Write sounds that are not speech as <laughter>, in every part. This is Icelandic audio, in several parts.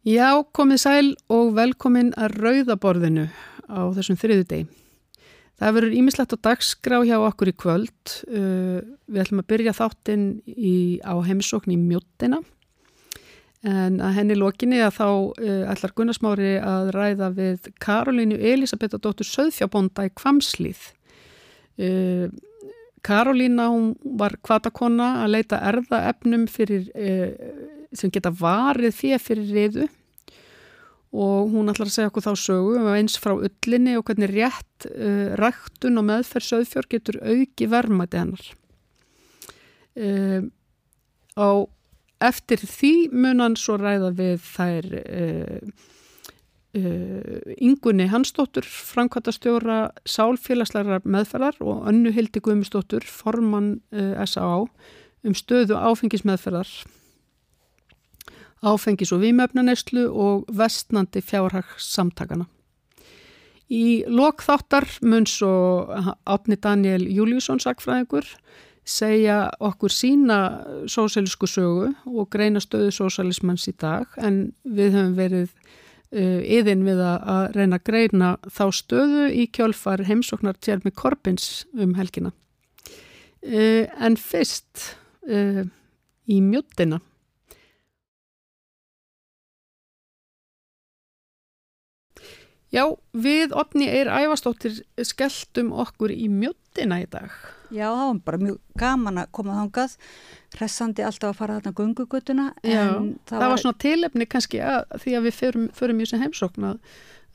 Já, komið sæl og velkomin að rauðaborðinu á þessum þriðu deg. Það verður ímislegt á dagskrá hjá okkur í kvöld. Uh, við ætlum að byrja þáttinn í, á heimsókn í mjóttina. En að henni lokinni að þá uh, ætlar Gunnarsmári að ræða við Karolínu Elisabeth og dóttur Söðfjábonda í Kvamslið. Uh, Karolína hún var kvatakonna að leita erðaefnum fyrir, sem geta varið fyrir fyrir riðu og hún ætlar að segja okkur þá sögu um eins frá öllinni og hvernig rétt uh, ræktun og meðferð söðfjör getur auki vermaði hennar. Uh, á eftir því munan svo ræða við þær uh, Ingunni Hansdóttur, framkvæmtastjóra sálfélagslegar meðferðar og önnu Hildi Guðmustóttur, formann S.A.A. um stöðu áfengismeðferðar áfengis- og výmöfnaneyslu og vestnandi fjárhagssamtakana. Í lokþáttar mun svo Átni Daniel Júliusson sagfræðingur segja okkur sína sósælisku sögu og greina stöðu sósælismanns í dag en við höfum verið uh, yðin við að reyna að greina þá stöðu í kjálfar heimsoknar Tjermi Korbins um helgina. Uh, en fyrst uh, í mjöttina Já, við Otni Eir Ævastóttir skelltum okkur í mjöttina í dag. Já, það var bara mjög gaman að koma þángað, hressandi alltaf að fara þarna gungugutuna. Já, það, það var, var svona tilefni kannski að, því að við förum, förum í þessu heimsókn að,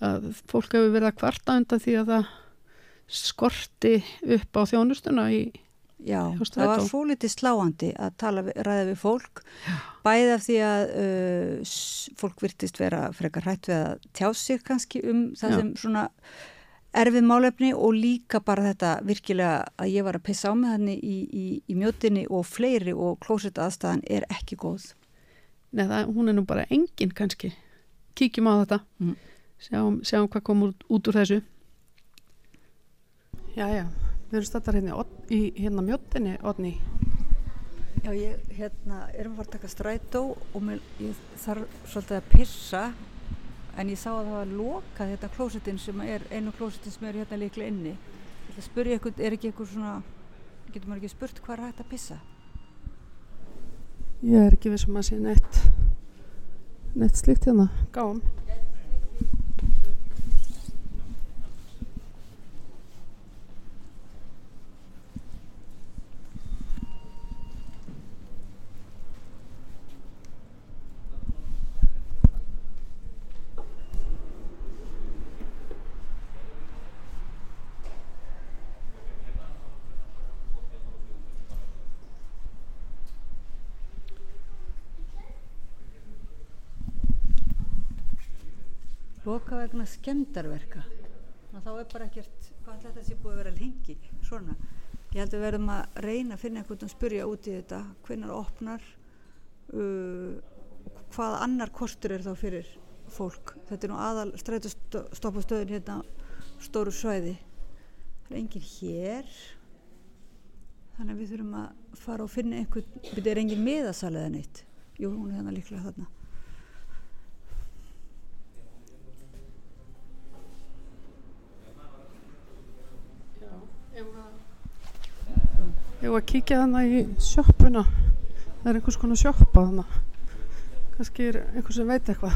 að fólk hefur verið að kvarta undan því að það skorti upp á þjónustuna í Já, það var fólítið sláandi að tala, ræða við fólk. Já. bæði af því að uh, fólk virtist vera frekar hrætt við að tjá sig kannski um það Já. sem svona erfið málefni og líka bara þetta virkilega að ég var að pissa á með hann í, í, í mjótinni og fleiri og klósett aðstæðan er ekki góð. Nei, það, hún er nú bara engin kannski. Kíkjum á þetta. Mm. sjáum, sjáum hvað kom út, út úr þessu. Já, já Við erum stattar hérna í hérna mjöttinni, Odni. Já, ég hérna, erum farið að taka strætó og mér, ég þarf svolítið að pissa en ég sá að það var lokað þetta klósettin sem er, einu klósettin sem er hérna líklega inni. Ég ætla að spyrja ykkur, er ekki ykkur svona, getur maður ekki spurt hvað er hægt að pissa? Ég er ekki við sem að sé neitt, neitt slikt hérna, gáum. loka vegna skemdarverka þá er bara ekkert hvað þetta sé búið að vera lengi svona. Ég held að við verðum að reyna að finna einhvern að spurja út í þetta hvernig opnar uh, hvað annar kostur er þá fyrir fólk. Þetta er nú aðal strætustofastöðin hérna stóru svæði. Það er enginn hér þannig að við þurfum að fara og finna einhvern þetta er enginn miðasalega neitt? Jú, hún er hérna líklega þarna Ég var að kíkja þannig í sjöppuna. Það er einhvers konar sjöppa þannig. Kanski er einhvers sem veit eitthvað.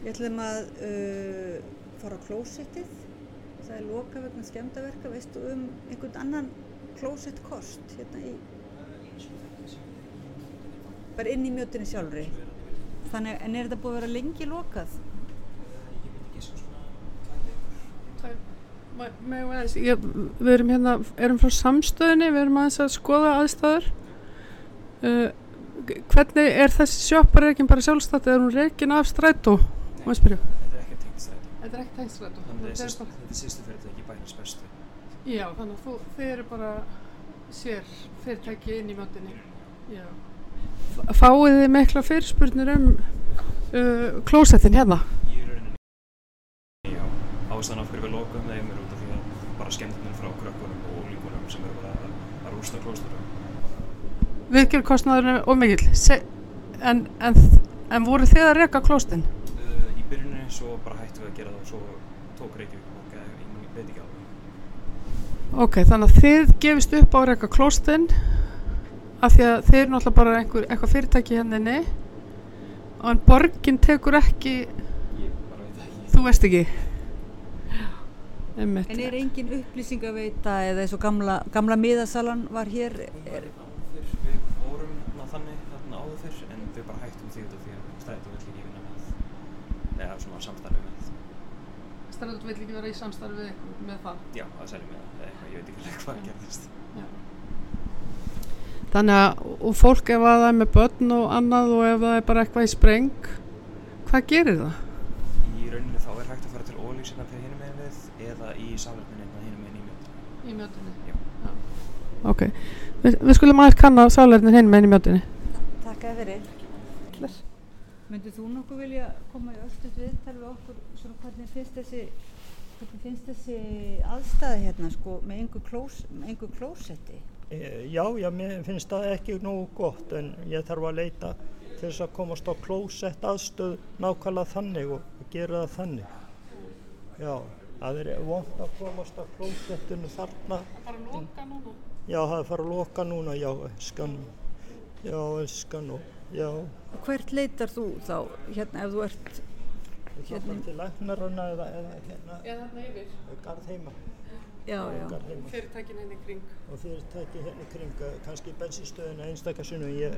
Við ætlum að uh, fara á klósettið. Það er loka vegna skemdaverka. Veistu um einhvern annan klósett kost hérna í bara inn í mjötunni sjálfri. Þannig en er þetta búið að vera lengi lokað? Ég, við erum hérna erum frá samstöðinni, við erum aðeins að skoða aðstæður. Uh, hvernig er þessi sjóppar ekki bara sjálfstætt eða er hún reikin af strætó? Þetta er ekki tengt strætó. Þetta er ekki tengt strætó. Þetta er sýstu fyrirtæki bænars bestu Já, þannig að þú, þið eru bara sér fyrirtæki inn í möndinni. Já. Fáið þið mikla fyrirspurnir um uh, klósettin hérna? Í rauninni, já, ástæðan af hverju við lokum þeim er út af því að bara skemmtunum frá krökkunum og ólíkunum sem eru bara að, að rústa klósturum. Viðgjörkostnaður og mikill. Se, en, en, en voru þið að reka klóstin? Uh, í byrjunni svo bara hættum við að gera það og svo tók Reykjavík og gæði, ég veit ekki alveg. Ok, þannig að þið gefist upp á að reka klóstin af því að þið eru náttúrulega bara einhver, eitthvað fyrirtæki hérna inni en borgin tekur ekki, Ég bara veit það ekki. þú veist ekki. Einmitt. En er engin upplýsingaveita eða eins og gamla, gamla miðasalan var hér? Er, við vorum ná þannig þarna áður fyrr en við bara hættum því út af því að strætó vill ekki vinna með, eða svona samstarfi með. Stræðut vil ekki vera í samstarfi með það. Já, að selja með það ég veit ekki hvað gerðist. Þannig að, og fólk ef að það er með börn og annað og ef það er bara eitthvað í spreng, hvað gerir það? Í rauninni þá er hægt að fara til ólýsina fyrir hinum megin við eða í sálarninni hinum megin í mjöndina. Í mjötunni? Já. Ok, við, við skulum aðeins kanna sálarnir hinn með inn í mjötunni. Takk að fyrir. Myndið þú nokkuð vilja koma í öllstuð viðtal við okkur svona hvernig finnst þessi, finnst þessi aðstæði hérna sko með einhver, klós, með einhver klósetti? Eh, Já, já, mér finnst það ekki nógu gott en ég þarf að leita til þess að komast á klósett aðstöð nákvæmlega þannig og gera það þannig. Já, það er vond að komast á klósettinu þarna. Bara loka núna? Já, það fara að loka núna, já, elskan. Já, elskan og, já. Hvert leitar þú þá hérna ef þú ert, Það Hérna. er til læknarana eða, eða hérna, Eða þarna yfir, garðheima. já, já. Fyrirtækin henni kring. og fyrirtæki hérna í kring, eh, kannski bensinstöðuna einstakasinu. Ég,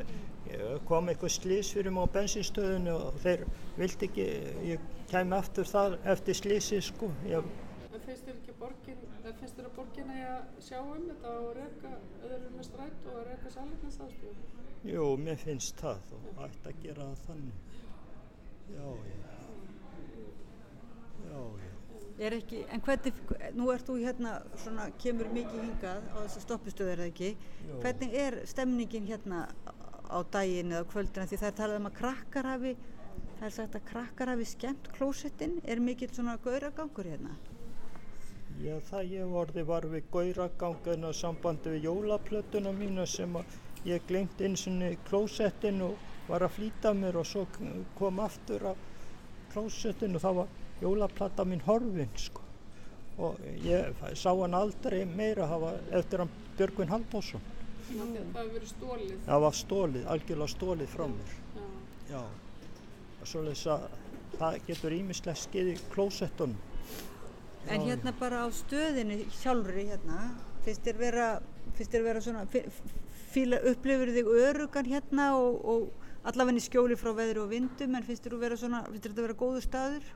ég kom eitthvað slís fyrir mig á bensinstöðinu og þeir vildi ekki, ég kæmi aftur þar eftir slísi sko. Ég, En finnst þér ekki borgin, finnst þér að borgin eigi að sjá um þetta og reyka, eru með stræt og að reyka sáleiknastaðstöðu? jú, mér finnst það og ætti að gera það þannig. Já, já. Er ekki, en hvernig, nú ert þú hérna svona, kemur mikið hingað á þessu stoppistöðu er það ekki, Jú. hvernig er stemningin hérna á daginn eða á kvöldina því það er talað um að krakkar hafi, það er sagt að krakkar hafi skemmt klósettin, er mikill svona gauragangur hérna? Já, það ég orði var við gauragangin að sambandi við jólaplötuna mína sem að ég glemt eins og klósettin og var að flýta mér og svo kom aftur að klósettin og þá var jólaplata mín horfin sko. Og ég sá hann aldrei meira hafa eftir hann Björgvin Halldórsson. Það hefur verið stólið. Það var stólið, algjörlega stólið frá mér. Já. Já. Svoleiðis að það getur ímislega skeið í klósettunum. En Já, hérna bara á stöðinni sjálfri hérna, finnst þér vera, finnst þér vera svona, fíla, upplifur þig örugan hérna og, og allavegni skjóli frá veðri og vindum, en finnst þér vera svona, finnst þér þetta vera góður staður?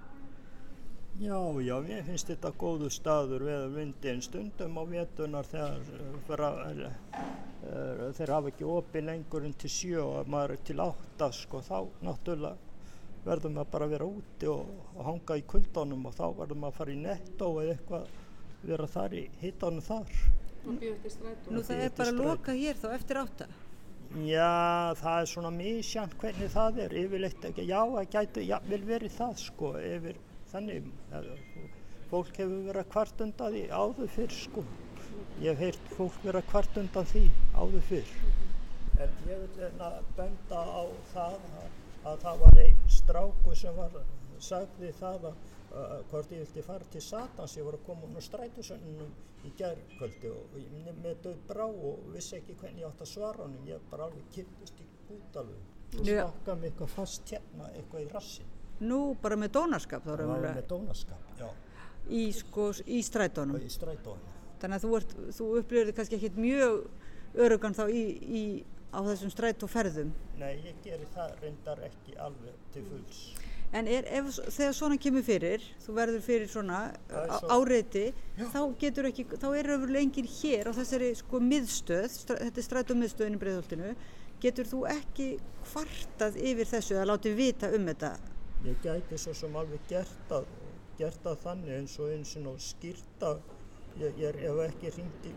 Já, já, mér finnst þetta góðu staður við vindi en stundum á vetunar þegar uh, uh, þeir hafa ekki opið lengur en til sjö og maður er til átta sko, þá náttúrulega verður maður bara að vera úti og, og hanga í kuldanum og þá verður maður að fara í nettó eða eitthvað vera þar í hittanum þar. Nú það er bara stræt- lokað hér þá eftir átta. Já, það er svona misjant hvernig það er, yfirleitt ekki, já, það gæti jafnvel verið það sko, yfir þannig, fólk hefur verið að kvart undan því áður fyrr sko, ég hef heyrt fólk verið að kvart undan því áður fyrr. En ég vil hérna benda á það að, að það var einn stráku sem var, sagði það að uh, hvort ég vildi fara til Satans, ég var að koma hún á strætusönnunum í gærkvöldi og ég með döð brá og vissi ekki hvernig ég átt að svara honum, ég bara alveg kiptist í út alveg og stakka mig eitthvað fast hérna, eitthvað í rassin. Nú bara með dónarskap þá var raunverulega með dónaskap, já, í, sko, í strætónum. í strætóinu. Þannig að þú, ert, þú upplifir þig kannski ekkit mjög örugan þá í, í, á þessum strætóferðum. Nei, ég geri það reyndar ekki alveg til fulls. En er, ef, þegar svona kemur fyrir, þú verður fyrir svona svo- áreiti, þá getur ekki, þá er öfurlega enginn hér á þessari sko miðstöð, stra, þetta er strætó miðstöðin í breiðholtinu, getur þú ekki kvartað yfir þessu eða látið vita um þetta? Ég gæti svo sem alveg gert að, gert að þannig eins og eins og skýrta, ég, ég hef ekki hringt í,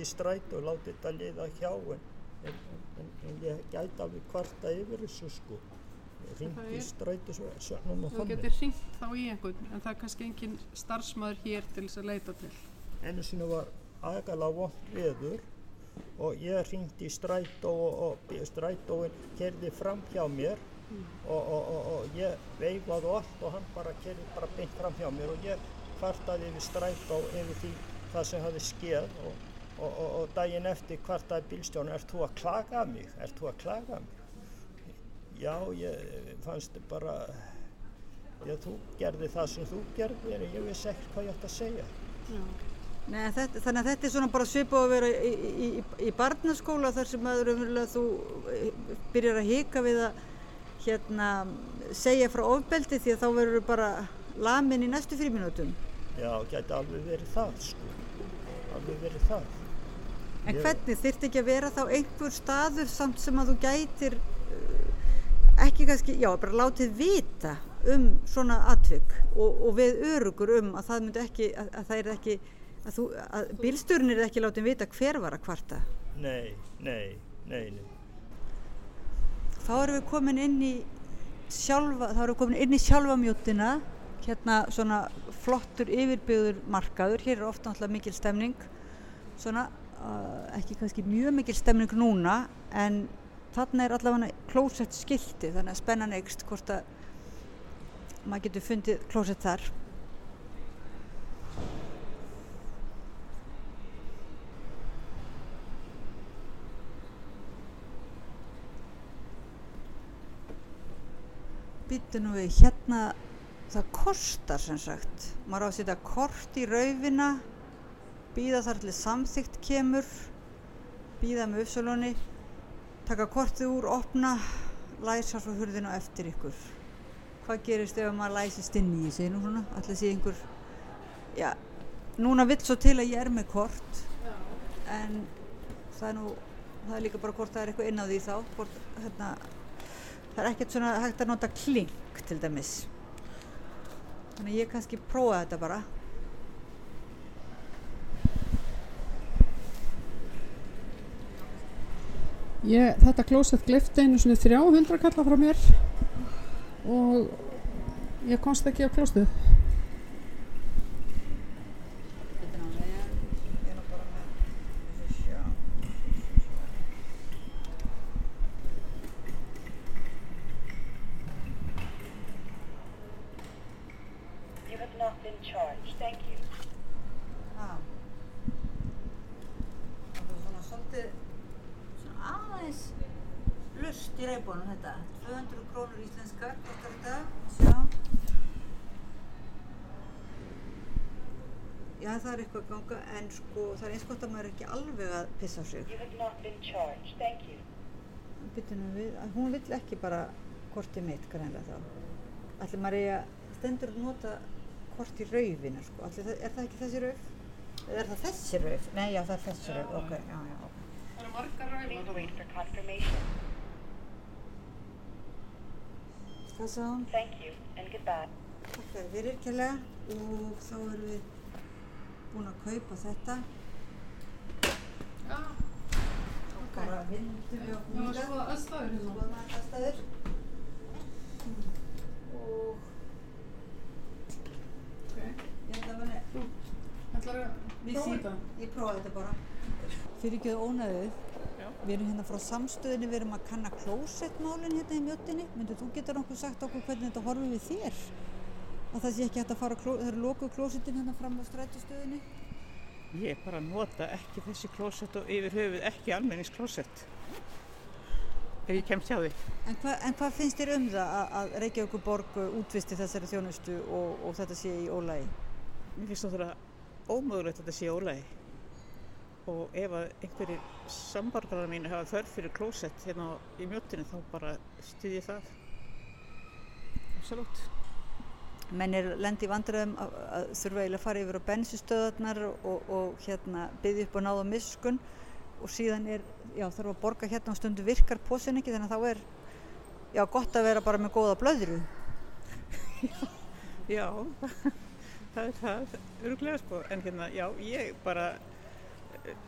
í stræt og látið þetta liða hjá en en, en, en ég gæti alveg kvarta yfir þessu sko. Ringi er- strætisvögnum og Þú þannig. getur hringt þá í einhvern en það er kannski engin starfsmæður hér til þess að leita til. Einu sinni var agalega vond veður og ég ringdi í strætó og, og strætóin kerði fram hjá mér og, og, og, og ég veifaði allt og hann bara kerði bara beint fram hjá mér og ég kvartaði yfir strætó yfir því það sem hafði skeð og, og, og, og daginn eftir kvartaði bílstjónu, ert þú að klaga mig? Ert þú að klaga mig? Já, ég fannst bara, já þú gerði það sem þú gerði en ég vissi ekkert hvað ég ætti að segja. Já. Nei, þetta, þannig að þetta er svona bara svipað að vera í, í, í, barnaskóla þar sem að raunverulega þú eh, byrjar að hika við að hérna, segja frá ofbeldi því að þá verður bara lamin í næstu fríminútum. Já, gæti alveg verið það, sko. Alveg verið það. En Ég- hvernig þyrfti ekki að vera þá einhver staður samt sem að þú gætir uh, ekki kannski, já, bara látið vita um svona atvik og, og við örugur um að það myndi ekki, að, að það er ekki, að, að bílstjórnir er ekki látið vita hver var að kvarta. Nei, nei, nei, nei. Þá erum við komin inn í sjálfa, þá erum við komin inn í sjálfa mjóttina, hérna svona flottur yfirbyggður markaður, hér er ofta náttúrulega mikil stemning, svona uh, ekki kannski mjög mikil stemning núna, en þarna er allavega klósett skilti, þannig að spennan eikst hvort að maður getur fundið klósett þar. Býttu nú við, hérna, það kostar sem sagt. Maður á að setja kort í raufina, býða þar til samþygt kemur, býða með uppsölunni, taka kortið úr, opna, læsa svo hurðina á eftir ykkur. Hvað gerist ef maður læsist inn í þessi nú svona? Ætla sé einhver, já, núna vill svo til að ég er með kort, en það er nú, það er líka bara hvort það er eitthvað inn á því þá, hvort, hérna, það er ekkert svona hægt að nota klink til dæmis þannig ég kannski prófa þetta bara Ég, þetta klósett glifti einu svona 300 kalla frá mér og ég komst ekki á klóstið. You have not been charged. Thank you. Ha. Það er svona svolítið svona aðeins lust í reybónum þetta 200 krónur íslenskar kostar þetta sjá Já það er eitthvað að ganga en sko það er eins gott að maður er ekki alveg að pissa á sig við, hún vill ekki bara kortið mitt greinlega þá. Ætli maður eigi að stendur að nota kort í raufina sko. Ætli, það, er það ekki þessi rauf? Eða er það þessi rauf? Nei, já það er þessi rauf, ok, já, já, ok. Það eru margar confirmation. Hvað sá hún? Thank you and goodbye. Takk fyrir kærlega og þá erum við búin að kaupa þetta. Já, Bara vindum við okkur það var svo aðstæður hérna. Skoðum að aðstæður. Og Ok, ég held að manni, ætlar að prófa þetta? Ég prófaði þetta bara. Fyrir ekki ónæðið, við erum hérna frá samstöðinni, við erum að kanna klósettmálinn hérna í mjöttinni. Myndu þú geta nokkuð sagt okkur hvernig þetta horfið við þér? Að það sé ekki hægt að fara, það eru lokuð klósettin hérna fram á strætistöðinni. Ég bara nota ekki þessi klósett og yfir höfuð ekki almenningsklósett. Ef ég kemst hjá því. En, hva, en hvað finnst þér um það að, að Reykjavíkur borg útvisti þessari þjónustu og, og þetta sé í ólægi? Mér finnst náttúrulega ómögulegt að þetta sé ólægi. Og ef að einhverjir sambarkara mínu hafa þörf fyrir klósett hérna í mjóttinu þá bara styð ég það. Absolutt. Menn er lendi vandræðum að, að þurfa eiginlega að fara yfir á bensinstöðarnar og, og hérna byggja upp og náða miskun og síðan er, já þarf að borga hérna og stundu virkar pósin ekki þannig að þá er, já gott að vera bara með góða blöðru. <laughs> Já, það er það, öruglega sko. En hérna, já, ég bara eh,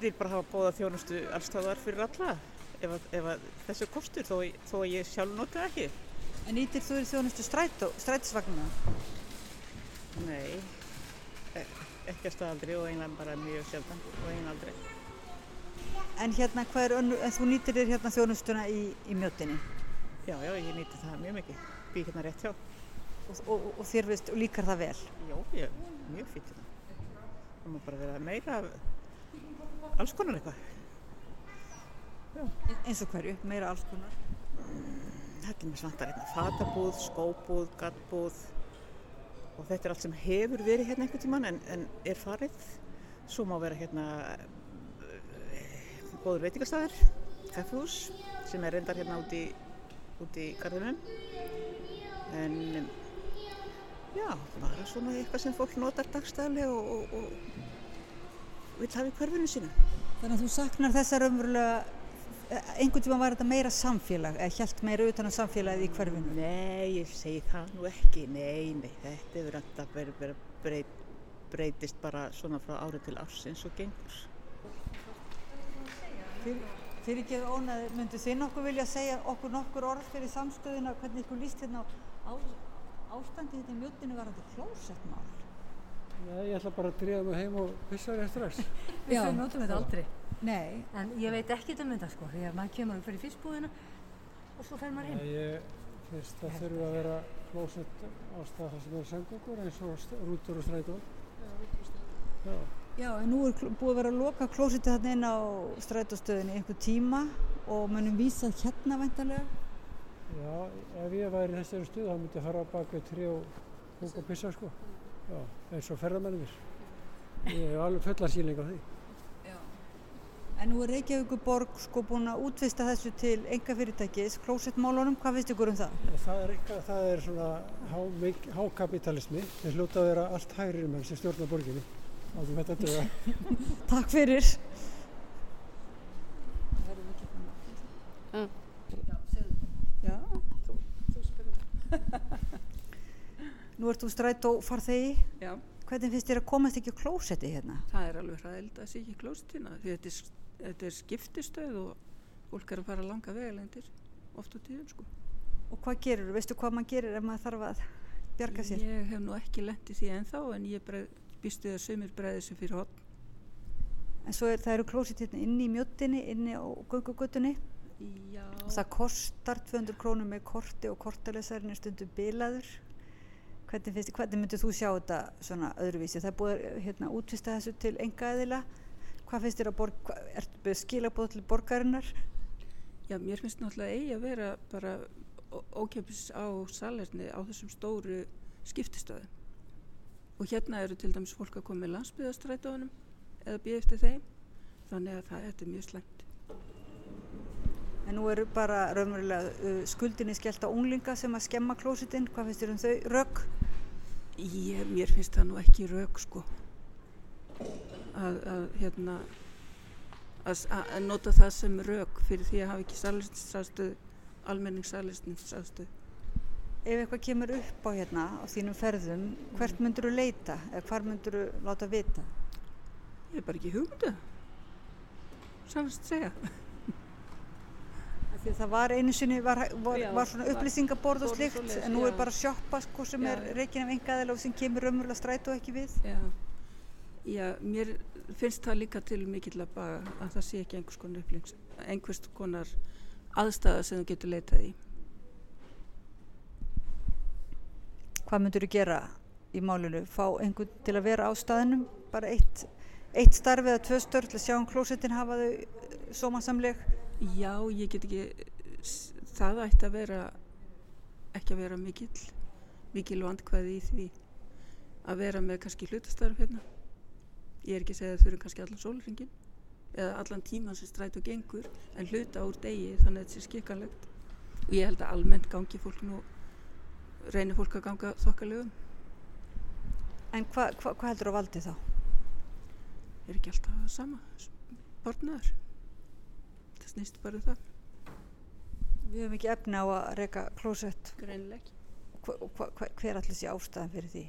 vil bara hafa bóða þjónustu allstáðar fyrir alla ef, ef þessu kostur þó, þó ég sjálf nota ekki. En nýtir þú þjónustu strætó, strætisvagnina? Nei, e ekki að staðaldri og eiginlega bara mjög sjaldan og eiginlega aldrei. En hérna, hvað er en þú nýtir þér hérna þjónustuna í, í mjötinni? Já, já, ég nýti það mjög mikið. Býð hérna rétt hjá. Og, og, og þér veist, líkar það vel? Já, ég, mjög fýtt hérna. Það má bara vera meira af alls konar eitthvað. Eins og hverju, meira alls konar. Það er mér svantar hérna fatabúð, skóbúð, gattbúð og þetta er allt sem hefur verið hérna einhvern tíman en, en er farið. Svo má vera hérna eh, góður veitingastæður, kaffehús sem er reyndar hérna út í, út í garðinum. En já, bara svona eitthvað sem fólk notar dagstæðilega og, og, og vil hafa í hverfinu sínu. Þannig að þú saknar þessa raunverulega, eh, einhvern tíma var þetta meira samfélag, eða hjælt meira utan á samfélagið í hverfinu? Nei, ég segi það nú ekki, nei, nei, þetta hefur alltaf verið, breyt, breytist bara svona frá árið til árs eins og gengur. Fyrir, fyrir ekki ónaði, myndu þið nokkuð vilja segja okkur nokkur orð fyrir samstöðina, hvernig ykkur líst hérna á ástandi þetta í mjötinu varandi klósettmál? Nei, ég ætla bara að dríða mig heim og pissa þér strax. <laughs> Já. Við notum þetta aldrei. Nei, En ég veit ekkert um þetta sko, því að maður kemur og fyrir fyrstbúðina og svo fer maður Nei, heim. ég finnst það þurfa að vera klósett á stað þar sem er sengokkur eins og rútur og strætó. Já, já, en nú er búið að vera að loka klósettið þarna inn á strætóstöðinni einhver tíma og munum vísað hérna væntanlega. já, ef ég væri í þessari stuð þá myndi ég fara á bak við trí og húka pissa sko. Já, eins og ferðamennir. Ég hef alveg fulla síling á því. En nú er Reykjavíkuborg sko búin að útvista þessu til enga fyrirtækis, klósettmálunum, hvað finnst ykkur um það? Það er, það er svona há, hákapitalismi. Þeir hljóta að vera allt hægri menn sem stjórna borginni. Átum þetta döga. <laughs> Takk fyrir. Já. Já. <laughs> Nú ert þú strætó farþegi. Já, Hvernig finnst þér að komast ekki á klósetti hérna? það er alveg hræðild að sé ekki klóstina því þetta er, þetta er skiptistöð og fólk er að fara langa vegalendir oft á tíðum sko. Og hvað gerir Veistu hvað maður gerir ef maður þarf að bjarga sér? Ég hef nú ekki lent í því ennþá en ég breið, býst við að sömur breiði sem fyrir hotn. En svo er, það eru klósett hérna inni í mjöttinni, inni á göngugötunni. Já. Og það kostar 200 krónur með korti og kortalesarinn er stundum bilaður. Hvernig, finnst, hvernig myndir þú sjá þetta svona öðruvísi? Það er búið að hérna, útvista þessu til enga eðila. Hvað finnst þér að borg, ertu skilabóð til borgarinnar? Já, mér finnst náttúrulega eigi að vera bara ó- ókeypis á salerni á þessum stóru skiptistöðum. Og hérna eru til dæmis fólk að koma með landsbyðastrætóðunum eða býða eftir þeim. Þannig að það er mjög slæmt. En nú eru bara raunverulega uh, skuldinni skellt á unglinga sem að skemma klósitinn. Hvað finnst þér um þau? Rögg? Ég, mér finnst það nú ekki rauk sko. Að, að hérna að, að nota það sem rauk fyrir því að hafa ekki sælistinsastöð almenningssælistinsastöð Ef eitthvað kemur upp á hérna á þínum ferðum, hvert myndur þú leita? Eða hvar myndur þú láta vita? ég er bara ekki hugmyndu sannast segja Því að það var einu sinni, var, var, var svona upplýsingaborð og og slikt, svoleiðis, en nú er bara sjoppa sko sem Já, er reikin af engaðilega og sem kemur raunverulega strætó ekki við. já, já, mér finnst það líka til mikill að baga að það sé ekki einhvers konar upplýngs einhvers konar aðstæða sem þú getur leitað í Hvað myndur þú gera í málinu? Fá einhvern til að vera á staðnum? Bara eitt, eitt starf eða tvö störf til að sjá um klósettin hafa þau sómasamleg? Já, ég get ekki, það ætti að vera, ekki að vera mikill, mikil vandkvæði í því að vera með kannski hlutastarf hérna. Ég er ekki að segja að þau eru kannski allan sólringin eða allan tíman sem stræt og gengur en hluta úr degi þannig að þetta sé skikkanlegt. Og ég held að almennt gangi fólk nú, reynir fólk að ganga þokkalegum. En hvað hva, hva heldur að valdi þá? Er ekki alltaf sama, barnaður. Snýst bara um það, Við höfum ekki efni á að reyka klósett. greinileg ekki. Hva, hva, hva, hver allir sé ástæðan fyrir því?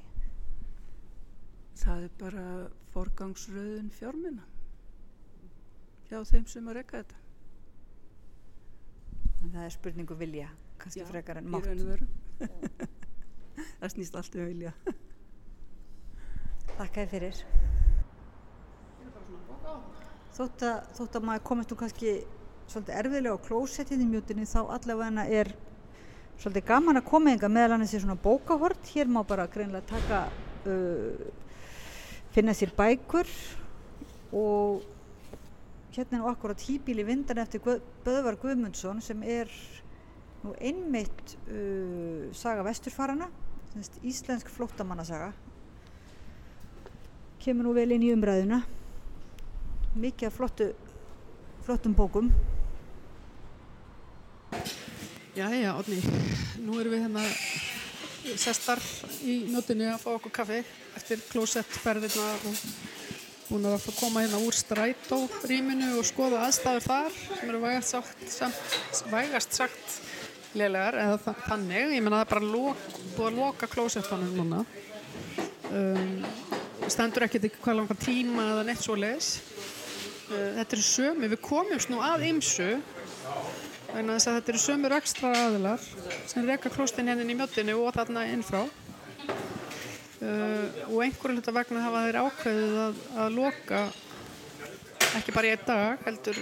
Það er bara forgangsröðun fjármuna. hjá þeim sem að rekka þetta. En það er spurningu vilja, kannski frekar en mátt. <laughs> Það snýst allt um vilja. Þakka þér fyrir. Þótt að, þótt að maður komist nú kannski svolítið erfiðlega á klósettinn í mjútinni þá allavega er svolítið gaman að koma yngar meðal annars í svona bókahort. Hér má bara greinlega taka, uh, finna sér bækur og hérna er nú akkurat hýbíl í vindan eftir Guð, Böðvar Guðmundsson sem er nú einmitt uh, saga vesturfarana, íslensk flóttamannasaga. Kemur nú vel inn í umræðuna. Mikið af flottu, flottum bókum. Jæja, Odni, nú erum við hérna sestar í notinu að fá okkur kaffi eftir klósettferðina og búin að koma hérna úr strætó rýminu og skoða aðstæður þar sem eru vægast sagt, samt, vægast sagt lélegar eða þa þannig, ég menna það er bara lok, búið að loka klósettunum núna. Um, stendur ekkert ekki hvað langar tíma eða neitt svo leis uh, þetta eru sömu, við komumst nú að ymsu þess að þetta eru sömur ekstra aðilar sem reyka klóstin hennin í mjötinu og þarna innfrá. Uh, og einhverju hluta vegna hafa þeir ákveðið að, að loka ekki bara í einn dag heldur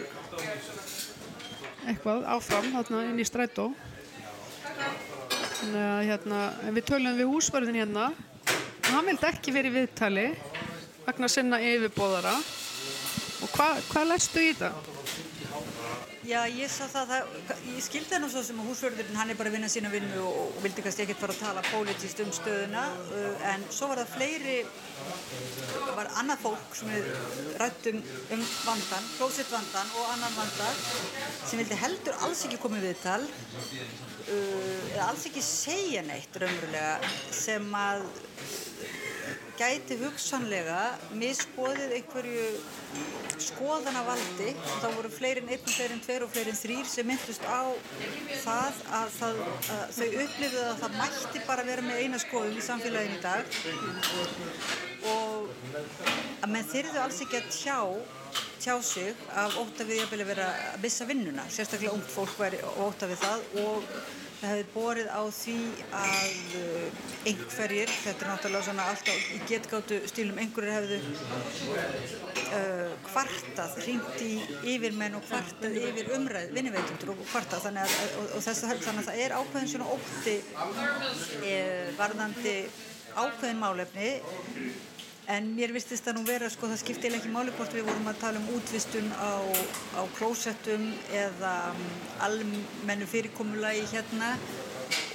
eitthvað áfram þarna inn í strætó. Þannig að hérna en við tölum við húsverðin hérna. Og hann vildi ekki verið viðtali vegna sinna yfirbóðara og hvað hva læstu í þetta? Já, ég sá það, það ég skildi það nú svo sem að húsvörðurinn hann er bara að vinna sína vinnu og, og vildi kannski ekkert fara að tala pólitíst um stöðuna uh, en svo var það fleiri var annað fólk sem við rættum um vandan, klósitt vandan og annan vandan sem vildi heldur alls ekki komið viðtal uh, eða alls ekki segja neitt raunverulega sem að gæti hugsanlega misbóðið einhverju skoðanavaldi. Og það voru fleirin einn og fleirin tveir og fleirin þrýr sem myndust á það að, það, að þau upplifðu að það mætti bara vera með eina skoðum í samfélaginu í dag. Og að menn þyrðu alls ekki að tjá tjá sig af óta við að vera að missa vinnuna, sérstaklega ungt fólk væri óta við það og það hefði borið á því að einhverjir, þetta er náttúrulega svona alltaf í getgáttu stílum, einhverjir hefðu uh, kvartað, hringt í yfirmenn og kvartað yfir umræð, vinniveitundur og kvartað. Þannig að, og, og þess, þannig að það er ákveðin svona ótti eh, varðandi ákveðin málefni En mér vistist það nú vera, sko, það skipti ekki máli hvort við vorum að tala um útvistun á, á klósettum eða um, almennu fyrirkomulagi hérna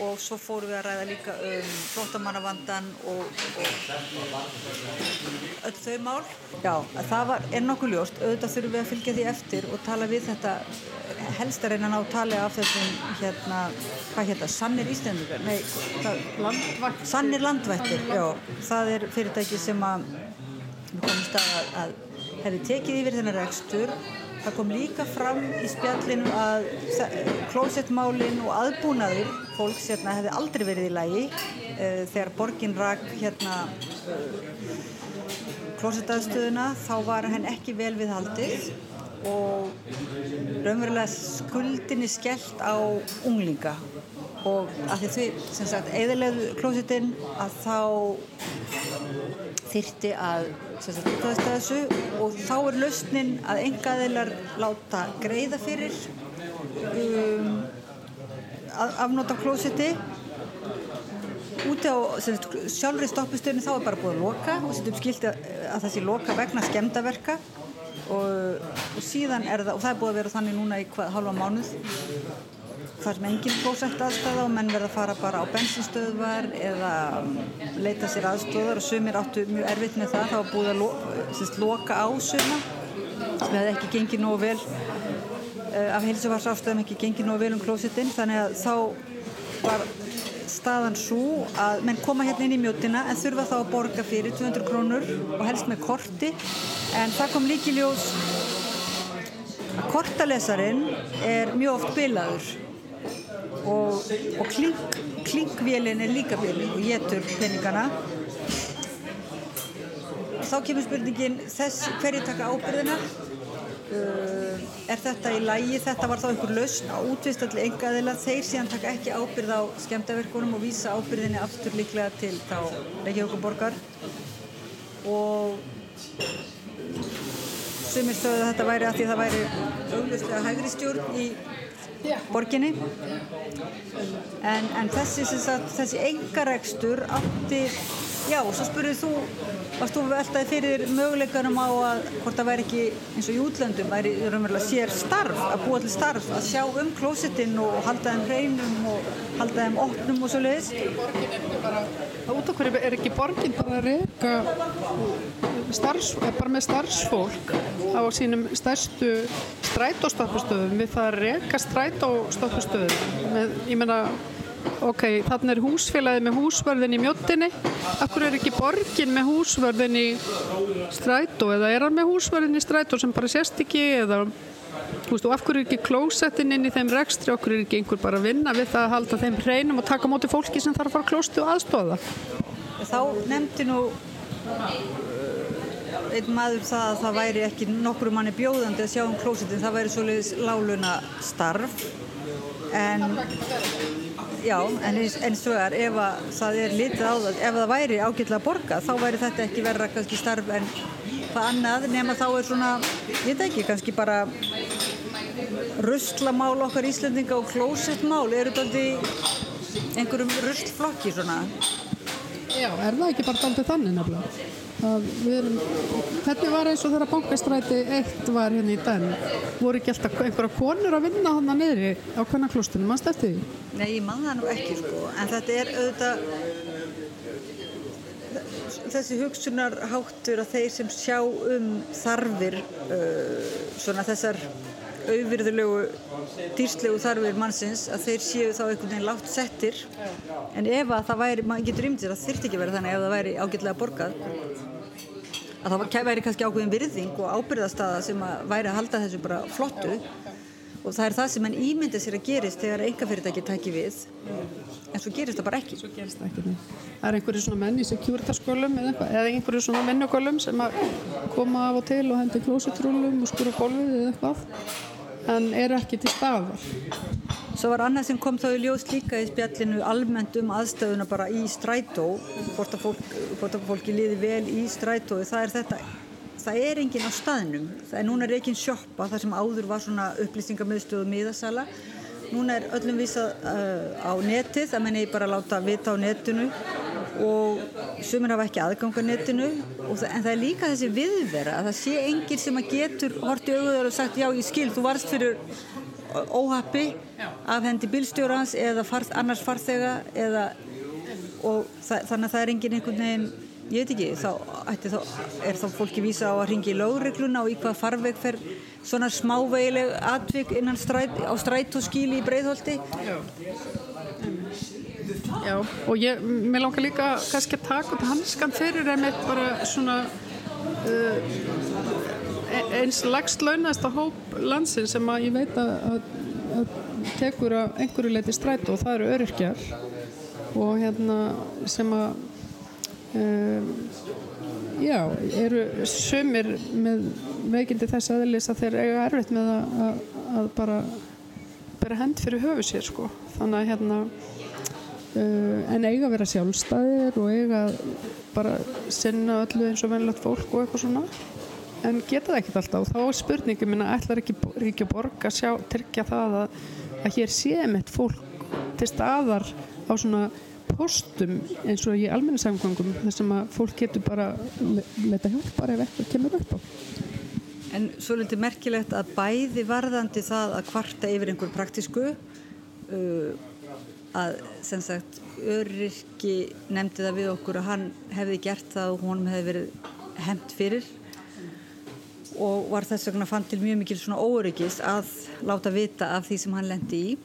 og svo fórum við að ræða líka um flóttamannavandan og, og öll þau mál. Já, það var, er nokkuð ljóst, auðvitað þurfum við að fylgja því eftir og tala við þetta helst að reyna að ná tali af þessum hérna, hvað hérna, Sannir Íslandingar, nei, það, Landvættir. Sannir Landvættir, já, það er fyrirtæki sem að við komum stað að, að hefði tekið yfir þennar rekstur það kom líka fram í spjallinu að klósettmálin og aðbúnaður fólks hérna hefði aldrei verið í lagi uh, þegar borgin rak hérna uh, klósettaðstöðuna þá var henn ekki vel við haldið og raunverulega skuldinni skellt á unglinga og að því sem sagt eðalegu klósettinn að þá þyrti að útvæðsta þessu. Og þá er lausnin að engaðilar láta greiða fyrir um, afnóta klósetti. Úti á sagt, sjálfri stoppistöðinu þá er bara búið að loka og setjum skilt að, að sé loka vegna skemdaverka og, og síðan er það og það er búið að vera þannig núna í hvað, halva mánuð þar sem engin klósett aðstæða og menn verða að fara bara á bensinstöðvar eða leita sér aðstöðar og sumir áttu mjög erfitt með það. Það var búið að lo, sérst, loka á suma. Sem hefði ekki gengið nógu vel uh, af heilsufarsafstöðum ekki gengið nógu vel um klósettinn. Þannig að þá var staðan svo að menn koma hérna inn í mjótina en þurfa þá að borga fyrir 200 krónur og helst með korti. En það kom líki ljós að kortalesarin er mjög oft bilaður og, og klink, klinkvélin er líka vélin og getur peningana. Þá kemur spurningin þess hverju taka ábyrðina uh, er þetta í lægi, þetta var þá einhver lausn á útvistalli engaðila, þeir síðan taka ekki ábyrð á skemmtaverkunum og vísa ábyrðinni aftur líklega til þá Reykjavíkuborgar og sumir sögðu að þetta væri að því að það væri auglustlega hægri stjórn í borginni. En, en þessi, þessi engarekstur átti já og svo spurðið þú varst þú veltaði fyrir möguleikanum á að hvort það væri ekki eins og í útlöndum væri raunverulega sér starf að búa til starf að sjá um klósitinn og halda þeim hreinum og halda þeim opnum og svo leiðis Út af hverju er ekki borgin bara að reyka starfs, bara með starfsfólk á sínum stærstu strætóstoppustöðum við það að reyka strætóstoppustöðum með, ég meina ok, þannig er húsfélagið með húsvörðin í mjóttinni akkur er ekki borgin með húsvörðin í strætó? Eða er hann með húsvörðin í strætó sem bara sést ekki? Eða veist, og af hverju er ekki klósettin inn í þeim rekstri, okkur er ekki einhver bara að vinna við það að halda þeim hreinum og taka móti fólki sem þarf að fara klósti og aðstóða. Þá nefndi nú uh, einn maður það að það væri ekki nokkru manni bjóðandi að sjá um klósettin, það væri svoleiðis láluna starf en já, en eins, og er ef að það er litið á það, ef það væri ágætlega borga þá væri þetta ekki verra kannski starf en hvað annað nema þá er svona, ég veit ekki, kannski bara ruslamál okkar Íslandinga og klósettmál eru þetta einhverjum ruslflokki svona Já, er það ekki bara aldrei þannig nefnilega? Að við erum, hvernig var eins og þegar bankastræti eitt var hérna í den voru ekki alltaf einhverja konur að vinna hann að niðri á kvennaklustunum, mannst eftir því? Nei, ég man það nú ekki sko, en þetta er auðvitað þessi hugsunarháttur að þeir sem sjá um þarfir uh, svona þessar auðvirðulegu dýrslegu þarfir mannsins að þeir séu þá einhvern veginn látt settir. En ef að það væri, maður getur ymdir að það þurfti ekki verið þannig ef það væri ágætlega borgað að það væri kannski ákveðin virðing og ábyrðastaða sem að væri að halda þessu bara flottu. Og það er það sem mann ímyndir sér að gerist þegar enga fyrirtæki tæki við. En svo gerist það bara ekki. Svo gerist það ekki, nei. Það er einhverju svona menn í securitaskólum eða, eða einhverju svona mennugólum sem að koma af og til og hendi klósitrúlum og skuru gólfið eða eitthvað en eru ekki til staðar. Svo var annað sem kom þá í ljós líka í spjallinu almennt um aðstöðuna bara í strætó hvort að, fólk, fólki liði vel í strætói, það er þetta það er enginn á staðnum. Er núna er ekki sjoppa þar sem áður var svona upplýstingamöðstöð og miðasala núna er öllum vísað uh, á netið, það menn ég bara láta vita á netinu. Og sumir hafa ekki aðgang á netinu. Það, en það er líka þessi viðvera að það sé enginn sem að getur hortið auðvitað og sagt já ég skil, þú varst fyrir óhappi af hendi bílstjórans eða farð, annars farþega eða, og það, þannig að það er enginn einhvern veginn ég veit ekki, þá, þá er þá fólki vísa á að ringi í lögregluna og í hvað farveg fer svona smávegileg atvik innan stræt, á strætóskíli í Breiðholti? Já Já, og ég, mér langar líka kannski að taka upp hanskan fyrir með bara svona uh, eins lagst launast á hóp landsin sem að ég veit að, að, að tekur að einhverju leiti strætó og það eru öryrkjar. Og hérna sem að um, já, eru sömur með veikindi þess aðeins að þeir eiga erfitt með að, að, að bara bera hend fyrir höfu sér sko. Þannig að hérna uh, en eiga að vera sjálfstæðir og eiga bara sinna öllu eins og venilegt fólk og eitthvað svona. En geta það ekkert alltaf. Og þá er spurningum minna ætlar ekki ríkja borg að sjá tryggja það að, að hér sé mitt fólk til staðar á svona postum eins og í almenningssamgöngum þar sem að fólk getur bara leta hjálpar ef eitthvað kemur upp á. En svo litið merkilegt að bæði varðandi það að kvarta yfir einhver praktísku uh, að sem sagt öryrki nefndi það við okkur að hann hefði gert það og honum hefði verið hemt fyrir. Og var þess vegna fann til mjög mikil svona óöryggis að láta vita af því sem hann lendi í.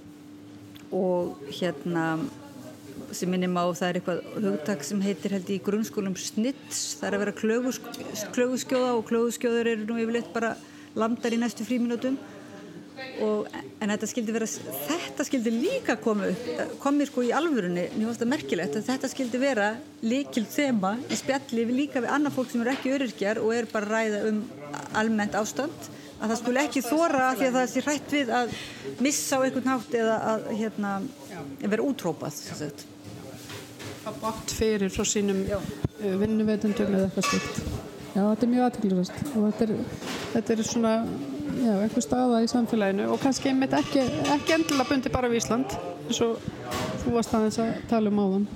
Og hérna sem minnum á það er eitthvað hugtak sem heitir held í grunnskólum snitts. Það er að vera klögusk, klöguskjóða og klöguskjóður eru nú yfirleitt bara landar í næstu fríminútum og, en þetta skildi vera þetta skildi líka koma upp komið sko í alvörunni, mér finnst það merkilegt þetta skildi vera líkil þema í spjalli líka við annað fólk sem eru ekki öryrkjar og er bara ræða um almennt ástand. Að það skuli ekki þóra því að það sé hrætt við að missa á einhvern nátt eða að hérna, vera útrópað Það bátt fyrir frá sínum uh, vinnuveitundum eða eitthvað slikt. Já, þetta er mjög aðtilvægast og þetta er, þetta er svona já, einhver staða í samfélaginu og kannski einmitt ekki, ekki endilega bundi bara við Ísland eins og þú varst aðeins að tala um áðan.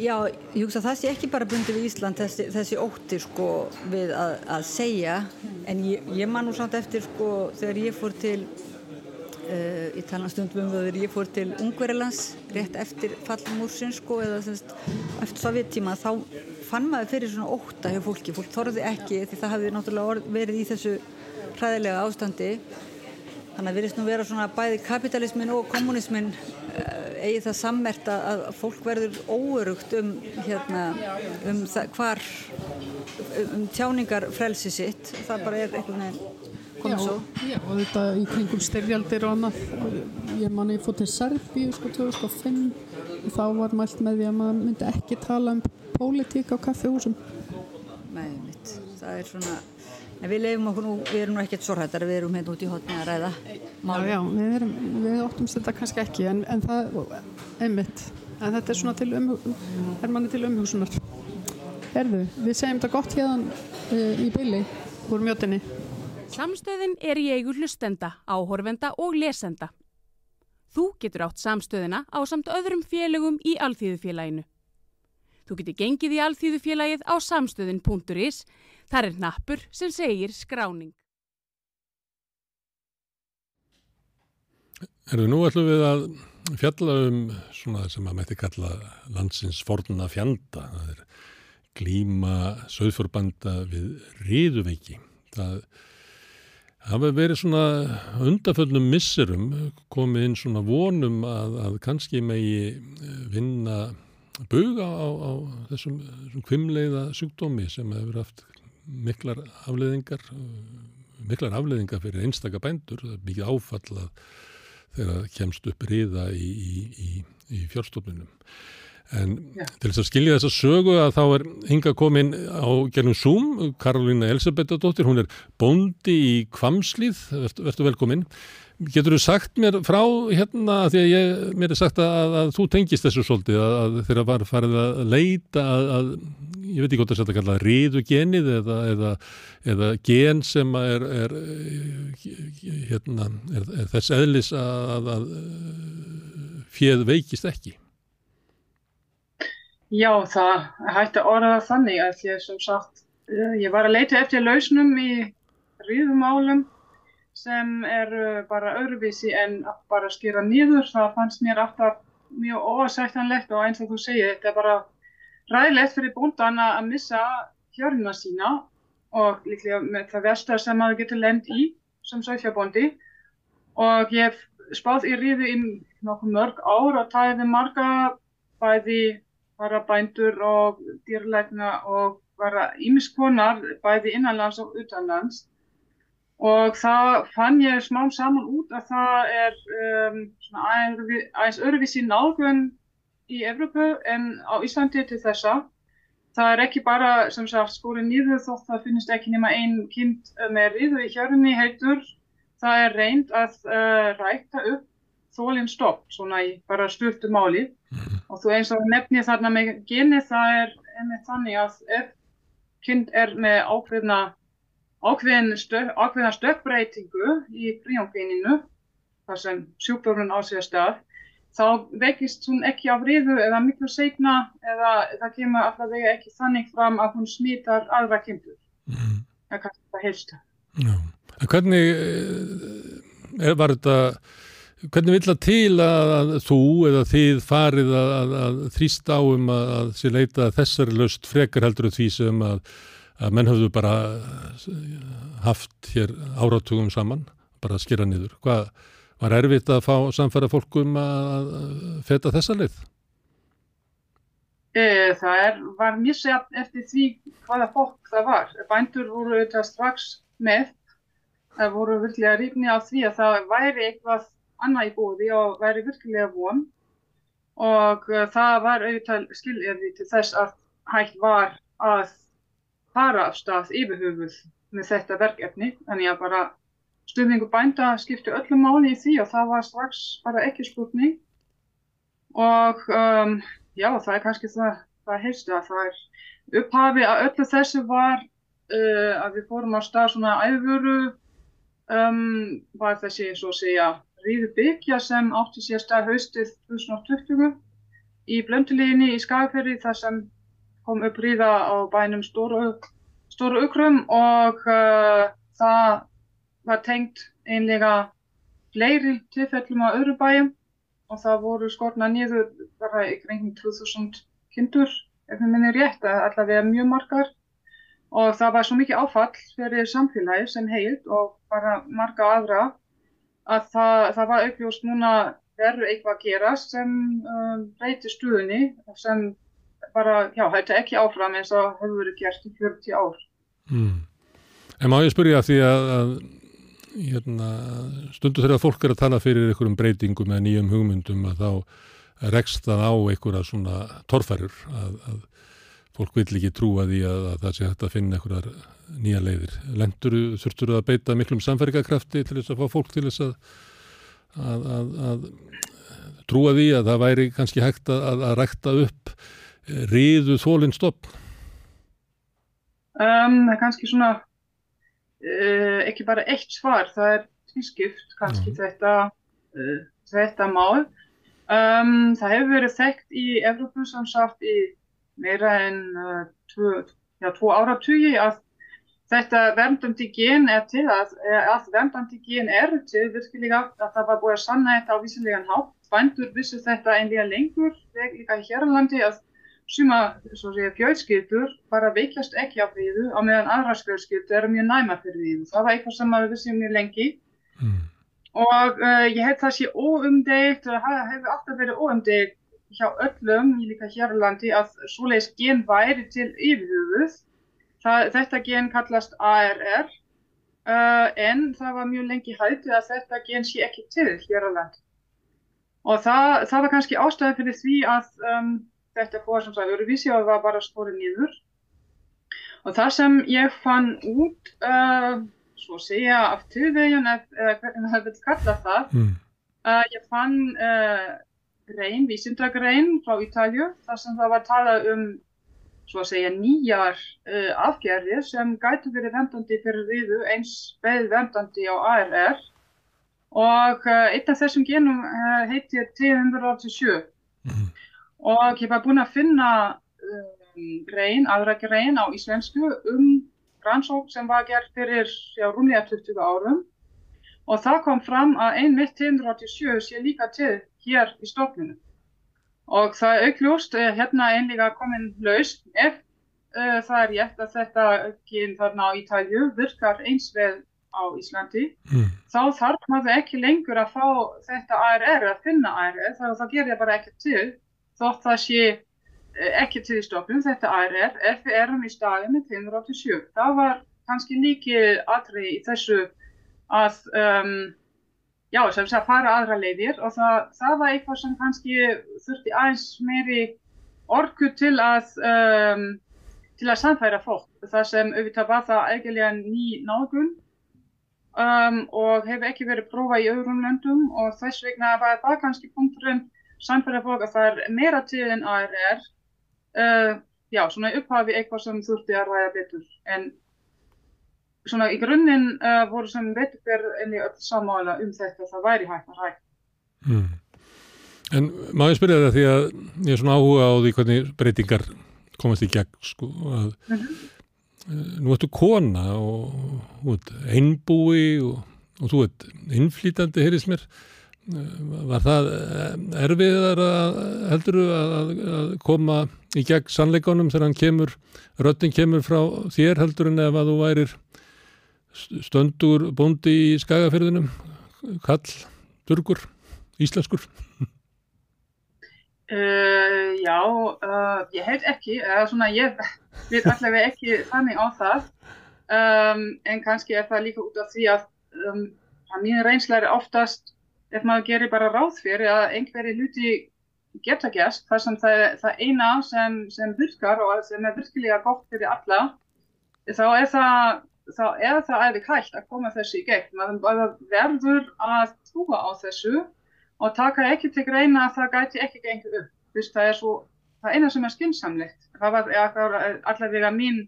Já, ég hugsa að það sé ekki bara bundið við Ísland þessi, þessi ótti sko við að, að segja en ég, ég man nú samt eftir sko þegar ég fór til uh, í talanstundum um þegar ég fór til Ungverilands rétt eftir fallmúrsin sko eða semst eftir sovjettíma þá fann maður fyrir svona ótta hjá fólki. Fólk þorði ekki því það hafði náttúrulega verið í þessu hræðilega ástandi. Þannig að virðist nú vera svona bæði kapitalismin og kommunismin eigi það sammert að fólk verður óörugt um, hérna, um það, hvar um tjáningar frelsi sitt. Það bara er einhvern veginn komið svo Já, og þetta í kringum styrjaldir og annað ég man ég fótt til Serbíu sko 2005 og þá var mælt með því að maður myndi ekki tala um pólitík á kaffehúsum Nei, mitt, það er svona En við lefum okkur nú, við erum nú ekkert svo hrættar, við erum hérna út í hotni að ræða mál. Já, já, við, erum, við óttumst þetta kannski ekki, en, en það, einmitt, en þetta er svona til, um, er manni til umhugsunar. Erðu, við segjum þetta gott hérna uh, í bylli úr mjötinni. Samstöðin er í eigu hlustenda, áhorfenda og lesenda. Þú getur átt samstöðina á samt öðrum félögum í Alþýðufélaginu. Þú getur gengið í Alþýðufélagið á samstöðin.is Þar er nappur sem segir skráning. Erðu nú ætlum við að fjalla um svona sem að mætti kalla landsins forna fjanda. Það er glíma söðforbanda við riðuveiki. Það hafa verið svona undaföllum misserum komið inn svona vonum að, að kannski megi vinna buga á, á þessum, þessum kvimleiða sjúkdómi sem hefur haft miklar afleðingar miklar afleðingar fyrir einstaka bændur. Það er mikið áfall að þegar kemst upp riða í, í, í, í fjárstofnunum en Já. til þess að skilja þessa sögu að þá er hinga komin á gernum Zoom, Karolina Elisabethadóttir hún er bóndi í Kvamslíð verður velkomin Getur þú sagt mér frá hérna því að ég, mér er sagt að, að þú tengist þessu svolítið að, að þeirra var farið að leita að, að ég veit ekki hvort er að kalla riðugenið eða, eða, eða gen sem er, er, hérna, er þess eðlis að fjöð veikist ekki. Já, það hætti að orða þannig að ég sem sagt, ég var að leita eftir lausnum í riðumálum sem er bara öðruvísi en að bara skýra nýður. Það fannst mér alltaf mjög ósættanlegt og eins og þú segir, þetta er bara ræðilegt fyrir búndan að missa hjörnina sína og líklega með það versta sem maður getur lend í sem sögfjabóndi og ég spáð í ríðu í nokkuð mörg ár og tæði marga bæði bara bændur og dýrleikna og bara ímiskonar bæði innanlands og utanlands og það fann ég smám saman út að það er um, aðeins öðruvísi nálgun í Evrópu en á Íslandi til þessa. Það er ekki bara sem sagt skóri nýður þótt það finnist ekki nema einn kind með riðu í hjörunni heitur. Það er reynd að uh, rækta upp þólinn stopp svona í bara stöldu máli mm. og þú eins og nefni þarna með geni það er einmitt þannig að ef kind er með ákveðna ákveðin stök, ákveðna stökkbreytingu í príóngeninu þar sem sjúkdórun á sig að stað þá veikist hún ekki af riðu eða miklu segna eða það kemur alltaf vega ekki þannig fram að hún smítar aðra kindur mm. eða kannski það helsta Já. Hvernig eh, er, var þetta hvernig vill það til að, að þú eða þið farið að, að, að þrýsta á um að sér leita þessari löst frekar heldur því sem að að menn höfðu bara haft hér áratugum saman, bara að skera niður. Hvað var erfitt að fá samfæra fólkum að feta þessa leið? E, það er, var mjög sett eftir því hvaða fólk það var. Bændur voru þetta strax með, það voru virkilega ríkni á því að það væri eitthvað annað í bóði og væri virkilega von og það var auðvitað skilirði til þess að hægt var að fara af stað yfirhöfuð með þetta verkefni. Þannig að bara stuðningu bænda skipti öllu máli í því og það var strax bara ekki spurning. Og um, já, það er kannski það, það heilstu að það er upphafi að öllu þessu var uh, að við fórum á stað svona æfuru um, var þessi, svo að segja, ríðu byggja sem átti sér stað haustið 2020 í blöndulíginni í Skagferði þar sem kom upp ríða á bænum Stóru, Ukrum og uh, það var tengt einlega fleiri tilfellum á öðru bæjum og það voru skorna niður bara í kringum 2000 kindur ef við minnum rétt að allavega mjög margar. Og það var svo mikið áfall fyrir samfélagi sem heilt og bara marga aðra að það, það var auðvjóðst núna verður eitthvað að gera sem um, reyti stuðunni sem bara, já, hætti ekki áfram eins og hefur verið gert í 40 ár. Mm. En má ég spyrja því að, að hérna, stundu þegar fólk er að tala fyrir einhverjum breytingum eða nýjum hugmyndum að þá rekst það á einhverja svona torfærur að, að fólk vil ekki trúa því að, að það sé hægt að finna einhverjar nýja leiðir. Lendur, þurftur að beita miklum samferðingarkrafti til þess að fá fólk til þess að, að trúa því að það væri kannski hægt að rækta upp riðu þólinn stopp? Um, það er kannski svona uh, ekki bara eitt svar, það er tvískipt kannski mm. þetta, uh, þetta mál. Um, það hefur verið þekkt í Evrópu sem sagt í meira en uh, tvo, já, tvo áratugi að þetta verndandi gen er til að, að verndandi gen er til virkilega að það var búið að sanna þetta á vísilegan hátt. Bændur vissu þetta einlega lengur, líka hér á landi að suma fjölskyldur bara veikjast ekki af viðu á meðan aðra fjölskyldur eru mjög næma fyrir viðu. Það var eitthvað sem við vissum mjög lengi mm. og uh, ég hef það sé óumdeilt, það hefur alltaf verið óumdeilt hjá öllum, líka hér á landi, að svoleiðis gen væri til yfirhugðuð. Þetta gen kallast ARR uh, en það var mjög lengi hættið að þetta gen sé ekki til hér á landi. Og það, það var kannski ástæði fyrir því að um, þetta fór sem sagt öruvísi og var bara skórið nýður. Og það sem ég fann út, uh, svo segja af tilvegin, eða hvernig það vil kalla það, mm. uh, ég fann uh, grein, vísindagrein frá Ítalju, þar sem það var talað um, svo að segja, nýjar uh, afgerðir sem gætu verið vendandi fyrir viðu eins beð vendandi á ARR og uh, einn af þessum genum uh, heitir T187. Mm og ég var búin að finna um, grein, aðra grein á íslensku um rannsók sem var gert fyrir já, rúmlega 20 árum. Og það kom fram að ein mitt 187 sé líka til hér í stofninu og það aukljóst eh, hérna einlega komin laust ef uh, það er rétt að þetta gen þarna á Ítalju virkar eins vel á Íslandi mm. þá þarf maður ekki lengur að fá þetta ARR að finna ARR þá, þá ger ég bara ekki til þótt það sé eh, ekki til í stofnum, þetta ARR, ef við erum í staði með 587. Það var kannski líkið aðri í þessu að, um, já, sem sé að fara aðra leiðir og það, það var eitthvað sem kannski þurfti aðeins meiri orku til að, um, til að samfæra fólk. Það sem auðvitað var það eiginlega ný nágun um, og hefur ekki verið prófa í öðrum löndum og þess vegna var það kannski punkturinn samfæra fólk að það er meira til en ARR uh, já, svona upphafi eitthvað sem þurfti að ræða betur en svona í grunninn uh, voru sem betur enni öll samála um þetta það væri hægt að ræða hmm. En má ég spyrja það því að ég er svona áhuga á því hvernig breytingar komast í gegn sko að mm -hmm. nú ertu kona og, og einbúi og, og þú ert innflýtandi, heyrðis mér Var það eh, erfiðar að heldur að, að koma í gegn sannleikonum þegar hann kemur, röttin kemur frá þér heldur en ef að þú værir stöndur bóndi í skagafyrðinum, kall, durgur, íslenskur? Uh, já, uh, ég heit ekki, svona ég veit allavega ekki þannig á það, um, en kannski er það líka út af því að um, að mín reynsla er oftast ef maður gerir bara ráð fyrir að einhverju hluti geta gæst þar sem það, það eina sem, sem virkar og sem er virkilega gott fyrir alla þá er það þá er það alveg hægt að koma þessu í gegn. Maður verður að trúa á þessu og taka ekki til greina að það gæti ekki gengið upp. Vist, það er svo, það eina sem er skynnsamlegt. Það var allavega mín,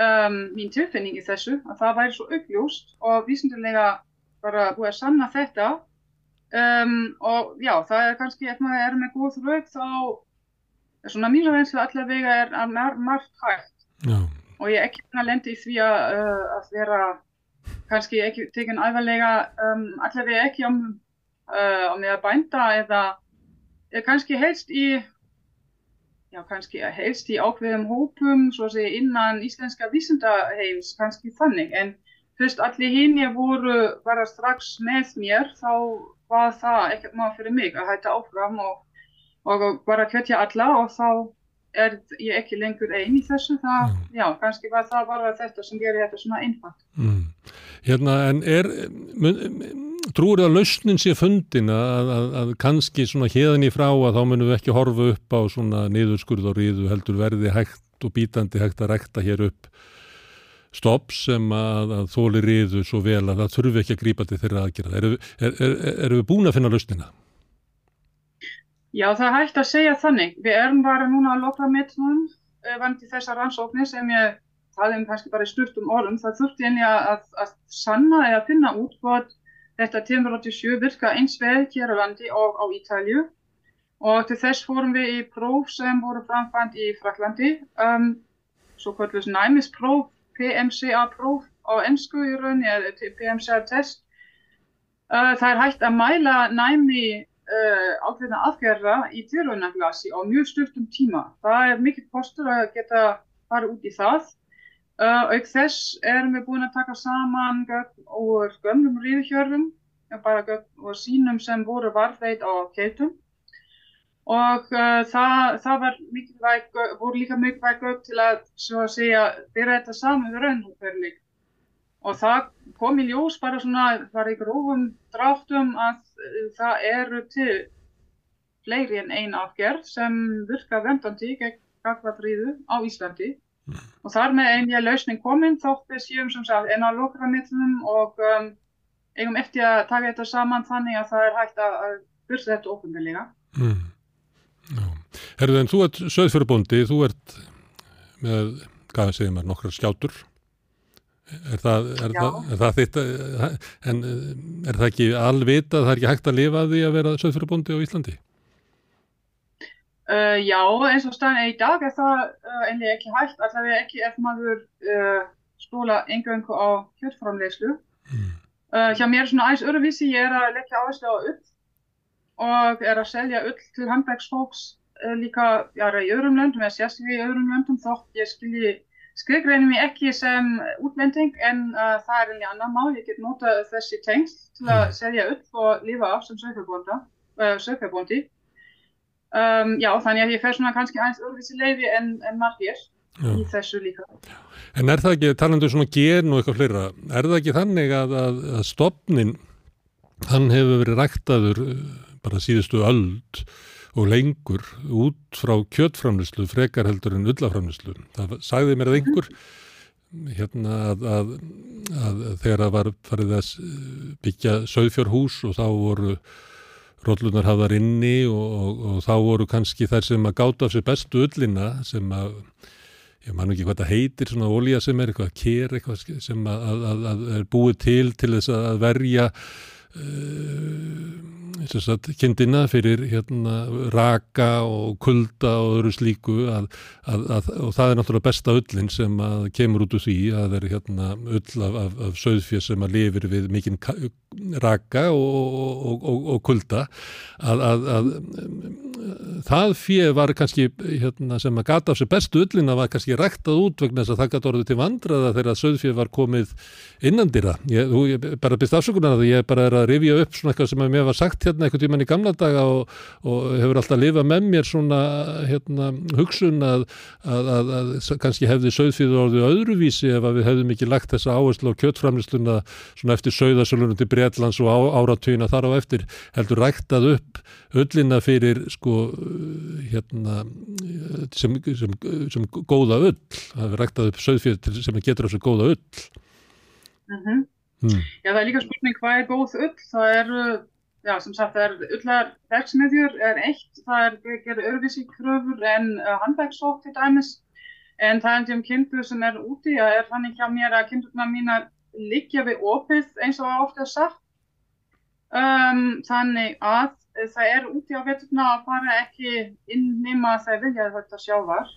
um, mín tilfinning í þessu að það væri svo uppljóst og vísindilega bara búið að sanna þetta um, og já, það er kannski ef maður er með góð rög þá svona mínu reynslu allavega er að margt hægt Já. Og ég ekki að lendi í því að, uh, að vera kannski ekki tekinn alvarlega um, allavega ekki om, uh, ég að bænda eða, kannski helst í já kannski helst í ákveðum hópum svo að segja innan íslenska vísindaheims kannski þannig. En fyrst allir hinn ég voru bara strax með mér þá var það ekkert maður fyrir mig að hætta áfram og, og bara kvetja alla og þá er ég ekki lengur einn í þessu það, mm. já, kannski var það bara þetta sem gerir þetta svona einfalt. Mm. Hérna, en er trúur það að lausnin sé fundin að, að, að kannski svona hérðin í frá að þá munum við ekki horfa upp á svona niðurskurð og ríðu heldur verði hægt og bítandi hægt að rekta hér upp stopp sem að, að þóli ríðu svo vel að það þurfi ekki að grípa til þeirra aðgerða. Erum er, er, er við búin að finna lausnina? Já, það er hægt að segja þannig. Við erum bara núna að lokra metnum vandi þessar rannsóknir sem ég taði um kannski bara styrtum orðum. Það þurfti einnig að, að, sanna eða að finna út hvort þetta 1087 virka eins vel hér á landi og á Ítalju og til þess fórum við í próf sem voru framkvæmt í Fraklandi, um, svo kvöldlega næmispróf, PMCA-próf á ennsku í rauninni, eða PMCA-test. Uh, það er hægt að mæla næmi ákveðna aðgerða í tilraunaglasi á mjög styrtum tíma. Það er mikill postur að geta farið út í það. Uh, auk þess erum við búin að taka saman og gömlum ríðhjörðum, bara og sínum sem voru varðveit á keitum og uh, það, það mikilvæg, voru líka mikilvæg gögn til að, að segja, byrja þetta saman við raunhúferlik. Og það kom í ljós bara svona, bara í grófum dráttum að uh, það eru til fleiri en einn afgerð sem virka vendandi gegn gagvardríðu á Íslandi. Mm. Og þar með einn ég lausning kominn þótt við séum sem sagt enn á lokramillum og um, eigum eftir að taka þetta saman þannig að það er hægt að, byrja þetta ofinnilega. Mm. Herðu en þú ert söðfjörðbóndi, þú ert með, hvað segir maður, nokkrar skjátur. Er það, er það, er það þitt, en er það ekki alvita, það er ekki hægt að lifa því að vera söðfjörðbóndi á Íslandi? Uh, já, eins og staðin í dag er það uh, einlega ekki hægt, allavega ekki ef maður uh, stóla engöngu á kjöldframlegslu. Mm. Hjá mér er svona aðeins öruvísi, ég er að leggja áherslu á ull og er að selja ull til handverksfólks líka jára, í öðrum löndum eða sérstaklega í öðrum löndum þótt ég skilji skriðgreinum ég ekki sem útlending en það er einlega annar mál, ég get nota þessi tengst til að selja ull og lifa af sem sökjarbóndi. Um, já, þannig að ég fer svona kannski aðeins öðruvísi leiði en, en margir já. í þessu líka. En er það ekki, talandu svona gen og eitthvað fleira, er það ekki þannig að, að, að stopnin, hann hefur verið ræktaður bara síðustu öld og lengur út frá kjötframlislu frekar heldur en ullaframlislu. Það sagði mér að einhver hérna að, að, að þegar það var farið að byggja söðfjörhús og þá voru rollunar hafðar inni og, og, og þá voru kannski þær sem að gáta af sér bestu ullina sem að, ég man ekki hvað það heitir, svona ólíja sem er eitthvað kér eitthvað sem að, að er búið til til þess að verja uh, kindina fyrir hérna, raka og kulda og öðru slíku að, og það er náttúrulega besta ullin sem kemur út úr því að það er hérna, ull af, af, af söðfjör sem að lifir við mikinn raka og, og, og, kulda að, að, að það fyrir var kannski hérna, sem að gata á sig bestu ullina var kannski ræktað út vegna þess að það gata orðið til vandraða þegar söðfjör var komið innandira. Ég, ég bara byrst afsökunar að ég bara er að rifja upp svona eitthvað sem að mér var sagt hérna eitthvað tíman í gamla daga og, og hefur alltaf lifað með mér svona hérna, hugsun að, að, að, að kannski hefði söðfjör orðið öðruvísi ef við hefðum ekki lagt þessa áherslu á kjötframlýsluna svona eftir söðasölunum til Breitlands og á, áratvína þar á eftir heldur ræktað upp öllina fyrir sko hérna sem, sem, sem góða öll, það er ræktað upp söðfjörð sem getur þessu góða öll Mhm. Hmm. Já, það er líka spurning hvað er góð ull. Það eru, já, sem sagt, það er ullar verksmiðjur er eitt, það er gerði öðruvísi kröfur en uh, handverksók til dæmis. En það er um kindur sem er úti, það er þannig hjá mér að kindurna mínar liggja við opið eins og ofta sagt. Um, þannig að það er úti á veturna að fara ekki inn nema að það vilja þetta sjávar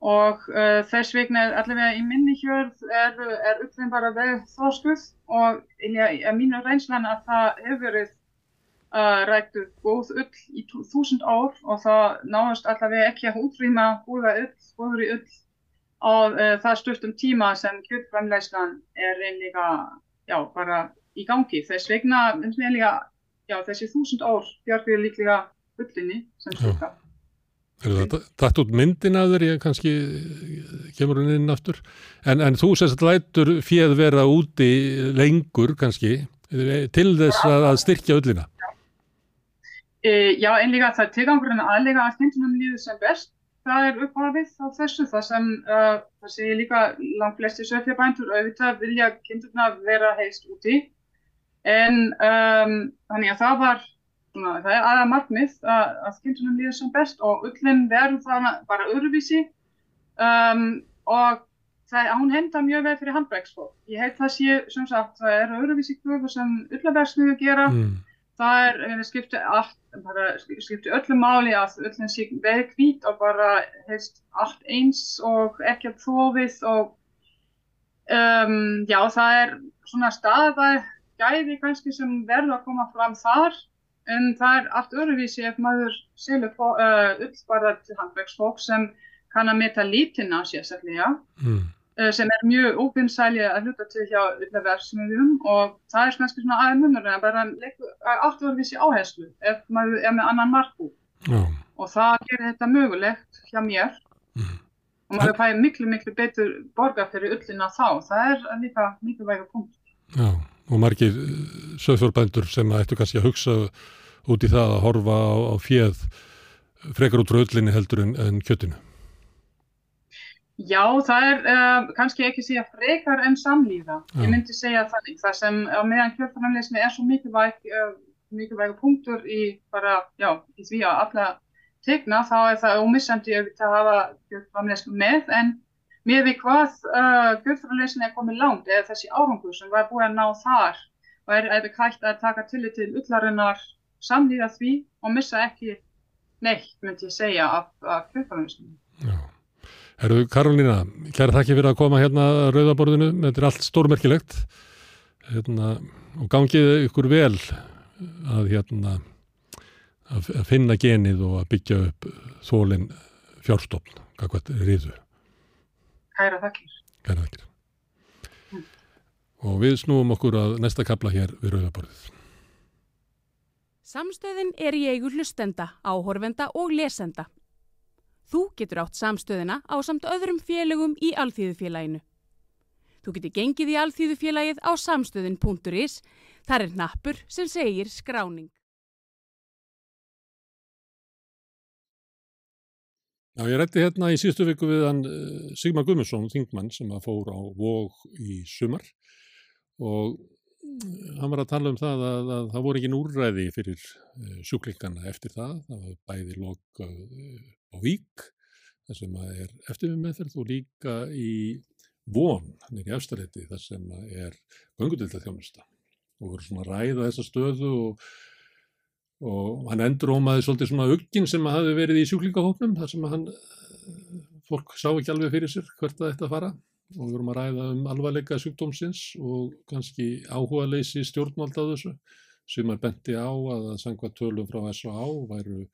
og uh, þess vegna er allavega í minni hjörð er, er ullin bara vel þróskuð og ég mínu reynslan að það hefur verið uh, ræktu góð ull í þúsund ár og það náðast allavega ekki að útrýma góða ull, góðri ull á uh, það stuttum tíma sem kjöldframleyslan er einlega, já, bara í gangi. Þess vegna, líka, já, þessi þúsund ár bjargir líklega ullinni sem það dætt út myndin að þér, ég kannski kemur hún inn aftur. En, en þú sérst lætur fjöð vera úti lengur kannski til þess að, að styrkja öllina. E, já, einlega það er tilgangurinn aðlega að kindunum líður sem best. Það er upphafið á þessu, það sem, uh, það segir líka langt flesti söfjabændur, auðvitað vilja kindurna vera heist úti. En um, þannig að það var, svona, það er aða markmið að, að kindunum líður sem best og ullin verður það bara öðruvísi um, og það, hún henda mjög vel fyrir handverksfólk. Ég heit það sé, sem sagt, það eru öðruvísi kröfur sem ullaverksmiður gera. Mm. Það er, það skipti, allt, bara, skipti öllu máli að öllin sé vel hvít og bara heist allt eins og ekki að þófið og um, já það er svona staða gæði kannski sem verður að koma fram þar en það er allt öðruvísi ef maður selur uh, ull bara til handverksfólk sem kann að meta lítina sérstaklega Mm. Uh, sem er mjög óvinnsæli að hluta til hjá ullaverksmiðjum og það er kannski svona aðeins munur en bara öðruvísi áherslu ef maður er með annan markú Já. og það gerir þetta mögulegt hjá mér. Og maður fæði miklu miklu betur borga fyrir ullina þá. Það er líka mikilvæga punkt Já, og margir söðfjórbændur sem ættu kannski að hugsa út í það að horfa á, á fjöð frekar út frá öllinni heldur en, en kjötinu. Já, það er uh, kannski ekki segja frekar en samlíða. Já. Ég myndi segja þannig. Það sem á meðan kjöldframleysni er svo mikilvæg, uh, mikilvæg punktur í bara, já, í því að alla tegna, þá er það ómissandi að hafa kjöldframleysni með, en með því hvað uh, kjöldframleysni er komið langt, eða þessi árangur sem var búið að ná þar, og er eða hægt að taka tillit til ullarinnar samlíða því og missa ekki neitt, myndi ég segja, af, af kjöldframleysni. Herðu Karolína, kæra þakki fyrir að koma hérna að rauðaborðinu, þetta er allt stórmerkilegt hérna, og gangið ykkur vel að, hérna, að finna genið og að byggja upp þólinn fjárstofn, hvað riðu, Kæra þakkir. kæra þakkir. Og við snúum okkur að næsta kapla hér við rauðaborðið. Samstöðin er í eigu hlustenda, áhorfenda og lesenda. Þú getur átt samstöðina á samt öðrum félögum í Alþýðufélaginu. Þú getur gengið í Alþýðufélagið á samstöðin.is. Þar er nappur sem segir skráning. Já, ég rætti hérna í síðustu viku við hann uh, Sigmar Guðmundsson, þingmann sem að fór á vóg í sumar og mm, hann var að tala um það að, að það voru ekki úrræði fyrir uh, sjúklingana eftir það, það var bæði lok á vík, þar sem er eftir við meðferð og líka í von, hann er í efstarétti, þar sem er göngudilda þjónusta og voru svona ræða þessa stöðu og og hann endurómaði svolítið svona uggin sem hafi verið í sjúklingahóknum þar sem hann, eh, fólk sá ekki alveg fyrir sér hvert það að fara og við vorum að ræða um alvarleika sjúkdómsins og kannski áhuga leysi stjórnvald á þessu sem er benti á að að sangva tölum frá S.A.A. væru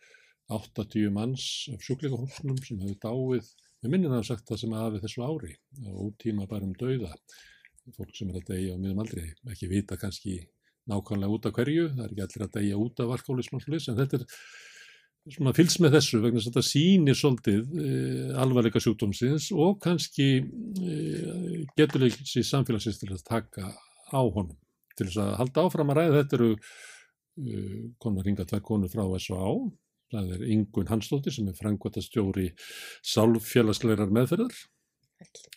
80 manns af sjúklingahóknum sem hefur dáið, við minnum að sagt það sem að hafi þessu ári og útíma bara um dauða fólk sem er að deyja á miðum aldrei, ekki vita kannski nákvæmlega út af hverju, það er ekki allir að deyja út af alkoholism og svolítið, en þetta er svona fylgst með þessu vegna að þetta sýnir svolítið e, alvarleika sjúkdómsins og kannski e, geturleikis í samfélagsins til að taka á honum. Til þess að halda áfram að ræða þetta eru e, konar ringa tvær konur frá S.A. Það er Ingun Hansdóttir sem er frangvata stjóri sálfélagslegar meðferðar,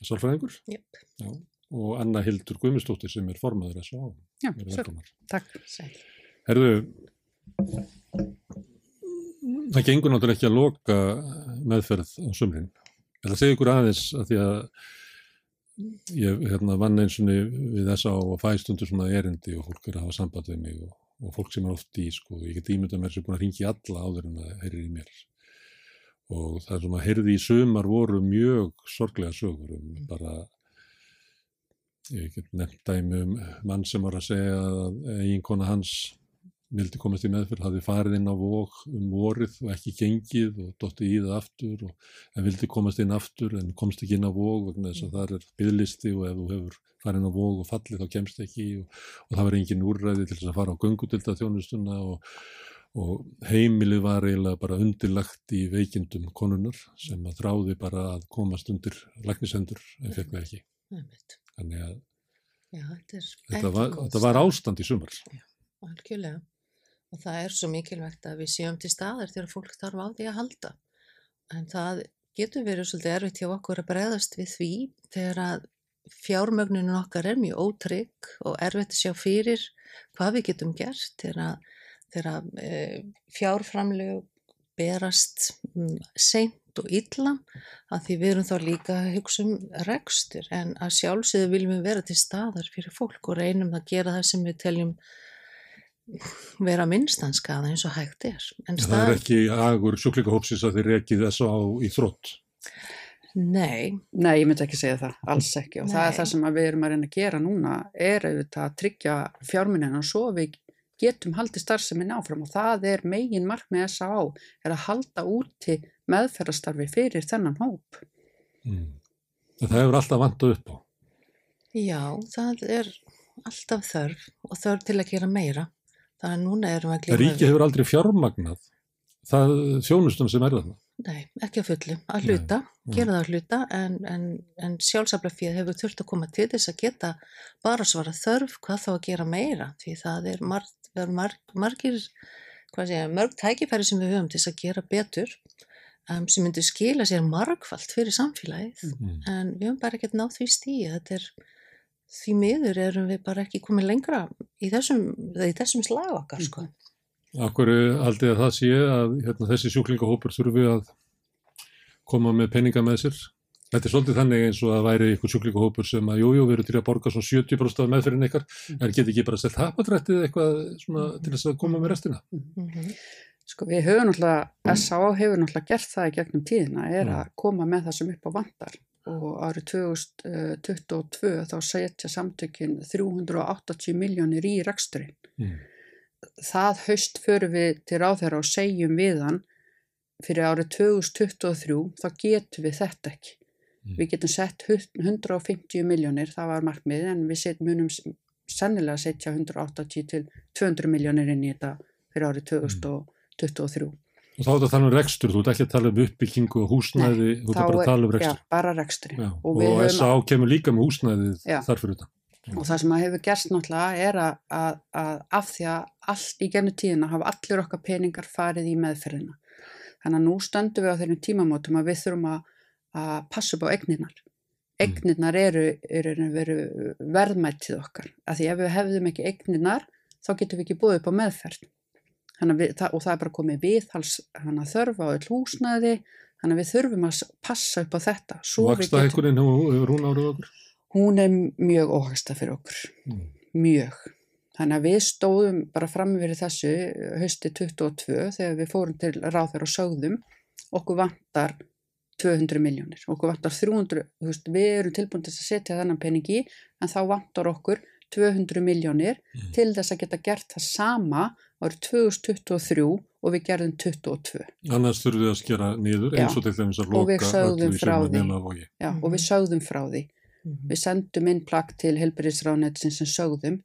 sálfræðingur. Yep. Já, og Anna Hildur Guðmustóttir sem er formaður þessu á. Já, svo, takk. Herðu, það gengur náttúrulega ekki að loka meðferð á sumrin. Ég ætla að segja ykkur aðeins að því að ég hérna, vann eins og við þessa á að fæ stundur svona erindi og fólk er að hafa samband við mig og, og fólk sem er oft í, sko, ég get ímyndað mér sem er búin að ringi alla áður en það heyrir í mér. Og það sem að heyrði í sumar voru mjög sorglega sögur um bara ég get nefnt dæmi um mann sem var að segja að eiginkona hans vildi komast í meðferð, hafði farið inn á vók um vorið og ekki gengið og dotti í það aftur og en vildi komast inn aftur en komst ekki inn á vók vegna þess að það er byggðlisti og ef þú hefur farið inn á vók og fallið þá kemst ekki og, og það var engin úrræði til þess að fara á göngudilda þjónustuna og, og heimilið var eiginlega bara undirlagt í veikindum konunar sem að þráði bara að komast undir lagnisendur en fekk það ekki. Þannig að Já, þetta var, þetta var ástand í sumar. Algjörlega. Og það er svo mikilvægt að við séum til staðar þegar fólk þarf á því að halda. En það getur verið svolítið erfitt hjá okkur að bregðast við því þegar að fjármögnunum okkar er mjög ótrygg og erfitt að sjá fyrir hvað við getum gert þegar að, e, fjárframlög berast mm, seint og illa að því við erum þá líka að hugsa um rekstur en að sjálfsögðu viljum við vera til staðar fyrir fólk og reynum að gera það sem við teljum vera minnstanskaða eins og hægt er. En Það er ekki agur sjúklingahópsins að þið rekið þess á í þrótt. Nei. Nei, ég myndi ekki segja það, alls ekki og það er Nei. það sem að við erum að reyna að gera núna er auðvitað að tryggja fjármunina og svo við getum haldið starfsemin áfram og það er megin markmið S.A.A. er að halda úti meðferðastarfi fyrir þennan hóp. Mm. Það hefur alltaf vantað upp á. Já, það er alltaf þörf og þörf til að gera meira. Það er núna erum við að glíma Ríki hefur aldrei fjármagnað það þjónustun sem er þarna. Nei, ekki að fullu, að hluta, nei. gera það að hluta en, en, en sjálfsaflafíð hefur þurft að koma til þess að geta bara svara þörf hvað þá að gera meira því það er, marg, marg, margir, segja, mörg tækifæri sem við höfum til þess að gera betur um, sem myndir skila sér margfalt fyrir samfélagið Mm. en við höfum bara ekkert náð því stíi, þetta er því miður erum við bara ekki komið lengra í þessum, í þessum slag okkar sko. Akkur haldið að það sé að hérna, þessi sjúklingahópur þurfi að koma með peninga með sér. Þetta er svolítið þannig eins og að væri ykkur sjúklingahópur sem að jújú, við erum til að borga svona 70% af meðferðin ykkar, en get ekki bara selt hapatrættið eitthvað svona til þess að koma með restina. Sko við höfum náttúrulega, S.A.A. hefur náttúrulega gert það í gegnum tíðina, er Mm. að koma með það sem upp á vandar og árið 2022 þá setja samtökin 380 miljónir í reksturinn. Mm. Það haust förum við til ráðherra og segjum við hann fyrir árið 2023 þá getum við þetta ekki. Við getum sett hu- 150 miljónir, það var markmið, en við set, munum sennilega setja 180 til 200 miljónir inn í þetta fyrir árið 2023. Og þá er þetta að tala um rekstur, þú ert ekki að tala um uppbyggingu og húsnæði, þú ert bara að tala um Já, rekstur. bara reksturinn. Já, Og og, S.A. kemur líka með húsnæðið Já. þar fyrir þetta. Og það sem að hefur gerst náttúrulega er að, að, að af því að allt í gennu tíðina hafa allir okkar peningar farið í meðferðina. Þannig að nú stöndum við á þeirrum tímamótum að við þurfum að, að passa upp á egninar. Egninar eru, eru, eru verðmættið okkar. Af því ef við hefðum ekki egninar þá getum við ekki búið upp á meðferð. Við, það, og það er bara komið viðhals þörfa á öll húsnæði þannig að við þurfum að passa upp á þetta Vaksta einhverjum hefur hún árið okkur? hún er mjög óhagsta fyrir okkur. Mjög. Þannig að við stóðum bara fram fyrir þessu hausti 22 þegar við fórum til ráðherra og sögðum okkur vantar 200 miljónir okkur vantar 300, þú veist, við erum tilbúin til að setja þennan peningi en þá vantar okkur 200 miljónir til þess að geta gert það sama árið 2023 og við gerðum 22 Annars þurfum við að skera niður eins og til dæmis að og við loka sögðum öllu í því. nema vogi. Já, og við sögðum frá því. Við sendum inn plagg til helbriðsráðnetsin sem sögðum.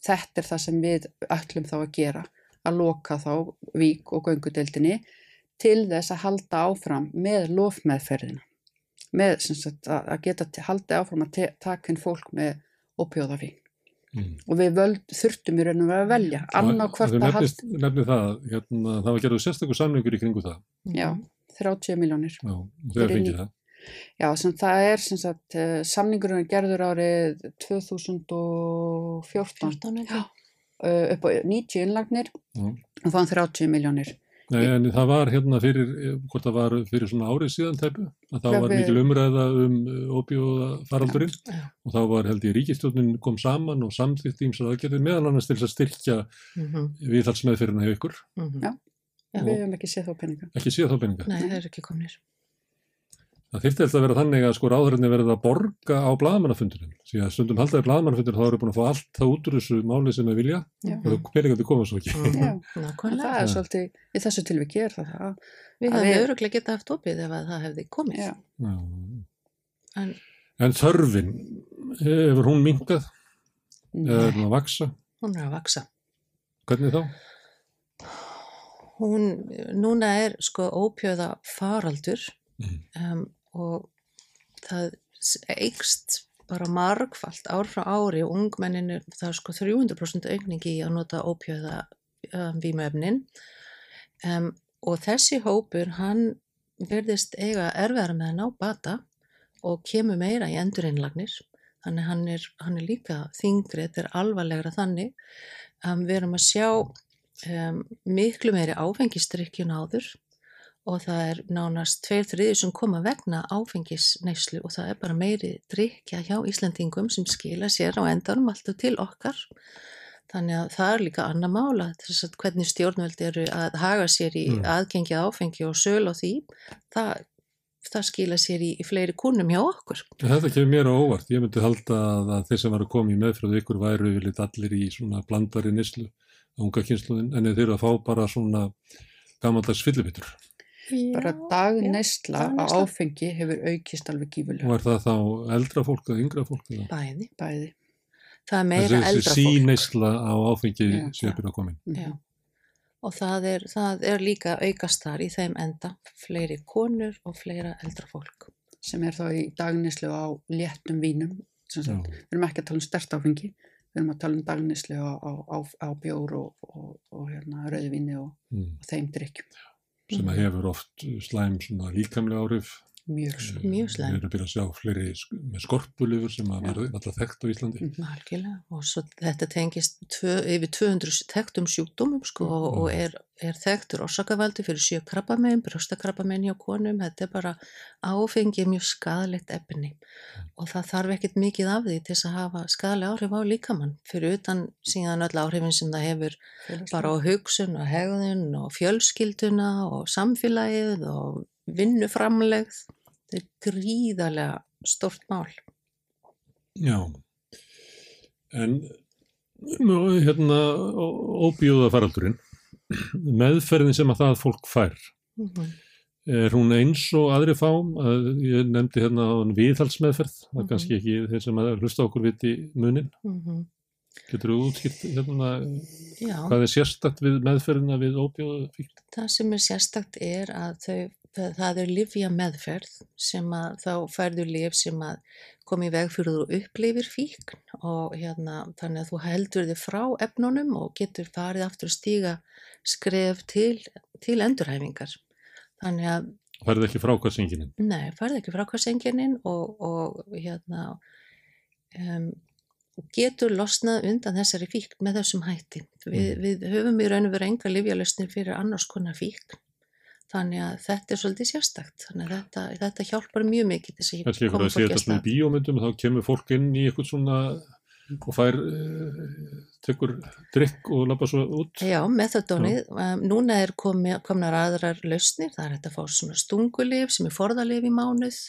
Þetta er það sem við ætlum þá að gera að loka þá vík og göngudeldinni til þess að halda áfram með lofmeðferðina. Með sem sagt að að geta te- haldið áfram að taka inn fólk með opjóðafík Mm. og við völd, þurftum í raun og veru að velja annarkvort Þú að halda nefnist, nefnir það, hérna, það var gerðu sérstakur samlingur í kringu það. já, 30 miljónir Já, þegar fengið það. Já, sem það er sem sagt, eh, samningurinn er gerður árið 2014 14, Já, eh, upp á 90 innlagnir Já. og fáum 30 miljónir. Nei, en það var hérna fyrir, hvort það var fyrir svona árið síðan tæpu, að það var mikil umræða um óbjóða faraldurinn og þá var held ég ríkistjórnin kom saman og samþýtt ímsar aðgerðir meðal annars til þess að styrkja Mhm. viðhalsmeðferðina hjá ykkur. Mhm. Já, Já. við hefum ekki séð þá peninga. Ekki séð þá peninga. Nei, það er ekki komnir. Það þyrfti alltaf að vera þannig að sko ráðhverjandi verið að borga á blaðamannafundunum. Því að stundum haldaði blaðamannafundunum þá eru búin að fá allt það út úr þessu máli sem við vilja Já. og það peningandi koma svo ekki. Já, Nákvæmlega. það er svolítið, í þessu tilviki er það það. Við hefum öruglega getað haft opið ef að það hefði komið. Já. Já. En En þörfin, hefur hún minkað? Eða er hún að vaksa? hún er að vaksa. Hvernig þá? Hún, núna er sko ópjöða faraldur um, og það eikst bara margfalt ár frá ári og ungmenninu, það er sko 300% aukningi í að nota ópjöða um, vímöfnin um, og þessi hópur hann verðist eiga erfiðar með að ná bata og kemur meira í endurinnlagnir þannig hann er, hann er líka þingri, þetta er alvarlegra þannig. Um, við erum að sjá miklu meiri áfengistrikkjun áður og það er nánast tveir þriðir sem koma vegna áfengisneyslu og það er bara meiri drikja hjá Íslandingum sem skila sér á endanum alltaf til okkar þannig að það er líka annar mála þess að hvernig stjórnveld eru að haga sér í Mm. aðgengi að áfengi og söl og því það, það skila sér í, í fleiri kúnum hjá okkur Þetta kemur mér á óvart. Ég myndi halda að, að þeir sem var að koma í meðfröðu ykkur væru yfirleitt allir í svona blandari nýslu á unga kynsluðin en þeir eru að fá bara svona gammaldags fyllibittur. Bara dagneysla á áfengi hefur aukist alveg gífulega. Og er það þá eldra fólk eða yngra fólk? Eða? bæði, Bæði. það er meira Þessi, eldra þessi fólk síneysla á áfengi Já. sé að byrja að koma inn. Já. og það er, það er líka aukast þar í þeim enda fleiri konur og fleira eldra fólk Sem er þá í dagneyslu á léttum vínum. sem sagt. Já. Við erum ekki að tala um stert áfengi. Við erum að tala um dagneyslu á, á, á, á bjór og, og, og hérna, rauðvinni og, Mm. og þeim drikkjum. Sem að hefur oft slæm svona líkamlega áhrif. Mjög svo. Mjög Við slæm. erum að byrja að sjá fleiri með skorpulifur sem að verði alltaf þekkt á Íslandi. algjörlega. Og svo þetta tengist tvö, yfir 200 þekktum sjúkdómum sko og, og er, er þekktur orsakavaldi fyrir sjö krabbamein, brjóstakrabbamein hjá konum, þetta er bara áfengi er mjög skadalegt efni. Og það þarf ekkert mikið af því til þess að hafa skadalega áhrif á líkamann. Fyrir utan síðan öll áhrifin sem það hefur bara á hugsun og hegðun og fjölskylduna og samfélagið og vinnuframlegð þetta er gríðarlega stort mál Já, en hérna óbjóða faraldurinn, meðferðin sem að það fólk fær, Mhm. er hún eins og aðri að ég nefndi hérna á viðhaldsmeðferð, það er Mhm. kannski ekki þeir sem að hlusta okkur viti munin, Mhm. getur þú útskipt hérna Já. hvað er sérstakt við meðferðina við óbjóða fíkn? Það sem er sérstakt er að þau, það, það er livja meðferð sem að þá færðu liv sem að komi í veg fyrir þú upplifir fíkn og hérna þannig að þú heldur þig frá efnunum og getur farið aftur að stíga skref til, til endurhæfingar. Þannig að Færði ekki frákvæðsinginin? Nei, farið ekki frá hversengininn og, og hérna um, getur losnað undan þessari fíkn með þessum hætti. Vi, Mm. Við höfum í raun og veru enga livjalösnir fyrir annars konar fíkn. Þannig að þetta er svolítið sérstakt. Þannig að þetta, þetta hjálpar mjög mikið þess að ykkur koma að sé fólki þetta að svona í stað. bíómyndum, þá kemur fólk inn í eitthvað svona og fær, uh, tekur drikk og lappa svo út. Já, metadónið. Núna er komi, komnar aðrar lausnir. Það er hægt að fá svona stungulif sem er forðalif í mánuð.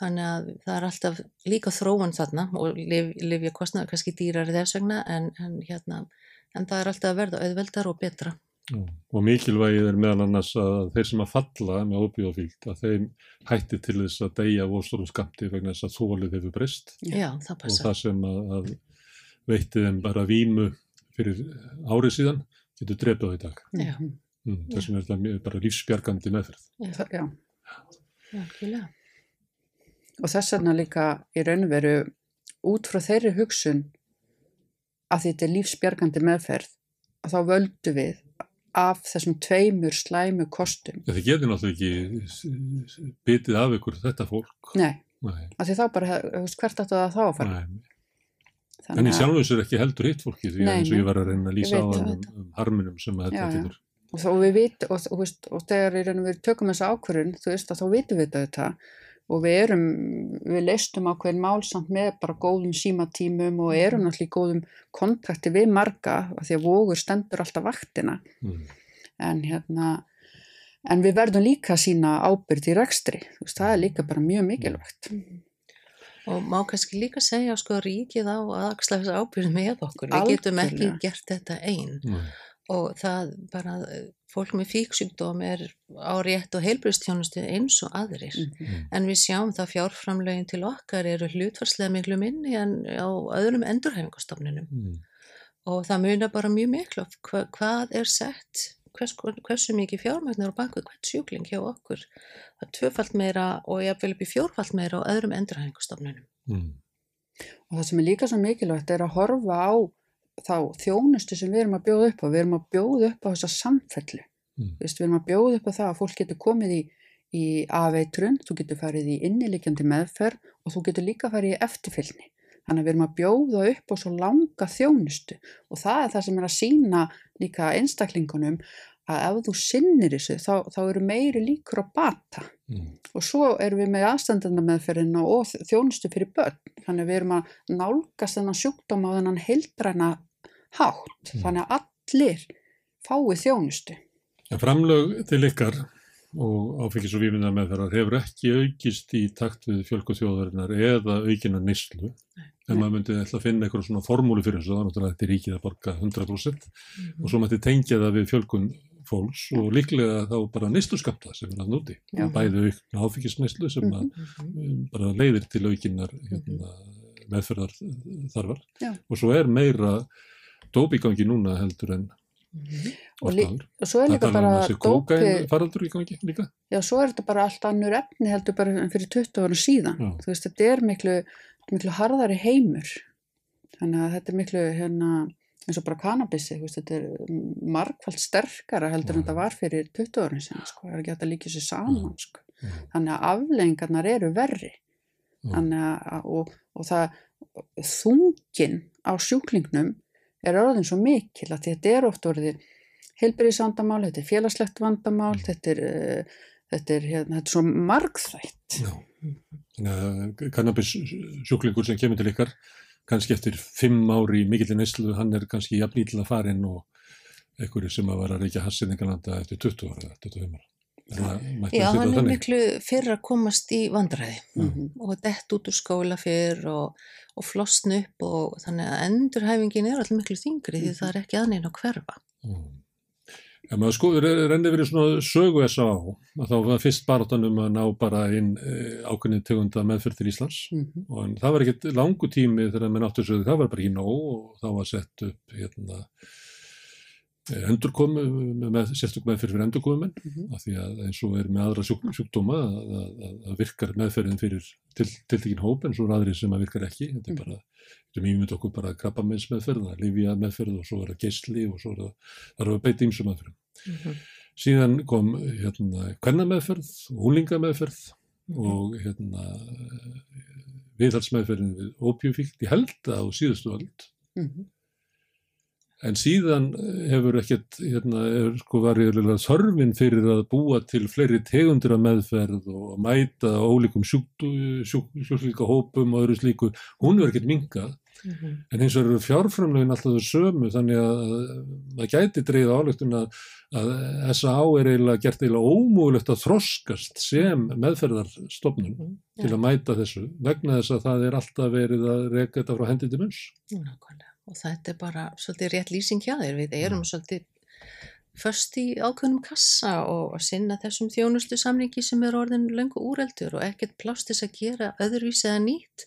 Þannig að það er alltaf líka þróun þarna og lif, lifja kostnaður kannski dýrar þess vegna en, en, hérna, en það er alltaf að verða auðveldar og betra. Já, og mikilvægið er meðal annars að þeir sem að falla með óbjóðafíld að þeim hætti til þess að deyja óstórum skamti vegna þess að þólið hefur breyst Já, það og það sem að, að veitti þeim bara vímu fyrir árið síðan getur drefið á í dag. Já. Mm, þess vegna er þetta bara lífsbjargandi meðferð. Já, Já. algjörlega. Og þess vegna líka í raun og veru út frá þeirri hugsun að þetta er lífsbjargandi meðferð að þá völdu við af þessum tveimur slæmu kostum. Ja, þið getur náttúrulega ekki bitið af ykkur þetta fólk. Nei, Nei. af því þá bara, hvert áttu það þá að fara? Nei. En í sjálf þessu er ekki heldur hitt fólki því að eins og ég var að reyna að lýsa á veit um, það. um harminum sem að þetta getur. Og, þá, og við vit, og, og, veist, og þegar og við tökum þessa ákvörðun, þú veist, að þá vitum við þetta og við erum, við leistum ákveðin mál samt með bara góðum símatímum og erum náttúrulega í góðum kontakti við marga, af því að vogur stendur alltaf vaktina. Mm. En hérna, en við verðum líka að sína ábyrgd í rekstri, þú veist, það er líka bara mjög mikilvægt. Og má kannski líka segja sko ríkið á að axla þess ábyrgð með okkur. Við getum ekki Algjörlega. gert þetta einn. Nei. Og það bara, fólk með fíksjúkdóm er á rétt og heilbristjónustu eins og aðrir. Mhm. En við sjáum það fjárframlegin til okkar eru hlutfarslega miklu minni en á öðrum endurhæfingastofnunum. Mm. Og það munar bara mjög miklu hva, hvað er sett, hvers, hversu mikið fjármæknar á baku hvert sjúkling hjá okkur. Það er tvöfalt meira og ég vil upp í fjórfalt meira á öðrum endurhæfingastofnunum. Mm. Og það sem er líka svo mikilvægt er að horfa á þá þjónustu sem við erum að bjóða upp á. Við erum að bjóða upp á þessa samfellu. Mm. Við erum að bjóða upp á það að fólk getur komið í, í afeitrun, þú getur farið í innilikjandi meðferð og þú getur líka farið í eftirfylgni. Þannig að við erum að bjóða upp á svo langa þjónustu og það er það sem er að sína líka einstaklingunum að ef þú sinnir þessu þá, þá eru meiri líkur á bata. Mm. og svo erum við með aðstandana meðferðina og þjónustu fyrir börn. Þannig að við erum að nálgast þennan sjúkdóma á þennan heildræna hátt. Mm. þannig að allir fái þjónustu. En framlög til ykkar og áfengis og vímina meðferðar hefur ekki aukist í takt við fjölku þjóðarinnar eða aukina neyslu. En maður myndi ætla að finna eitthvað svona formúli fyrir þessu, er náttúrulega þetta er ríkið að borga 100% og svo mætti tengja það við fjölkun fólks og líklega þá bara neyslu skamta sem er að núti. Já. Bæði aukna áfengisneyslu sem að um, bara leiðir til aukinar hérna, meðferðar þarfar Já. og svo er meira dóp í gangi núna heldur en og, og svo er líka um bara dópi líka. já, svo er þetta bara allt annur efni heldur bara fyrir 20 ára síðan Já. þú veist, þetta er miklu, miklu harðari heimur þannig að þetta er miklu hérna, eins og bara kannabissi þetta er margfald sterkara heldur en þetta var fyrir 20 ára sinna sko, það er ekki hægt að líka sér saman sko. þannig að afleggingarnar eru verri þannig að og, og það þungin á sjúklingnum er orðin svo mikil að þetta er oft orðið heilbyrðisvandamál, þetta er félagslegt vandamál, þetta er, uh, þetta er, hérna, þetta er svo margþætt. Já. Þannig að kannabis sjúklingur sem kemur til ykkar kannski eftir fimm ári í mikillir neyslu, hann er kannski jafn ítla farinn og einhverju sem að vera að reykja hassinningalanda eftir 20 ára, 25 ára. Já, hann er miklu fyrir að komast í vandræði Mhm. og dett út úr skóla fyrr og, og flosna upp og þannig að endurhæfingin er alltaf miklu þingri því það er ekki aðneina að hverfa. Ef maður skoður renni verið svona sögu S.A. að þá var fyrst barátanum að ná bara inn e, ákveðin tegunda meðferð til Íslands Mhm. og en það var ekkert langu tími þegar menn áttu sögðu, það var bara ekki nóg og þá var sett upp hérna endurkomu með sérstök meðferð fyrir endurkomumenn Mhm. af því að eins og er með aðra sjúk, sjúkdóma að, að, að virkar meðferðin fyrir til, tiltekin hóp en svo er aðri sem að virkar ekki. Þetta er bara, sem ímynd okkur bara krabbamins meðferð, livja meðferð og svo er það geisli og svo er það, það er að beita ímsum meðferðum síðan kom hérna kvenna meðferð, húlinga meðferð og hérna viðhalsmeðferðin við ópjufíkt, ég held að á síðustu öld Mhm. En síðan hefur ekkert, hérna, er sko varðilega þörfin fyrir að búa til fleiri tegundir af meðferð og mæta ólíkum sjúklíka hópum og öðru slíku, hún verður ekkert minkað. En eins og eru fjárframlegin alltaf þau sömu þannig að það gæti dreigð álöktun að, að S.A.A. er eiginlega gert eiginlega ómúlegt að þroskast sem meðferðarstofnun til að mæta þessu vegna þess að það er alltaf verið að reka þetta frá hendi til munns. Nákvæmlega. Og þetta er bara svolítið rétt lýsing hjá þér. Við erum svolítið först í ákveðnum kassa og að sinna þessum þjónustu samringi sem er orðin löngu úreldur og ekkert plást þess að gera öðruvísi eða nýtt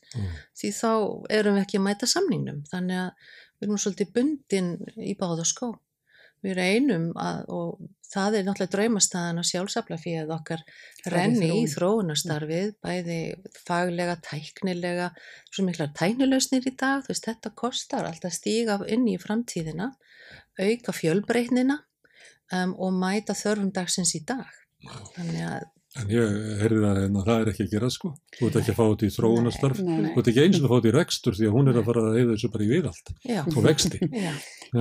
því þá erum við ekki að mæta samningnum. Þannig að við erum svolítið bundin í báða skó. Við reynum að, og það er náttúrulega draumastæðan að sjálfsafla fyrir okkar Fari í renni í þróun. þróunastarfið, bæði faglega, tæknilega, svo miklar tæknilausnir í dag, þú veist, þetta kostar alltaf stíga inn í framtíðina, auka fjölbreytnina, um, og mæta þörfum dagsins í dag. Þannig að En ég heyrði það en það er ekki að gera sko. Þú ert ekki að fá þetta í nei. Þú ert ekki eins og að fá þetta í rekstur því að hún er að fara að heiða þessu bara í viðalt Já. og vexti. <laughs> Já.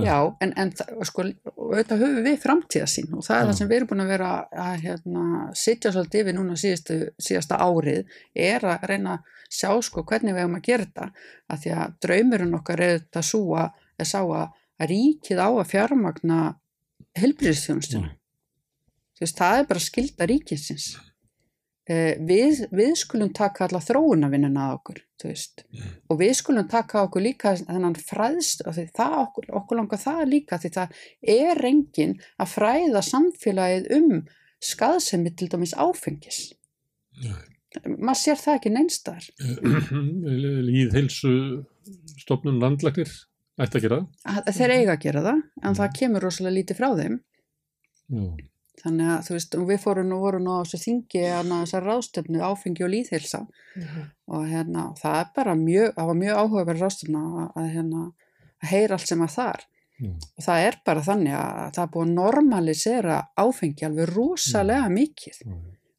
Já, en, en það- sko, auðvitað höfum við framtíðasín og það er Já. það sem við erum búin að vera að hérna, sitja svolítið yfir núna síðastu, síðasta árið er að reyna að sjá sko hvernig við hefum að gera þetta að því að draumurinn okkar er þetta súa er sá að, að ríkið á að fjármagna helbriðsþjónustuna. Þú veist, það er bara skilda ríkinsins. Eh, við, við skulum taka alla þróunavinnuna að okkur, veist. Og við skulum taka okkur líka þennan fræðst, það okkur, okkur langar það líka, því það er engin að fræða samfélagið um skaðsemi til dæmis áfengis. Maður sér það ekki neinstar. Líðheilsu <clears throat> stofnun landlagnir ætti að gera það. Þeir eiga að gera það, en það kemur rosalega lítið frá þeim. Já. Þannig að þú veist, og við fórum nú, vorum á þessu þingi hana, þessar ráðstöfnu áfengi og líðheilsa og hérna, það er bara mjög, það var mjög áhugaverð ráðstöfna að, að hérna, að heyra allt sem að þar. Og það er bara þannig að það er búið að normalisera áfengi alveg rosalega mikið.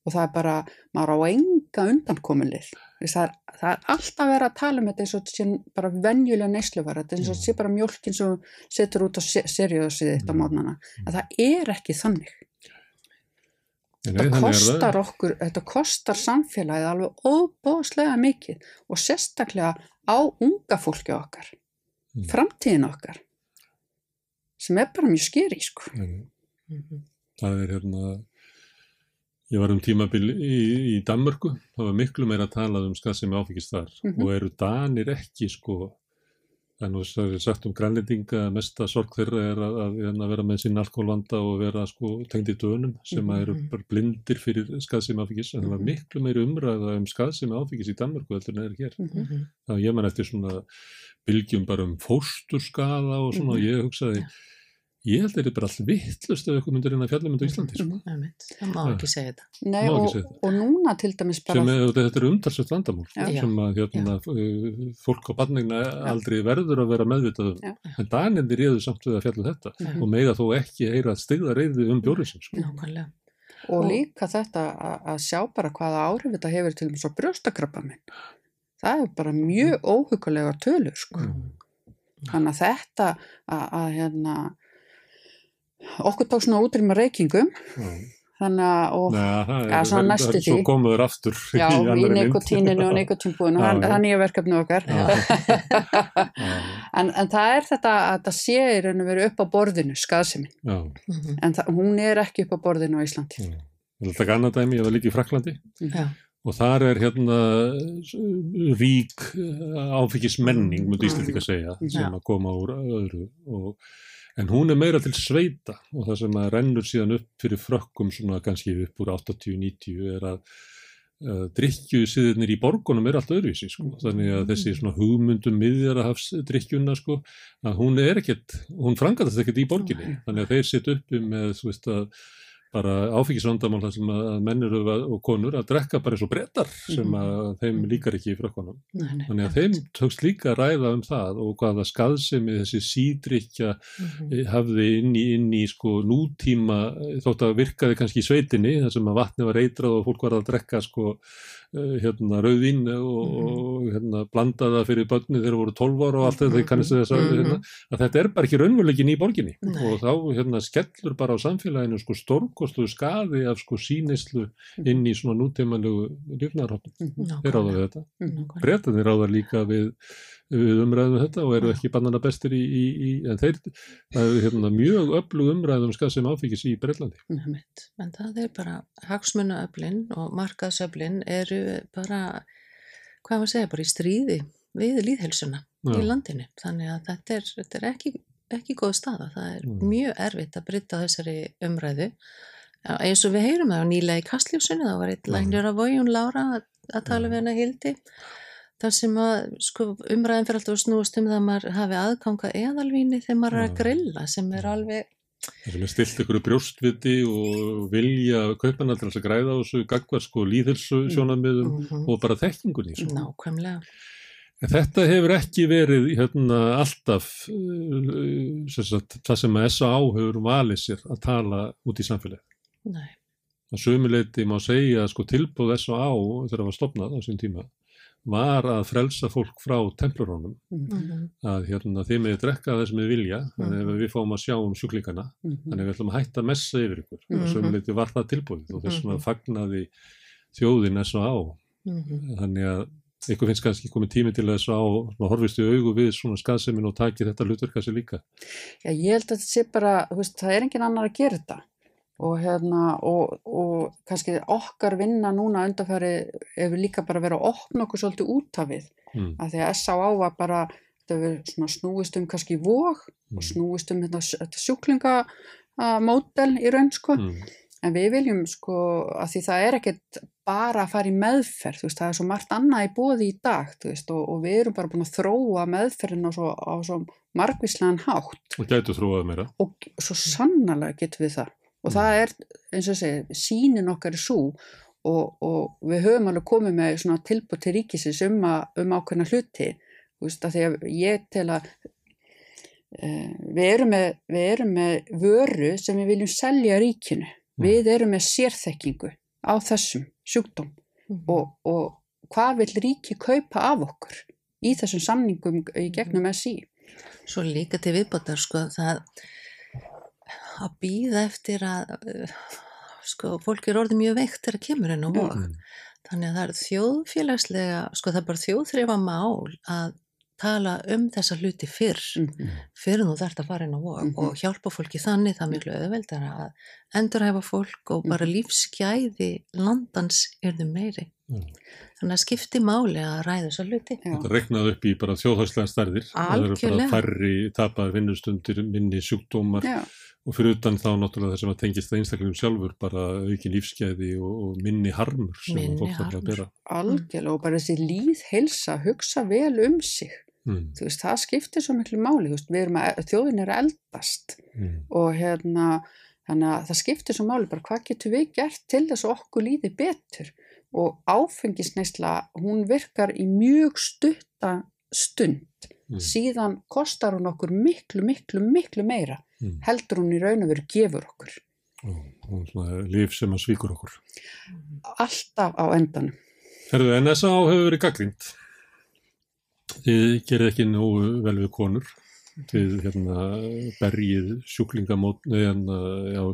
Og það er bara, maður á enga undankomulið það er, það er alltaf verið að tala um þetta eins og þetta sé bara venjulega neysluvara, þetta er eins og þetta sé bara mjólkin sem setur út á seriósið þitt á mótnana, að það er ekki þannig þetta það. kostar okkur, þetta kostar samfélagið alveg óbóðslega mikið og sérstaklega á unga fólki okkar, framtíðin okkar sem er bara mjög skeri sko. Það er hérna, ég var um tímabil í, í Danmörku, það var miklu meira að tala um skaðsemi áfengist þar Mhm. og eru Danir ekki sko, það er nú það er sagt um grænlendinga að mesta sorg þeirra er að, að, að vera með sín alkoholvanda og vera sko tengd í dönum sem að eru Mhm. bara blindir fyrir skaðsemi áfengis, en það var miklu meiri umræða um skaðsemi áfengis í Danmörku heldur en er hér. Mhm. Það ég man eftir svona bylgjum bara um fósturskaða og svona, Mhm. ég hugsaði, ég held að þetta er bara allt vittlust ef eitthvað myndir reyna að fjalla mynd á Íslandi, sko. Einmitt, það má Já. ekki segja þetta. Nei, og, segja þetta. og núna til dæmis bara sem er, þetta er umtalsett vandamál sko, Já. sem að hérna, uh, fólk á barnegna aldrei verður að vera meðvitað um Já. en danindi réðu samt við að fjalla um þetta Mhm. og mega þó ekki heyra stigða reyði um bjóriðsins sko. Og líka þetta að, að sjá bara hvaða áhrif þetta hefur til þess að brjóstakrabba minn það er bara mjög óhugulega tölur sko. þannig að þetta að, að hérna okkur tók svona útrýma reykingum. Þannig að og, Nei, það er, ja, svona næstu því svo komuður aftur já, í mynd. nikotíninu og nikotínbúinu <laughs> Já, það já. er nýja verkefni okkar. <laughs> En, en það er þetta að þetta sé í raun og veru upp á borðinu skaðsemi Já. en það, hún er ekki upp á borðinu á Íslandi. Ég vil taka annað dæmi, ég var líka í Fraklandi Já. og þar er hérna rík áfengismenning, myndi Íslandika segja, Já. sem að koma úr öðru og, en hún er meira til sveita og það sem að rennur síðan upp fyrir frökkum svona kannski upp úr 80-90 er að uh, drikkjusiðirnir í borgunum er allt öðruvísi sko. þannig að þessi svona hugmyndum miðjar að hafs drikkjuna sko, að hún er ekkert, hún frangatast ekkert í borginni þannig að þeir sitt uppi með þú veist að bara áfengisvandamál þar sem að menn eru að- og konur að drekka bara eins og brettar sem að þeim líkar ekki í frökkunum. Þannig að þeim tókst líka að ræða um það og hvaða skaðsemi þessi sídrykja Mhm. hafði inn í, inn í sko nútíma þótt að virkaði kannski í sveitinni þar sem að vatni var eitrað og fólk var að drekka sko eh, hérna rauðvín og, og hérna blandaða fyrir börni þegar voru 12 ára og allt þetta ég kannast þess að, Mhm. hérna, að þetta er bara ekki raunveruleikin í borginni. Og þá hérna skellur bara á samfélaginu sko stórkostuðu skaði af sko sínislu inn í svona nútímanlegu lífnarhóttum. Þeir ráða við þetta. Bretarnir ráða líka við, við umræðum þetta og eru ekki bannana bestir í, í, í en þeir, það er hérna mjög öflug umræðum skað sem áfengis í Breitlandi. Einmitt. En það er bara hagsmunaöflin og markaðsöflin eru bara, hvað maður segja, bara í stríði við líðhelsuna í landinu. Þannig að þetta er, þetta er ekki, ekki góð staða. Það er Mm. mjög erfitt að brytta þessari umræðu. Já, eins og við heyrum það á nýlega í kastljósunni, það var eitt læknir af Vójun Lára að, að tala við hana Hildi. þar sem að sko, umræðin fyrir alltaf að snúast um það að maður hafi aðganga eðalvíni þegar maður er að grilla sem er alveg Það sem er stilt ykkur brjóstviti og vilja kaupmanna til þess að græða á þessu gagvar sko líðhelsu sjónamiðum Mhm. og bara þekkingunni sko. nákvæmlega. En þetta hefur ekki verið hérna, alltaf uh, sem sagt, það sem að S.A.A. hefur valið sér að tala út í samfélagi. Nei. Að sömuleiti má segja að sko, tilbúð S.A.A. þegar það var stopnað á sín tíma var að frelsa fólk frá templurónum Mhm. að hérna, þið meði drekka það sem þið vilja þannig að við fáum að sjá um sjúklingana Mhm. þannig að við ætlum að hætta að messa yfir ykkur og Mhm. sömuleiti var það tilbúið og þess vegna Mhm. fagnaði þjóðin S.A.A. Mhm. þannig að ykkur finnst kannski komið tími til þess að horfist í augu við svona skaðsemin og taki þetta hlutverka sér líka. Já, ég held að þetta sé bara, þú veist, það er engin annar að gera þetta og hérna, og, og kannski okkar vinna núna undanfæri hefur líka bara verið að opna okkur svolítið út af við, Mm. að því að S.A.A. var bara, snúist um kannski vóg og snúist um þetta, þetta sjúklingamódel í raun, sko, Mm. en við viljum, sko, að því það er ekkert bara að fara í meðferð, veist, það er svo margt annað í bóði í dag, veist, og, og við erum bara búin að þróa meðferðin á svo, á svo margvíslegan hátt Og gætu þróað meira. og svo sannarlega getum við það og það er eins og segi sínin okkar er svo og, og við höfum alveg komið með svona tilbúð til ríkisins um, að, um ákveðna hluti. Þú veist að því að ég tel að e, við, erum með, við erum með vöru sem við viljum selja ríkinu. Við erum með sérþekkingu á þessum sjúkdóm. Og, og hvað vil ríki kaupa af okkur í þessum samningum í gegnum SI Svo líka til viðbótar sko það að býða eftir að uh, sko fólk er orðið mjög veikt þegar kemur inn á vok. Þannig að það er þjóðfélagslega, sko það er bara þjóðþrifa mál að tala um þessa hluti fyrr, fyrr en þú þarft að fara inn á vok og hjálpa fólki þannig það er miklu auðveldar að endurhæfa fólk og bara lífsgæði landans yrðu meiri. Þannig að skipti máli að ræða þessa hluti. Þetta reiknaði upp í bara þjóðhagslega stærðir. Það eru bara færri tapaði vinnustundir, minni sjúkdómar Já. Og fyrir utan þá náttúrulega það sem að tengist það einstaklingum sjálfur bara aukin lífsgæði og, og minni harmur sem Minni fólk þarf að bera. algjörlega og bara þessi líðheilsa hugsa vel um sig Mm. þú veist, það skiptir svo miklu máli þú veist, við erum að, þjóðin er að eldast Mm. og hérna þannig að það skiptir svo máli bara hvað getur við gert til þess að okkur líði betur og áfengisneisla hún virkar í mjög stutta stund Mm. síðan kostar hún okkur miklu, miklu, miklu meira Mm. heldur hún í raun og veru gefur okkur líf sem að svíkur okkur. alltaf á endanum Herðu, NSA hefur verið gaggrínt. Þið gerir ekki nógu vel við konur. Þið hérna, berjið sjúklingamót, nei, hérna,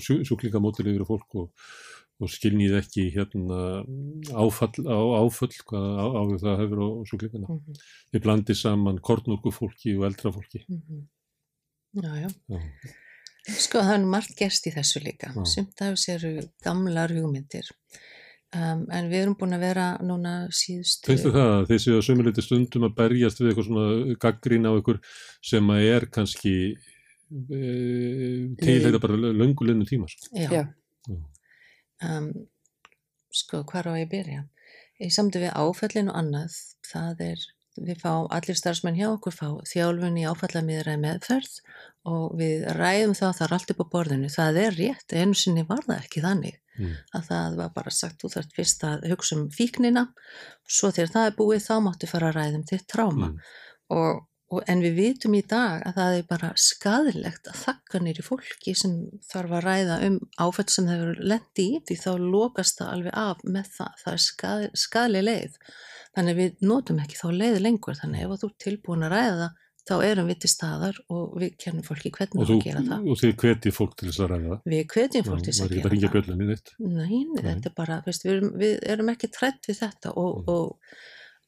sjúklingamótil yfir fólk og, og skiljið ekki hérna, áfall, á, áföll, hvað áður það hefur á sjúklingana. Mhm. Þið blandið saman kornúrku fólki og eldra fólki. Mhm. Já, já. Já. Sko það er margt gerst í þessu líka. Já. Sumt af þessu eru gamlar hugmyndir. Um, en við erum búin að vera núna síðustu... Finnst þið það að þið séu að sömuleiti stundum að berjast við eitthvað svona gaggrín á ykkur sem að er kannski e, tilheita bara löngu lennu tíma? Sko. Já. Um, sko, hvar á ég að byrja? Í samtu við áfællin og annað, það er, við fá, allir starfsmenn hjá okkur fá þjálfun í áfallamiðra meðferð og við ræðum það er allt upp á borðinu. Það er rétt, einu sinni var það ekki þannig. Mm. Að það var bara sagt, þú þarft fyrst að hugsa um fíknina, svo þegar það er búið þá máttu fara að ræðum þitt tráma. Og, og, en við vitum í dag að það er bara skadilegt að þakka nýri fólki sem þarf að ræða um áfætt sem þeir eru lendi í því þá lokast það alveg af með það. Það er skad, skadleg leið. Þannig við notum ekki þá leið lengur. Þannig ef þú ert tilbúin að ræða það þá erum við til staðar og við kennum fólki hvernig þú, að gera það. og þið hvetið fólk til þess að ræða það. Við hvetjum fólk til þess að Það er ekki gera að ringja það. bjöllunni neitt. Nei, nei, þetta er bara, við, erum, við erum ekki trætt við þetta og, og,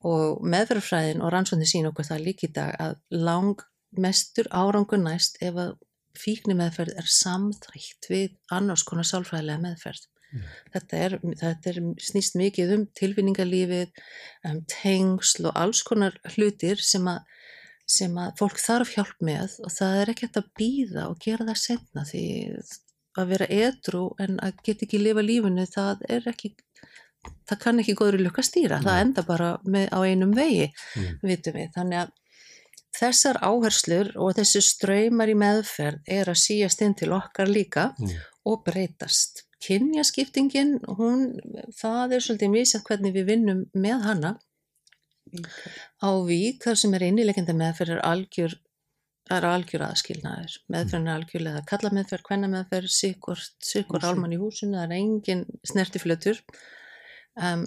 og meðverðfræðin og rannsóknir sín okkur það líka í dag að lang mestur árangur næst ef að fíkni meðferð er samþægt við annars konar sálfræðilega meðferð. Þetta, er, þetta er snýst mikið um tilfinningarlífið, um, tengsl og alls konar hlutir sem að sem að fólk þarf hjálp með og það er ekki hægt að býða og gera það setna því að vera edru en að geta ekki lifa lífinu það er ekki það kann ekki góður lukka stýra, það enda bara með, á einum vegi, vitum við. Þannig að þessar áherslur og þessi ströymar í meðferð er að síast inn til okkar líka og breytast. Kynjaskiptingin, hún það er svolítið misjætt hvernig við vinnum með hana. Á vík þar sem er innilegjandi meðferð er algjör, er algjör aðskilnaður. Meðferðin er algjörlega kalla meðferð, hvenna meðferð, sikkort Húsi. álmann í húsinu, það er engin snertiflötur. Um,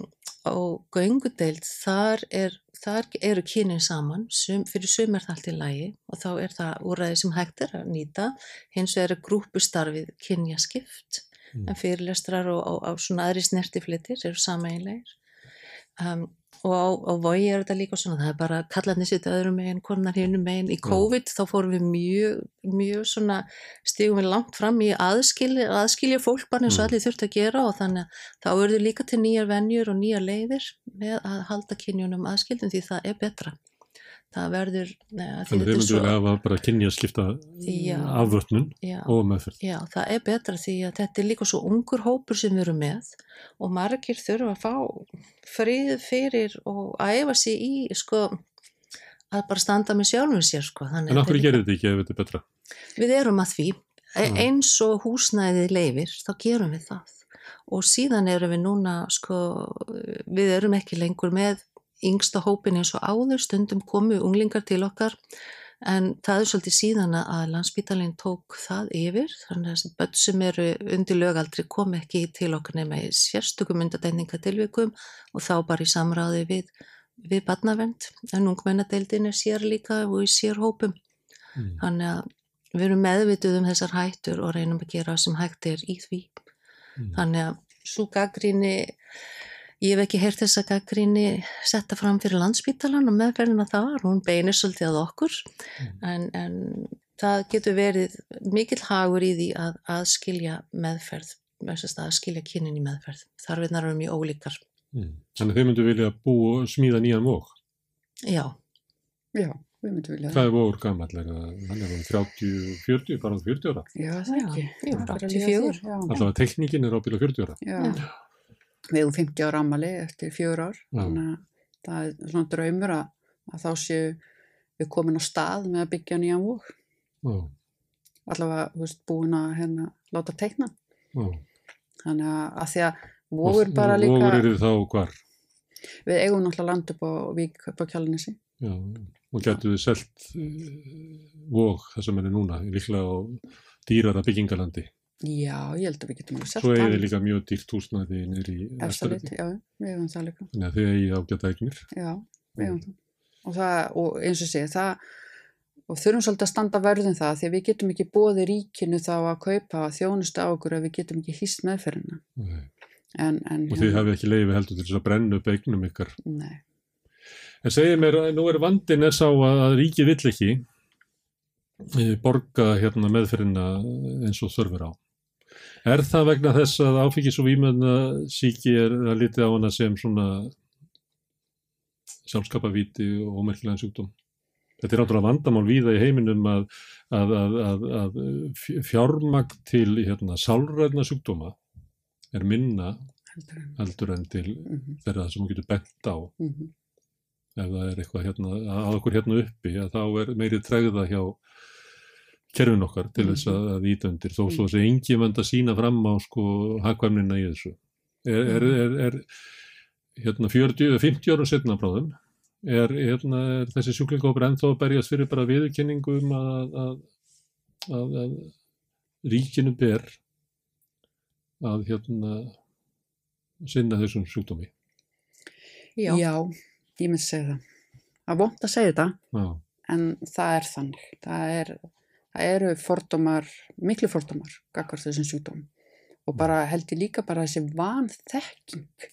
og göngudeild, þar, er, þar eru kynin saman, sum, fyrir sum er það allt í lagi og þá er það úræði sem hægt er að nýta. Hins vegar er grúpustarfið kynjaskipt Mm. en fyrirlestrar og, og, og svona aðri snertiflitir eru sameinlegir. Um, og á, á vogi er þetta líka svona, það er bara kallarnir sitt öðrum megin, konar hinnum megin. Í COVID þá fórum við mjög, mjög svona, stigum við langt fram í aðskilja, aðskilja fólk bara eins og Mm. allir þurft að gera og þannig að þá verður líka til nýjar venjur og nýjar leiðir með að halda kynjunum aðskildum því það er betra. Það verður, neða, Þannig þetta þeir er myndu vilja hafa bara kynja skipta Já. afvörnun Já. og meðferð. Já, það er betra því að þetta er líka svo ungur hópur sem við erum með og margir þurfa að fá frið fyrir og æfa sig í sko að bara standa með sjálfum sér sko. Þannig En að okkur þetta er gerir þetta ekki ef þetta er betra? Við erum að því, E- eins og húsnæðið leifir, þá gerum við það. Og síðan erum við núna, sko, við erum ekki lengur með yngsta hópin eins og áður, stundum komu unglingar til okkar, en það er svolítið síðan að landsbítalinn tók það yfir, þannig að þessi börn sem eru undir lögaldri kom ekki til okkar nema í sérstökum undadæningatilvikum og þá bara í samráði við, við barnavend, en ungmennadeildin er sér líka og í sér hópum. Mm. Þannig að við erum meðvituð um þessar hættur og reynum að gera sem hægt er í því. Mm. Þannig að svo gaggríni, ég hef ekki heyrt þessa gaggríni setta fram fyrir landsbítalan og meðferðina þar, hún beinir svolítið að okkur, en, en það getur verið mikill hagur í því að, að skilja meðferð, þess að skilja kynin í meðferð. Þarfinnar eru mjög ólíkar. Mm. Þannig þeir myndu vilja bú og smíða nýjan vóg. Já. Já, við myndum vilja Hvað er vógur gammal? Er það, hann er um 30, 40, bara um 40 ára? Já, það ekki. Það er að 84. líða þér, já. Alltaf að tekníkin er ábyrða 40 ára. Já. Við hefum 50 ára ammali eftir fjögur ár. Já. Þannig að það er svona draumur að, að þá séu við komin á stað með að byggja nýjan. Já. Allavega, veist, búin að hérna láta teikna. Já. Þannig að, að því að vógur bara líka, Vógur eru þá hvar? við eigum náttúrulega land upp á Vík, upp á Kjálinesi. Já, og getur þið selt uh, vóg það sem er núna, líklega á dýrara byggingalandi. Já, ég held að við getum alveg selt Svo er þið líka mjög dýrt húsnaði niður í Efstaleiti. já, við eigum það líka. Þannig að þið eigi ágæta eignir. Já, við eigum það. Og, það, og eins og sé, það, og þurfum svolítið að standa verðum það því að við getum ekki bóði ríkinu þá að kaupa þjónustu á okkur ef við getum ekki hýst meðferðina. En, en, Og þið hafið ekki leiði heldur til þess að brenna upp eignum ykkar. Nei. En segið mér, nú er vandin er sá að, að ekki eh, borga hérna meðferðina eins og þörfur á. Er það vegna þess að áfengis og vímöðna síki er að litið á hana sem svona sjálfskapavíti og ómerkilegan sjúkdóm? Þetta er náttúrulega vandamál víða í heiminum að, að, að, að, að fjármagn til hérna, sálræðna sjúkdóma er minna heldur en til Mhm. þeirra sem hún getur bent á Mhm. ef það er eitthvað hérna, að okkur hérna uppi að þá er meiri tregða hjá kerfin okkar til þess að, að íta undir þó svo þessi engi vend að sína fram á sko hagkvæmnina í þessu er, er, er, er hérna 40, 50 árum setna bráðum er, hérna, er þessi sjúklingópar ennþá að berjast fyrir bara viðurkenningu um að, að, að, að ríkinu ber að hérna sinna þessum sjúkdómi Já. ég myndi segja það. Það er vond að segja þetta, Já. en það er þannig. Það, er, það eru fordómar, miklu fordómar, gagvart þessum sjúkdóm. Og bara held ég líka bara þessi vanþekking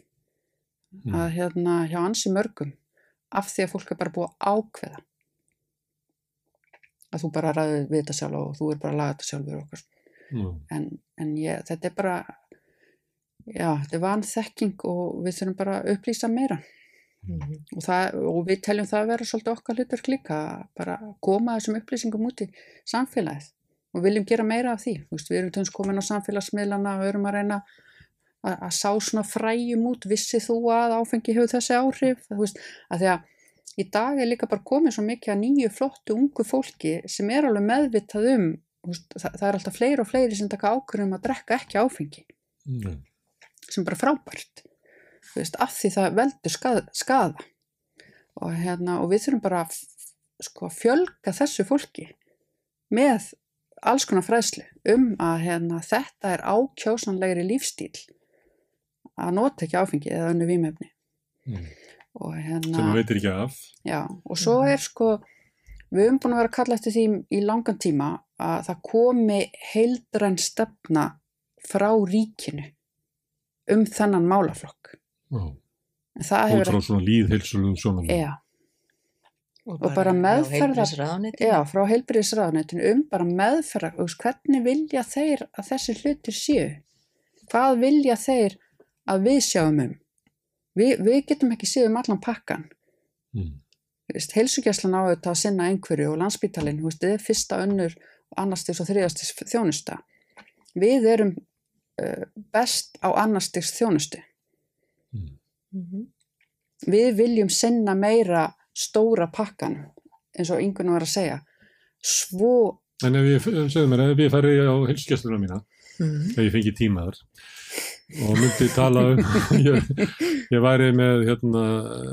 að hérna hjá ansi mörgum af því að fólk er bara búið að ákveða að þú bara ræði við þetta sjálf og þú er bara að laga þetta sjálfur okkar. Já. En, en ég, þetta er bara, já, þetta er vanþekking og við þurfum bara að upplýsa meira. Og, það, og við teljum það að vera svolítið okkar hlutverk líka að bara koma þessum upplýsingum út í samfélagið og viljum gera meira af því. Þú Veist, við erum tönns komin á samfélagsmiðlana og erum að reyna að, að sá svona fræjum út, vissi þú að áfengi hefur þessi áhrif, þú veist, að því að í dag er líka bara komið svo mikið að nýju flottu ungu fólki sem er alveg meðvitað um, þú veist, það, það er alltaf fleiri og fleiri sem taka ákvörðum að drekka ekki áfengi, Mm. sem bara frábært, veist, af því það veldur skað, skada og, hérna, og við þurfum bara að sko, fjölga þessu fólki með alls konar fræðslu um að hérna, þetta er ákjósanlegri lífstíl að nota ekki áfengi eða önnu vímefni Mm. og hérna sem maður veitir ekki af. Já, og svo er sko, við höfum búin að vera að kalla eftir því í langan tíma að það komi heildræn stefna frá ríkinu um þennan málaflokk. Það Út hefur frá svona líðheilsulugum sjónum. Já, Og og bara meðferðar, já, frá heilbyrðisráðunetinu um bara meðferðar, hvernig vilja þeir að þessi hlutir séu? Hvað vilja þeir að við sjáum um? Vi, við getum ekki séð um allan pakkan. Mm. Heilsugjæslan á auðvitað að sinna einhverju og landsbítalinn, þú veist, þið er fyrsta önnur, annarstigs og þriðastigs þjónusta. Við erum uh, best á annarstigs þjónustu. Mhm. Við viljum sinna meira stóra pakkan, eins og yngun var að segja. Svo, En ef ég, segðu mér, ef ég færi á heilskjastluna mína, Mhm. ef ég fengi tíma þar, og myndi tala um, <laughs> ég, ég væri með, hérna,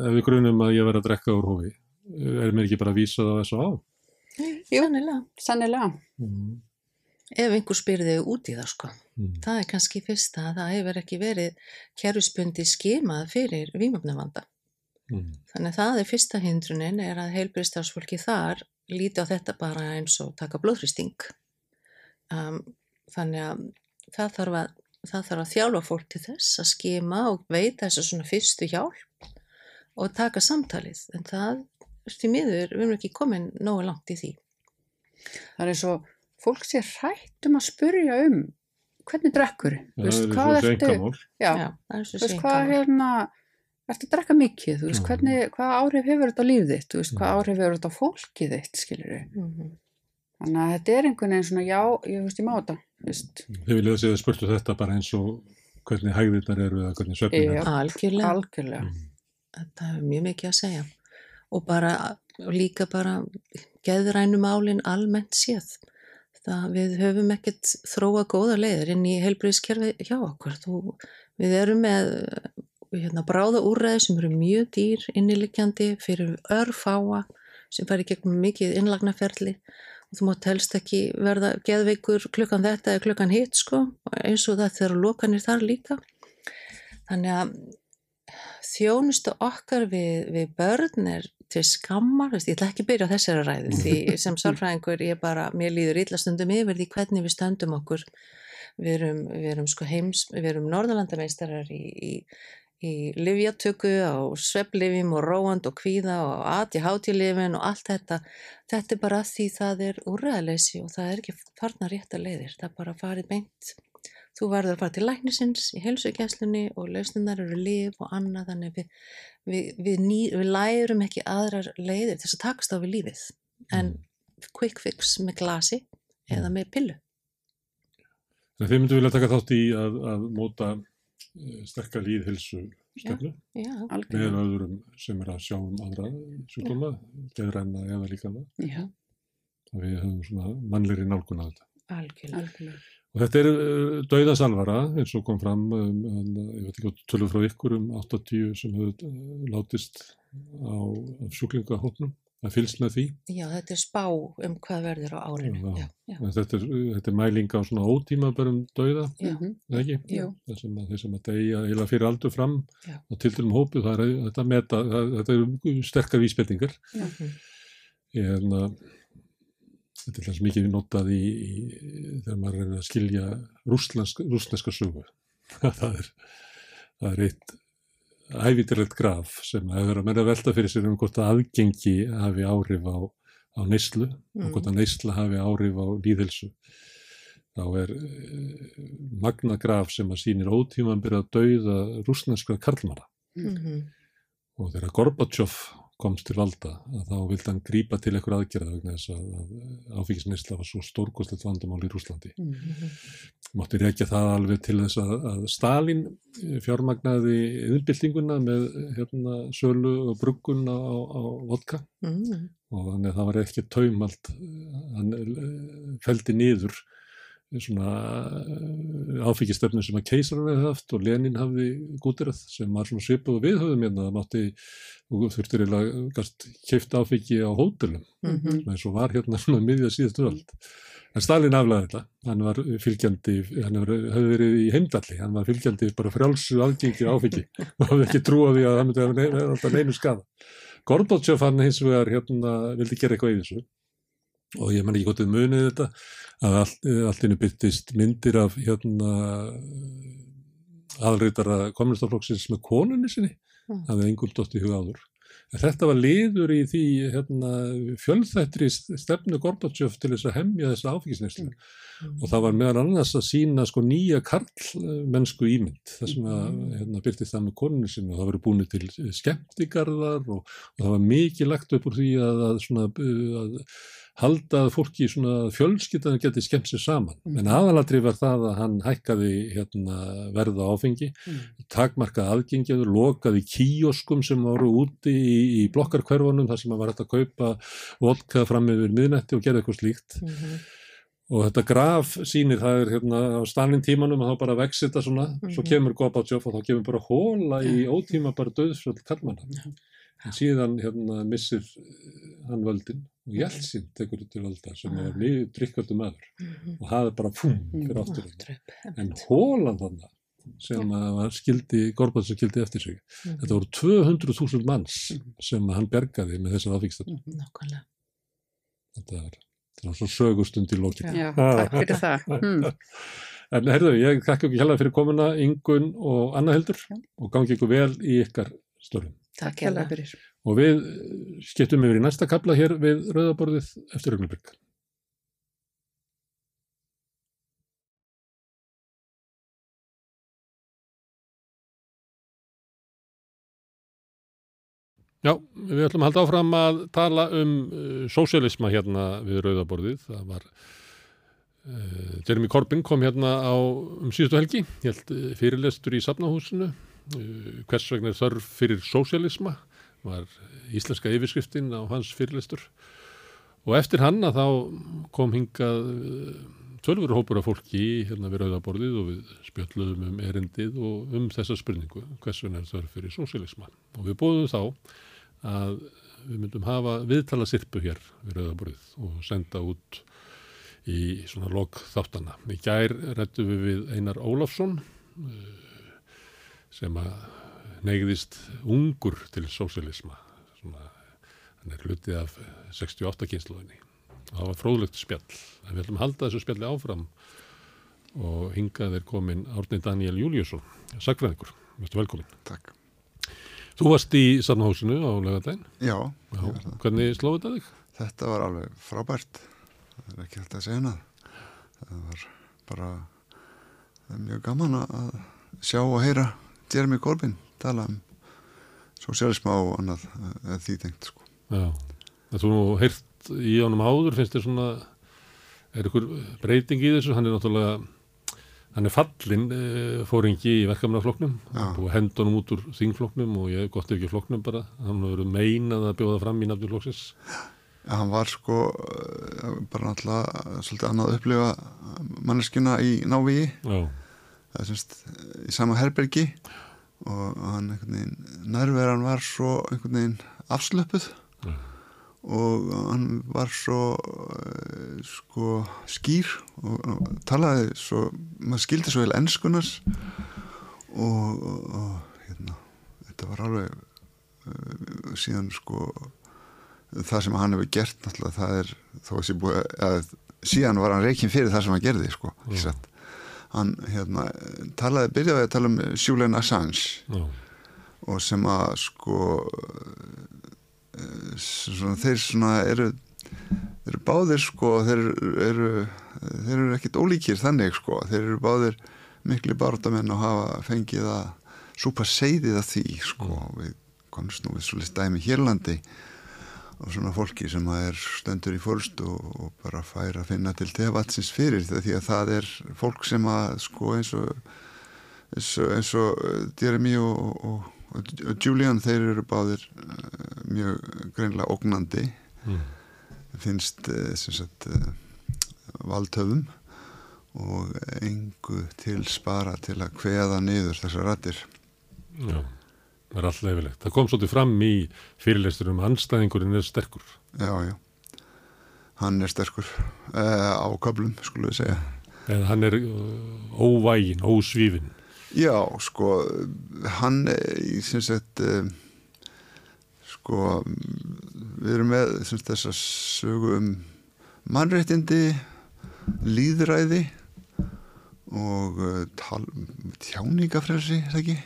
ef við grunum að ég væri að drekka úr hófi, er mér ekki bara vísað á S.A.? Jú, sannilega. Sannilega. Mm. Ef einhver spyrði út í það, sko. Mm. Það er kannski fyrsta að það hefur ekki verið kerfisbundi skimað fyrir vímöfnavanda. Mm. Þannig að það er fyrsta hindrunin er að heilbristafsfólki þar líti á þetta bara eins og taka blóðhristing. Um, þannig að það þarf að, það þarf að þjálfa fólk til þess að skima og veita þessu svona fyrstu hjálp og taka samtalið. En það, því miður, við erum ekki komin nógu langt í því. það er eins og fólk sé hrætt um að spurja um hvernig drekkur, Já, það er svo seinkamál. Já, Já, er þú veist, hvað hérna, ertu að drekka mikið, þú veist, hvernig, hvað áhrif hefur þetta á líf þitt, þú veist, hvað áhrif hefur þetta á fólkið þitt, skilur við. Mhm. Þannig að þetta er einhvern veginn svona, já, ég veist, ég má þetta, þú veist. Þið viljið að segja spurtu þetta bara eins og hvernig hægðirnar eru eða hvernig svefnin er. Algjörlega. Algjörlega. Þetta hefur mjög mikið að segja. Og bara, og líka bara geðrænu málin almennt séð. Það við höfum ekkert þróa góða leiðir inn í heilbriðskerfi hjá okkur. Þú, við erum með hérna, bráða úrræði sem eru mjög dýr inniliggjandi fyrir örfáa sem fari gegnum mikið innlagnaferli og þú mátt helst ekki verða geðveikur klukkan þetta eða klukkan hitt sko eins og það þegar lokanir þar líka. Þannig að þjónustu okkar við, við börn er til skammar, veist, ég ætla ekki að byrja á þessari ræðu því <laughs> sem sálfræðingur ég bara, mér líður illa stundum yfir því hvernig við stöndum okkur. Við erum, við erum sko heims, við erum norðalandameistarar í, í, í livjatöku á svepplifjum og róand og kvíða og ADHD-lifin og allt þetta. Þetta er bara að því það er úrræðaleysi og það er ekki farna rétta leiðir það er bara farið beint þú verður að fara til læknisins í heilsugæslunni og lausninnar eru lif og annað þannig við, við, við, ný, við lærum ekki aðrar leiðir þess að takast á við lífið en quick fix með glasi eða með pillu En þið myndu vilja taka þátt í að, að móta eh, sterkar líðhilsu stefnu Já, með öðrum sem er að sjá um aðra sjúkdóma, geðræna eða líkana. Já. Og við höfum svona mannleiri nálgun á þetta. algjörlega. algjörlega. Og þetta er uh, dauðasalvara eins og kom fram, um, en, uh, ég veit ekki á tölur frá ykkur um 80 sem hefur uh, látist á af sjúklingahópnum, að fylgst með því. Já, þetta er spá um hvað verður á árinu. Já, já. En Þetta er, þetta er mæling á svona ótímabörum dauða, Já. eða ekki? Jú. Það sem að þeir sem að deyja eiginlega fyrir aldur fram Já. á tildunum hópu, það er þetta meta, það, þetta eru sterkar vísbendingar. Mhm. Ég er hérna, þetta er hlans mikið notað í, í þegar maður er að skilja rússneska sögu. <laughs> það er, það er eitt ævitilegt graf sem hefur að menna velta fyrir sér um hvort að aðgengi hafi áhrif á, á neyslu og hvort að neysla hafi áhrif á líðhelsu. Þá er uh, magna graf sem að sýnir ótíman byrja að dauða rússneska karlmara Mhm. og þegar Gorbachev komst til valda að þá vildi hann grípa til einhver aðgerða vegna þess að, að áfengisneisla var svo stórkostlegt vandamál í Rúslandi. Mhm. Mátti rekja það alveg til þess að, að Stalin fjármagnaði yðnbyltinguna með hérna, sölu og bruggun á, á vodka Mhm. og þannig að það var ekki taumalt, hann eh, felldi niður svona uh, áfengistöfnum sem að keisar við haft og Lenin hafði gútirað sem var svona svipuð við höfum hérna, það mátti og þurftir eiginlega keift áfengi á hótelum mm -hmm. eins og var hérna svona <laughs> miðja síðustu öld. En Stalin aflaði þetta. Hann var fylgjandi, hann hefði verið í heimdalli, hann var fylgjandi bara frjálsu aðgengi á áfengi <laughs> og hafði ekki trúið því að hafa neina, alltaf neinu skada Gorbachev hann hins vegar hérna vildi gera eitthvað í þessu og ég man ekki hvort þið munið þetta að allt, allt innu byrtist myndir af hérna aðalreitara kommunistaflokksins með konunni sinni Mm. það hefði engum dótt í huga áður. En þetta var liður í því hérna, fjölþættri stefnu Gorbachev til þess að hemja þessa áfengisneislu og það var meðal annars að sína sko nýja karlmennsku ímynd það sem að hérna, byrtist það með konunni sinni. Og það verið búin til skemmtigarðar og, og það var mikið lagt upp úr því að, að, svona, að halda að fólki svona fjölskyldan geti skemmt sér saman. En aðalatri var það að hann hækkaði hérna, verða áfengi, takmarkaði aðgengjaður, lokaði kíoskum sem voru úti í, í blokkarkverfunum þar sem að var hægt að kaupa vodka fram yfir miðnetti og gera eitthvað slíkt. Og þetta graf sýnir það er hérna á stannin tímanum að þá bara vex þetta svona, svo kemur Gorbachev og þá kemur bara hóla í ótíma bara döðsvöld kallmanna. En síðan hérna missir hann völdin og Jeltsin tekur til valda sem var mjög drikkvöldu maður. Og hafði bara fum fyrir aftur en hólan þannig sem var skildi, Gorbachev skildi eftir sig. Þetta voru 200.000 manns sem hann bergaði með þessar aðvíkstöfn Nákvæmlega. Þetta var, þetta var svo sögustund í lókin Já, takk fyrir það. Hmm. <laughs> En herðu, ég þakka ekki hella fyrir komuna Ingun og Anna Hildur. Og gangi ykkur vel í ykkar störfum. Takk hella fyrir. Og við skiptum yfir í næsta kapla hér við Rauðaborðið eftir Raugnabyrg. Já, við ætlum að halda áfram að tala um uh, sósialisma hérna við Rauðaborðið. Það var uh, Jeremy Corbyn kom hérna á um síðustu helgi, helt uh, fyrirlestur í Safnahúsinu. Uh, hvers vegna þörf fyrir sósialisma? Var íslenska yfirskriftin á hans fyrirlestur og eftir hann að þá kom hingað tölvuru hópur af fólki hérna við rauðaborðið og við spjöldluðum um erindið og um þessa spurningu hvers vegna er þörf fyrir sósialisma og við bóðum þá að við myndum hafa viðtala sirpu hér við rauðaborðið og senda út í svona lok þáttana. Í gær rættu við við Einar Ólafsson sem að negðist ungur til sósialisma hann er hlutið af 68 kynsluðinni og það var fróðlegt spjall. En við ætlum að halda þessu spjalli áfram og hingað er komin Árni Daniel Júliusson sagfræðingur, vestu velkomin Takk. Þú varst í Sarnahúsinu á lögadaginn Já, Já. Hvernig slóði þetta þig? Þetta var alveg frábært. Það er ekki hægt að segja hana það var bara mjög gaman að sjá og heyra Jeremy Corbyn tala um sosialisma og annað eða því tengt sko. Já, það þú heirt í ánum áður, finnst þér svona er ykkur breyting í þessu? Hann er náttúrulega hann er fallin e, fóringi í verkefnafloknum og hendunum út úr þingfloknum og ég gott ekki floknum bara. Hann hefur verið meinað að bjóða fram í nafnir flokksins. Já, hann var sko bara náttúrulega svolítið annað að upplifa manneskina í návíi það er semst í sama herbergi og hann einhvern veginn nærveran var svo einhvern veginn afslöpuð mm. og hann var svo uh, sko skýr og, og talaði svo maður skildi svo vel ennskunars og, og, og hérna þetta var alveg uh, síðan sko það sem hann hefur gert náttúrulega það er þó að sé búið að síðan var hann reikinn fyrir það sem hann gerði sko satt hann hérna, talaði, byrjaði að tala um Julian Assange. Já. og sem að sko svona, þeir svona eru þeir eru báðir sko þeir eru, þeir eru ekkit ólíkir þannig sko, þeir eru báðir miklu bártamenn og hafa fengið að súpa seiðið að því sko, við komst nú við svolítið dæmi Hérlandi og svona fólki sem er stendur í fórst og, og bara fær að finna til tefatsins fyrir því að það er fólk sem að sko eins og eins og, eins og Jeremy og, og, Julian þeir eru báðir uh, mjög greinlega ógnandi mm. finnst uh, sagt, valdhöfum og engu til spara til að kveða niður þessar rættir. Já, er alltaf efilegt. Það kom svolítið fram í fyrirleisturum anstæðingurinn er sterkur. Já, já. Hann er sterkur uh, á köplum, skulum við segja. Eða hann er uh, óvægin, ósvífin. Já, sko, hann, ég syns að, uh, sko, við erum með syns, þessa sögu um mannréttindi, líðræði og tal, tjáningafrelsi, það ekki?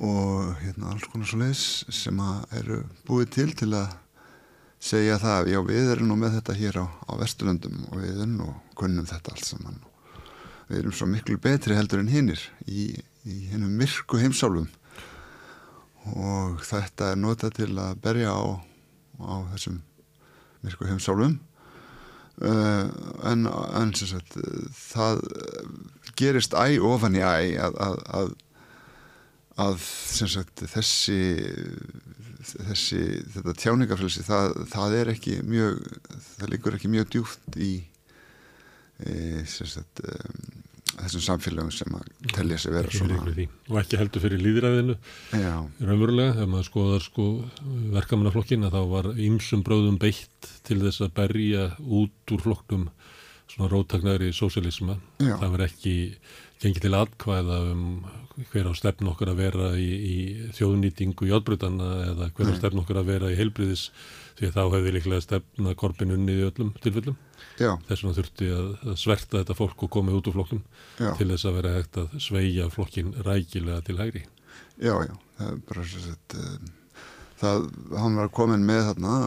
Og hérna alls konar svo leiðis sem eru búið til til að segja það, já við erum nú með þetta hér á, á Vesturlöndum og við erum nú kunnum þetta allt saman. Við erum svo miklu betri heldur en hinnir í, í hinnum myrku heimsálfum. Og þetta er notað til að berja á, á þessum myrku heimsálfum. Uh, en, en sagt, það gerist æ ofan í æ að, að, að, að sagt, þessi þessi, þetta tjáningafélsi það, það er ekki mjög það liggur ekki mjög djúft í e, sagt, um, þessum samfélagum sem að telja sig vera svona og ekki heldur fyrir líðræðinu raunverulega, þegar maður skoðar sko, verkamannaflokkin að þá var ymsum bróðum beitt til þess að berja út úr flokknum svona róttaknæri sósialisma það var ekki gengið til atkvæða um hver á stefn okkar að vera í, í þjóðnýtingu í átbrutana eða hver á stefn okkar að vera í heilbriðis því þá hefði líklega stefna korpin unni í öllum tilfellum. Þess vegna þurfti að, að sverta þetta fólk og komið út úr flokknum já. til þess að vera hægt að sveia flokkin rækilega til hægri. Já, já, það er bara svo sett, um, það, hann var komin með þarna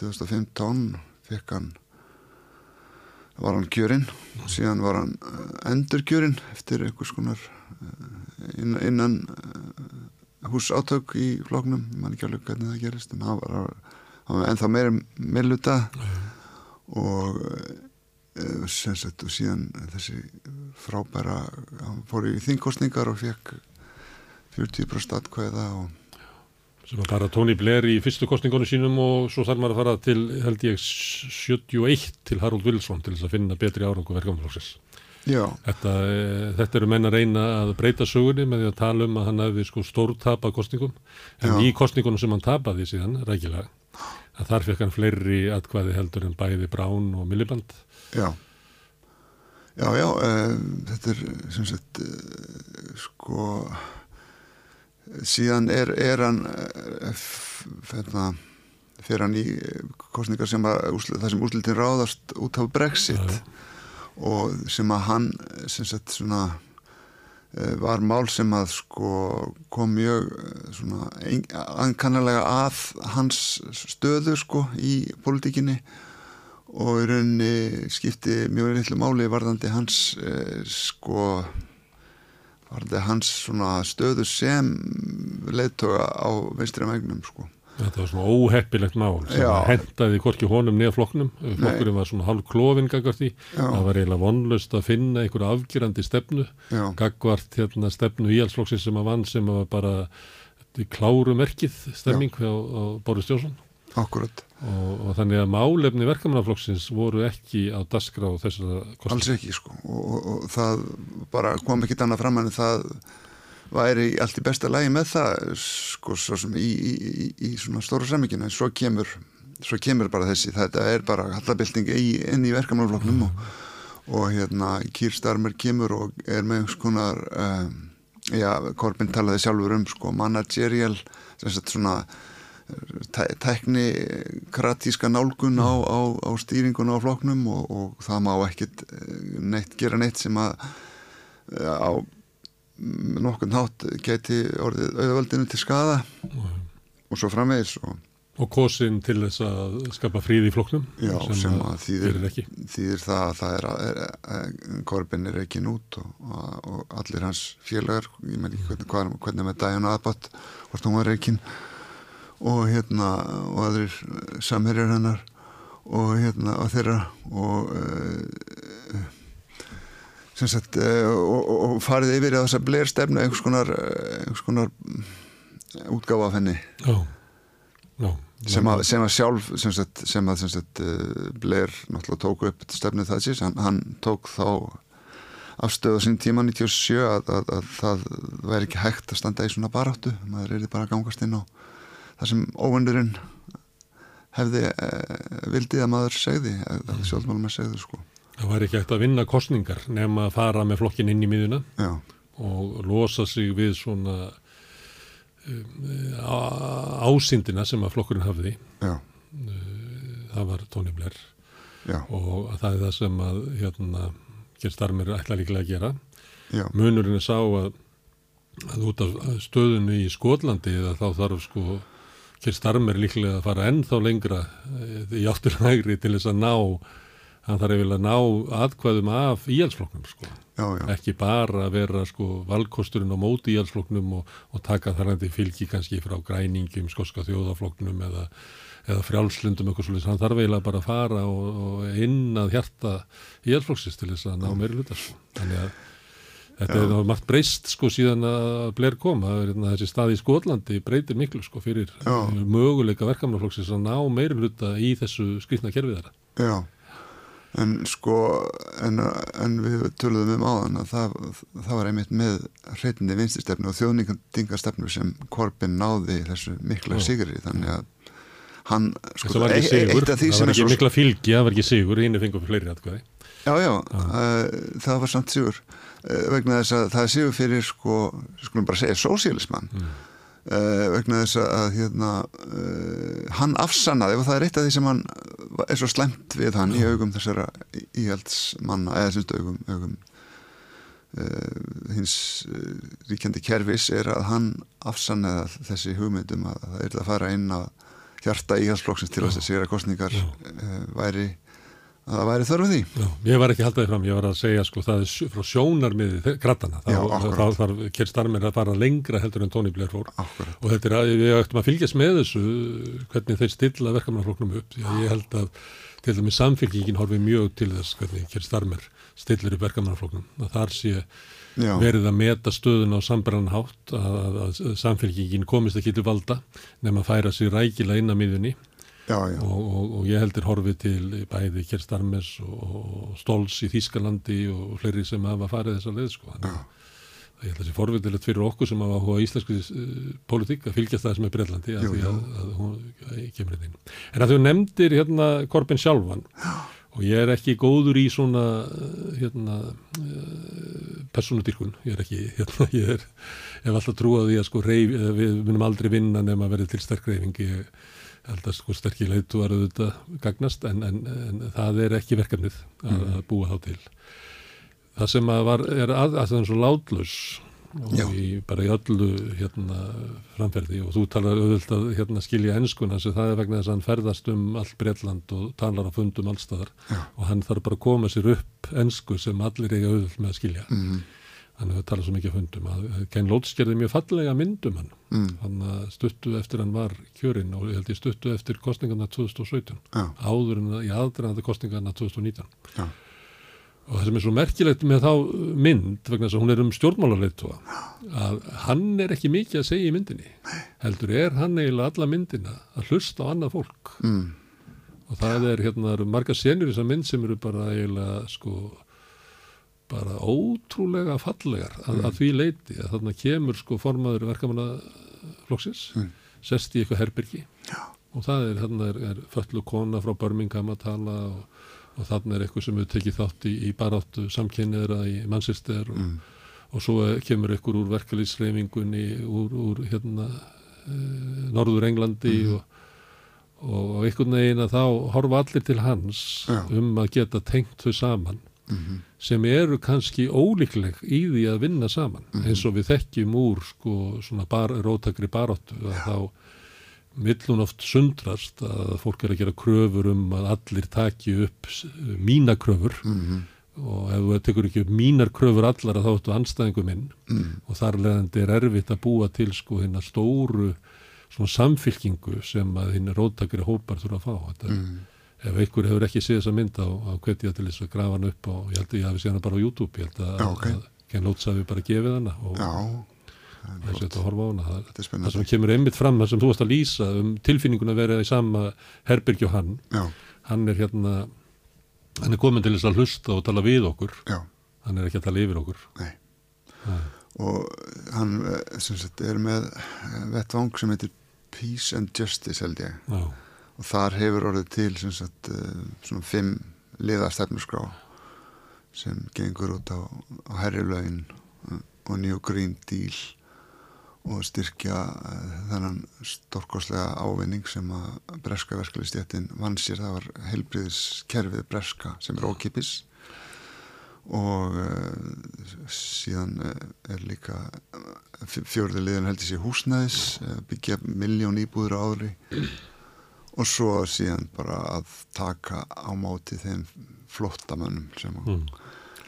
2015, fekk hann var hann kjörinn síðan var hann endur kjörinn eftir einhvers konar innan, innan húsátök í floknum, mann ekki alveg hvernig það gerist en hann var, hann var ennþá meira meðluta og Sett, og síðan þessi frábæra hann fór í þingkostningar og fekk 40% atkvæða og sem að fara Tony Blair í fyrstu kostningunum sínum og svo þarf maður að fara til held ég 71 til Harold Wilson til þess að finna betri árangu verkefnaflokksins þetta, e, þetta eru menn að reyna að breyta sögunni með því að tala um að hann hefði sko stórtapa kostningum en Já. í kostningunum sem hann tapaði síðan rækilega að þar fekk hann fleiri atkvæði heldur en bæði Brown og Milliband Já. Já, já, uh, þetta er sem sagt uh, sko síðan er, er hann hérna fyrir hann í kostningar sem að það sem úslitin ráðast út á Brexit. Ja. Og sem að hann sem sagt svona var mál sem að sko kom mjög svona ankannalega að hans stöðu sko í politíkinni og í rauninni skipti mjög litlu máli varðandi hans eh, sko varðandi hans svona stöðu sem leittoga á vinstri megnum sko Þetta var svona óheppilegt mál sem hendaði hvorki honum niður flokknum. Flokkurinn var svona hálf klófin gagvart í það var eiginlega vonlust að finna einhverja afgjurandi stefnu Já. gagvart hérna, stefnu íhalsflokksins sem að vann sem að bara klárumerkið stemming á, á Boris Jónsson Akkurat. Og, og þannig að málefni verkamannaflokksins voru ekki á dasgra á þessara kostnum. Alls ekki sko. Og, og, og það bara kom ekki annað fram en það væri allt í besta lægi með það sko svo sem í, í, í, svona stóru samíkina en svo kemur, svo kemur bara þessi þetta er bara hallabilding inn í verkamannaflokknum mm. og hérna Kýrstarmer kemur og er með einhvers konar um, já, Korbin talaði sjálfur um sko managerial svona tækni kratíska nálgun á, á, á stýringun á floknum og, og það má ekkit eh, neitt gera neitt sem að eh, á nokkurn hátt geti orðið auðvöldinu til skada mm. og svo framvegis og Og kosin til þess að skapa fríð í floknum Já, sem, sem að þýðir, þýðir það að það er, er, er Korbin er ekki nút og, og allir hans félagar, ég menn ekki hvernig, hvernig með dæjun aðbátt hvort hún var reikinn og hérna og aðrir samherjar hennar og hérna og þeirra og uh, sagt uh, og, og farið yfir á þess að bleir einhvers konar, einhvers konar útgáfa af henni. Já, já. Sem að, sem að sjálf sem, sagt, sem að sagt, Blair náttúrulega tók upp stefnið það síðan, hann, hann tók þá afstöðu sín tíma 97 að, að, að það væri ekki hægt að standa í svona baráttu, maður er bara að gangast inn á það sem óvendurinn hefði eh, vildið að maður segði, að sjálfmálum að segði sko. Það væri ekki hægt að vinna kostningar nefn að fara með flokkin inn í miðuna Já. og losa sig við svona um, ásindina sem að flokkurinn hafði Já. það var Tony Blair Já. og það er það sem að hérna, Gerstarmir ætla líklega að gera munurinn er sá að, að út af stöðunu í Skotlandi þá þarf sko Gerstarmir líklega að fara ennþá lengra eh, í átturlægri til þess að ná hann þarf eiginlega að ná aðkvæðum af íhalsfloknum sko. Já, já. ekki bara að vera sko valkosturinn á móti íhalsfloknum og, og taka þarandi fylgi kannski frá græningum, skoska þjóðafloknum eða, eða frjálslundum eitthvað svolítið, hann þarf eiginlega bara að fara og, og inn að hjarta íhalsflokksins til þess að ná meiri hluta sko. þannig að þetta er margt breyst sko síðan að Blair kom að hérna, þessi stað í Skotlandi breytir miklu sko fyrir Já. möguleika verkamannaflokksins að ná meiri hluta í þessu skrifna kerfið þeirra Já, en sko, en, en við töluðum um áðan að það, það var einmitt með hreitindi vinstistefnu og þjóðningarstefnu sem Corbyn náði þessu mikla sigri, þannig að hann, sko, það var ekki e- e- sigur, því það var ekki svo mikla fylgi, það var ekki sigur, hinn er fengið fyrir fleiri atkvæði. Já, já, uh, það var samt sigur. Vegna þess að það er sigur fyrir sko, skulum bara segja, sósíalismann. Mm. Uh, vegna þess að hérna, uh, hann afsannaði og það er eitt af því sem hann er svo slemt við hann í augum þessara íhaldsmanna, eða semst augum, augum uh, hins uh, ríkjandi kerfis er að hann afsannaði þessi hugmyndum að það er að fara inn að hjarta íhaldsflokksins til þess að sigra kostningar uh, væri að það væri þörfu því. Já, ég var ekki haldaði fram, ég var að segja sko það er frá sjónarmiði krattana, þá, Já, þarf Kjell Starmer að fara lengra heldur en Tony Blair fór. Akkurat. og þetta er að við ættum að fylgjast með þessu hvernig þeir stilla verkamannafloknum upp að ég held að til dæmis samfylgingin horfi mjög til þess hvernig Kjell Starmer stillir upp verkamannafloknum að þar sé Já. verið að meta stöðun á sambrann hátt að, að, að samfylgingin komist ekki til valda nema að færa sig rækilega inn að miðunni Já, já. Og, og, og ég heldur horfið til bæði Kjerstarmes og, og Stóls í Þýskalandi og fleiri sem hafa farið þessa leið sko. Þannig að ég held að þessi forvitilegt fyrir okkur sem hafa hóa íslensku uh, politík að fylgjast það sem er Breitlandi að því að, að hún kemur þetta inn. En að þú nefndir hérna Korbin sjálfan og ég er ekki góður í svona uh, hérna uh, persónudýrkun, ég er ekki <laughs> hérna, ég er, hef alltaf trúið því að sko reyf, við munum aldrei vinna nema að verið til sterk reyfing ég held að sko sterkir leituar auðvitað gagnast en, en, en það er ekki verkefnið að, Mm. að búa þá til. Það sem að var, er að, að er svo látlaus og í, bara í öllu hérna framferði. Og þú talar auðvitað að hérna skilja enskuna sem það er vegna þess að hann ferðast um allt Breitland og talar á fundum allstaðar Já. og hann þarf bara að koma sér upp ensku sem allir eiga auðvitað með að skilja Mhm. hann hefur talað svo mikið fundum að Ken Lóts gerði mjög fallega myndum hann Mm. hann að stuttu eftir hann var kjörinn og ég held ég stuttu eftir kostningarna 2017 Já. áður en að- í aðdraðandi kostningarna 2019 Já. og það sem er svo merkilegt með þá mynd vegna þess að hún er um stjórnmálarleitua að hann er ekki mikið að segja í myndinni heldur er hann eiginlega alla myndina að hlusta á annað fólk Mm. og það er hérna það eru margar senur í þessa mynd sem eru bara eiginlega sko bara ótrúlega fallegar að, Mm. að því leiti að þarna kemur sko formaður verkamannaflokksins Mm. sest í eitthvað herbyrgi Já. og það er, þarna er, er föllu kona frá Birmingham að tala og, og þarna er eitthvað sem hefur tekið þátt í, í baráttu samkynniðra í Manchester og, Mm. og svo kemur eitthvað úr verkalýsreifingunni úr, úr hérna e, Norður Englandi Mhm. og, og einhvern veginn að þá horfa allir til hans Já. um að geta tengt þau saman Mhm. sem eru kannski ólíkleg í því að vinna saman Mhm. eins og við þekkjum úr sko, svona bar, rótakri baróttu að þá vill hún oft sundrast að fólk er að gera kröfur um að allir taki upp s- mína kröfur Mhm. og ef þú tekur ekki upp mínar kröfur allar að þá áttu anstæðingu minn Mm. og þar leðandi er erfitt að búa til sko hérna stóru svona samfylkingu sem að hinn róttakri hópar þurfa að fá þetta er Mm. Ef einhver hefur ekki séð þessa mynd á, á hvetja til þess að grafa hann upp og ég held að ég hafi séð hana bara á YouTube ég held að, Já, ok. að Ken Loach hafi bara gefið hana og, Já. þess að horfa á hana það, er það sem kemur einmitt fram það sem þú varst að lýsa um tilfinningun að vera í sama herbyrgi og hann Já. hann er hérna hann er komin til þess að hlusta og tala við okkur Já. hann er ekki að tala yfir okkur og hann eh, sagt, er með eh, vettvang sem heitir Peace and Justice held ég Já. Og þar hefur orðið til sagt, eh, svona fimm liða stefnusgrá sem gengur út á, á eh, og New Green Deal og styrkja eh, þennan stórkoslega ávinning sem að breska verkefliðstjættin vann sér, það var helbriðiskerfið breska sem er ókipis og uh, síðan uh, er líka fjörði liðan heldur sér húsnæðis uh, byggja miljón íbúður á ári og svo síðan bara að taka á móti þeim flottamönnum sem Mm.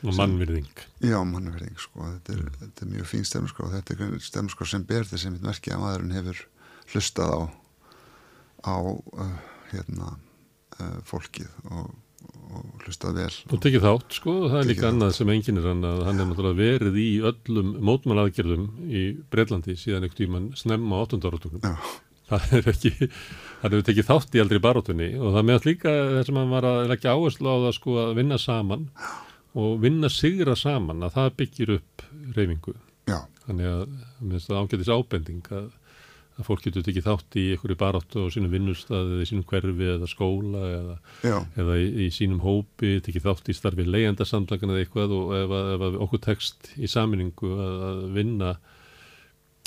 Og mannvirðing. Já, mannvirðing sko, þetta er, þetta er mjög fín stefnuskrá og þetta er stefnuskrá sem ber þess að mitt merki að maðurinn hefur hlustað á á uh, hérna uh, fólkið og, og hlustað vel Og tekið þátt, sko, og það er líka annað sem enginn er hann að hann er náttúrulega verið í öllum mótmannaaðgerðum í Breitlandi síðan einhvern tíman snemma á 8. áratökunum. Það er ekki, hann hefur tekið þátt í aldrei baróttunni og það meðast líka þess að hann var að leggja áherslu á það sko að vinna saman og vinna sigra saman að það byggir upp reyfingu. Já. Þannig að mér finnst það ágætis ábending að, að fólk getur tekið þátt í einhverju baróttu á sínum vinnustað eða í sínum hverfi eða skóla eða, eða í, í sínum hópi, tekið þátt í starfi leyendasamtakana eða eitthvað og ef, ef okkur tekst í saminningu að, að vinna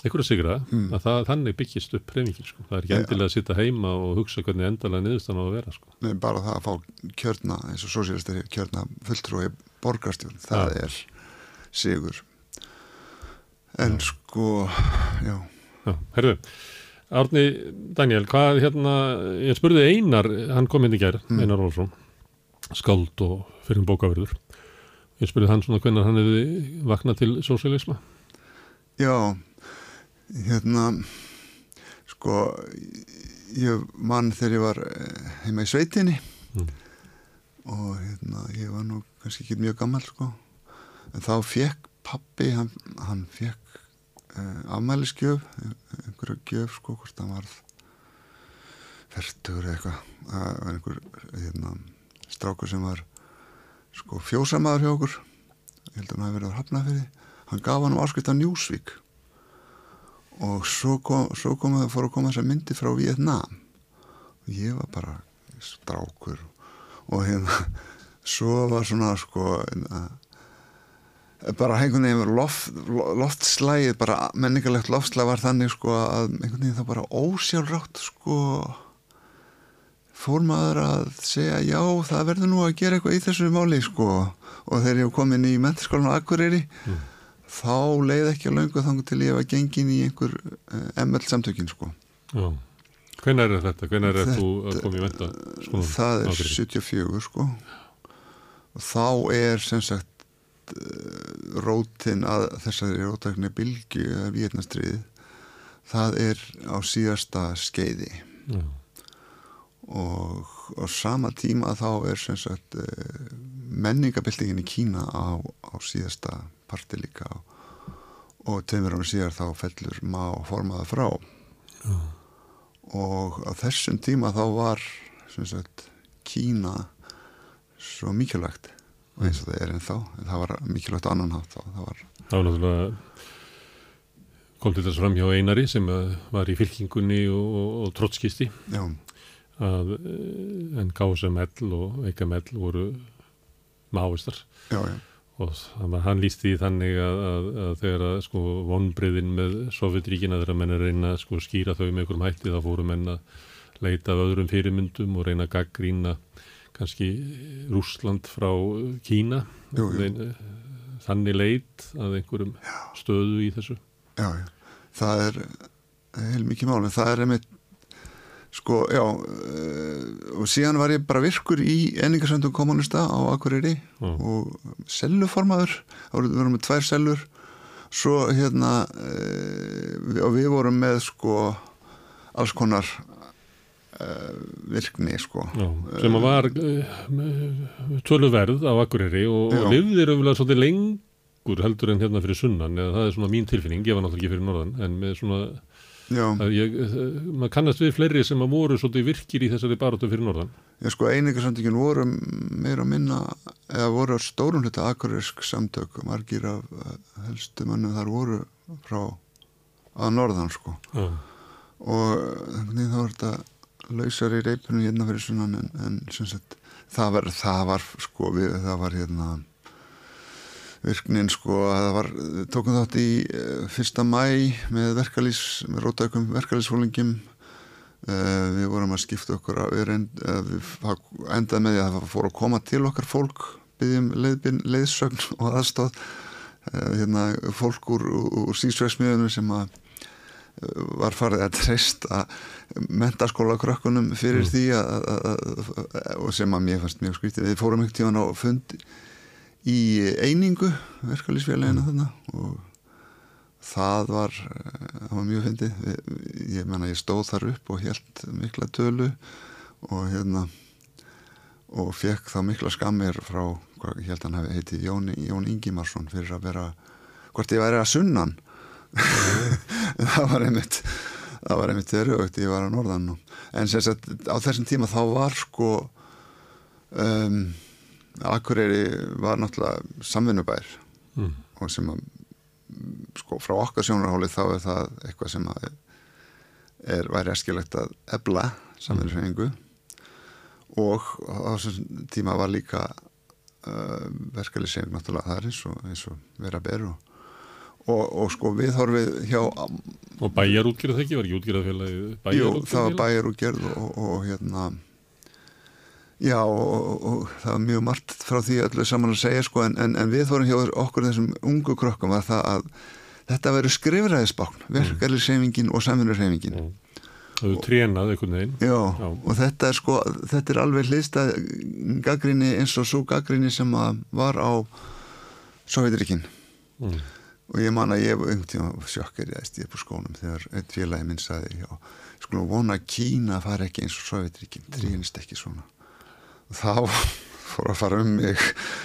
einhverja sigra, Mm. að það, þannig byggist upp reyfingin, sko. Það er ekki Ja. endilega að sitta heima og hugsa hvernig endalega niðurstan á að vera, sko. Nei, bara það að fá kjörna eins og sósíalistir kjörna fulltrúi borgarstjórn, það er sigur en sko já, Já, herðu, Árni Daniel, hvað hérna, ég spurði Einar, hann kom inn í gær, Mm. Einar Olsson, skáld og fyrir bókaverður. Ég spurði hann svona hvernig hann hefði vaknað til sósialisma. já hérna sko ég mann þegar ég var eh, heima í sveitinni. Mm. og hérna ég var nú kannski ekki mjög gammal sko. En þá fekk pappi hann, hann fekk uh, afmælisgjöf einhverja gjöf sko hvort hann varð fertur eitthvað. Það var einhver hérna, strákur sem var sko fjósamaður hjá okkur. Ég held að hann hafi verið að hafna fyrir hann gaf hann áskrift á Njúsvík og svo kom, svo kom að fór að koma þessar myndi frá Vietnam og ég var bara strákur og hérna svo var svona sko að bara einhvern veginn loft, loftslægið, bara menningarlegt loftslæg var þannig sko að einhvern veginn það bara ósjálfrátt sko fór maður að segja já það verður nú að gera eitthvað í þessu máli sko og þegar ég kom inn í mentaskólan á Akureyri Mm. Þá leið ekki að löngu þangu til ég var gengin í einhver uh, ML samtökin sko Já. Hvenær er þetta? Hvenær er Þetta- þú að koma í menta? það er 74 sko og þá er sem sagt uh, rótin að þessari rótækni bylgu eða vietnastriðið það er á síðasta skeiði Já. og á sama tíma þá er sem sagt uh, menningabildingin í Kína á, á síðasta parti líka og, tveimur ára síðar þá fellur má formaða frá Já. og á þessum tíma þá var sagt Kína svo mikilvægt og eins og það er ennþá en það var mikilvægt annan hátt þá það var Það var náttúrulega kom til þess fram hjá Einari sem uh, var í fylkingunni og, og, og trottskisti Já. að uh, en KSML og EKML voru máistar Já, já. Og hann lísti því þannig að, að, að þegar að sko vonbriðin með Sovjetríkina þegar menn er reyna að sko skýra þau með einhverjum hætti þá fóru menn að leita af öðrum fyrirmyndum og reyna að gaggrína kannski Rússland frá Kína. Jú, jú. Þannig leit að einhverjum stöðu í þessu. Já, já, það er heil mikið mál, en það er einmitt sko, já uh, og síðan var ég bara virkur í enningarsöndum kommunista á Akureyri Mm. og selluformaður. Við vorum með tvær sellur. Svo hérna uh, og við vorum með sko alls konar uh, virkni sko. Já, sem að var töluverð á Akureyri og, og lifðir umlega svolítið lengi rökkur heldur en hérna fyrir sunnan eða það er svona mín tilfinning, ég var náttúrulega ekki fyrir norðan en með svona ég, maður kannast við fleiri sem að voru svolítið virkir í þessari baróttu fyrir norðan. Já sko einingarsamtökin voru meira að minna eða voru stórum hluta akureysk samtök margir af helstu mannum þar voru frá að norðan sko. Já. og þannig þá var þetta lausar í reipinu hérna fyrir sunnan en, en sagt, það, var, það var sko við, það var hérna virknin sko að það var, tókum þátt í uh, fyrsta mæ með verkalýs, með rótækum verkalýsfólingum uh, við vorum að skipta okkur að við, uh, við endaði með því að það fór að koma til okkar fólk byggjum leiðsögn <laughs> og aðstóð hérna fólk úr, úr sísvegsmiðunum sem að var farið að treysta mentaskóla krökkunum fyrir mm. því að, að, að, sem að mér fannst mjög skrítið við fórum ekkert tíðan á fundi í einingu verkefliðsfélagina þarna og það var, eh, það var mjög fyndið. Ég menna ég stóð þar upp og held mikla tölu og hérna og fekk þá mikla skammir frá, hvað ég held að hann hefði heitið Jón, Jón Ingimarsson fyrir að vera hvort ég væri að sunnan. <laughs> Það var einmitt það var einmitt þeirraugt, ég var að norðan en sem sagt á þessum tíma þá var sko um Akureyri var náttúrulega samvinnubær mm. og sem að sko frá okkar sjónarháli þá er það eitthvað sem að er væri eskilegt að ebla samvinnusfengu mm. og á þessum tíma var líka uh, verkefliðsefing náttúrulega þar eins og, eins og vera beru og, og sko við horfið hjá Og bæjarútgerð það ekki? Var ekki útgerðað félagi? Jú, það var bæjarútgerð og, og hérna Já og, og það var mjög margt frá því öllu saman að segja sko en, en, en við fórum hjá okkur þessum ungu krokkum var það að þetta veru skrifræðisbákn, mm. verkefliðsreifingin og samfunnarreifingin. Mm. Það eru trénað einhvern veginn. Já, Já og þetta er sko, þetta er alveg hlista gaggrinni eins og svo gaggrinni sem var á Sovjetrikinn. Mm. Og ég man að ég var einhvern tíma sjokkar ég er på skónum þegar einn félagi minn saði sko vona Kína fara ekki eins og Sovjetrikinn, trínist ekki svona þá <laughs> fór að fara um mig.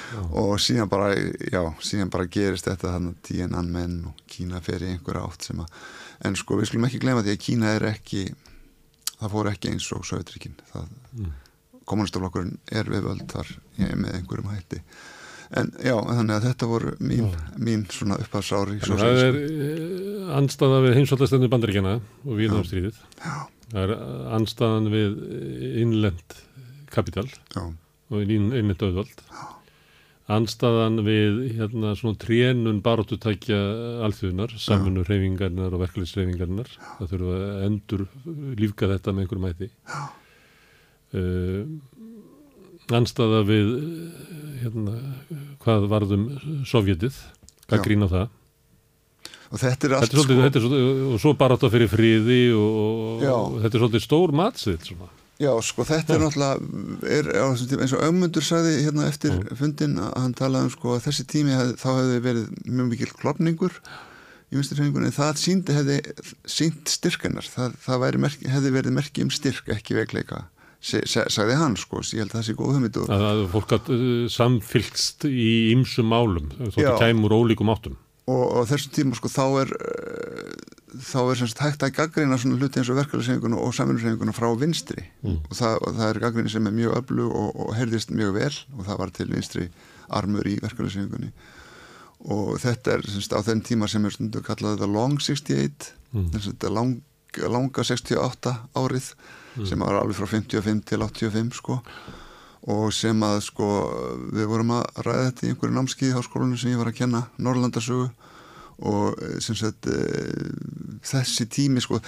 Já. og síðan bara, já, síðan bara gerist þetta þannig að tíunan menn og Kína fer í einhver átt sem að en sko við skulum ekki glemja því að Kína er ekki það fór ekki eins og Söðutrikinn mm. kommunistaflokkurinn er við völd þar með einhverjum hætti. En já, þannig að þetta voru mín, mín svona uppháðsári Það er anstaða við heimsvöldastöndum bandaríkjana og Víðnámsstríðið það er anstaðan við innlend kapital Já. og einmitt auðvald anstaðan við hérna svona trénun baróttutækja alþjóðunar, samfunnu reyfingarnar og verkefliðsreyfingarnar það þurfa að endur lífka þetta með einhverjum hætti. Uh, anstaða við hérna hvað varðum sovjetið, hvað grína það. Og þetta er allt þetta er svolítið, sko þetta er svolítið, og svo barótta fyrir friði og, og þetta er svolítið stór matsill svona Já, sko þetta er náttúrulega er, eins og auðmundur sagði hérna eftir fundin að hann talaði um sko að þessi tími hef, þá hefði verið mjög mikil klopningur í vinsturhengunni, það síndi hefði sínt styrkennar, það, það merki, hefði verið merki um styrk, ekki veikleika sagði hann sko, ég held að það sé góð hugmyndu. Það er fólk að uh, samfylgst í ymsum málum, þóttu kæmur ólíkum áttum. Og, og þessum tíma sko þá er þá er semst hægt að gaggrina svona hluti eins og verkefælisefinguna og samfunnusefinguna frá vinstri mm. og, það, og það er gaggrinni sem er mjög öllu og, og herðist mjög vel og það var til vinstri armur í verkefælisefingunni og þetta er semst á þenn tíma sem er stundu kallað the long 68 mm. þetta lang, langa 68 árið mm. sem var alveg frá 55 til 85 sko og sem að sko við vorum að ræða þetta í einhverju námskið í háskólinu sem ég var að kenna Norrlandasögu og eh, sagt eh, þessi tími sko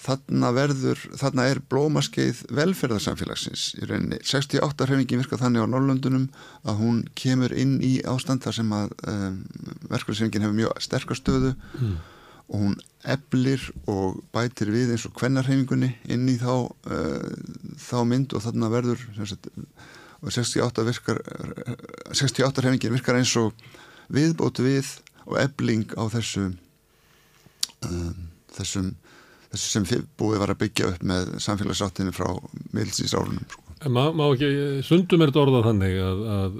þarna verður, þarna er blómaskeið velferðarsamfélagsins í rauninni 68 hrefingin virkað þannig á Norrlöndunum að hún kemur inn í ástand þar sem að um, verkefælisefingin hefur mjög sterkastöðu mm. og hún eblir og bætir við eins og kvennarhefingunni inn í þá, uh, þá mynd og þarna verður sagt, og 68 virkar 68 hrefingin virkar eins og viðbótu við og ebling á þessu um, þessum þessu sem búið var að byggja upp með samfélagsáttinu frá miðlsins árunum sko. Má, má ekki, sundum er þetta orðað þannig að, að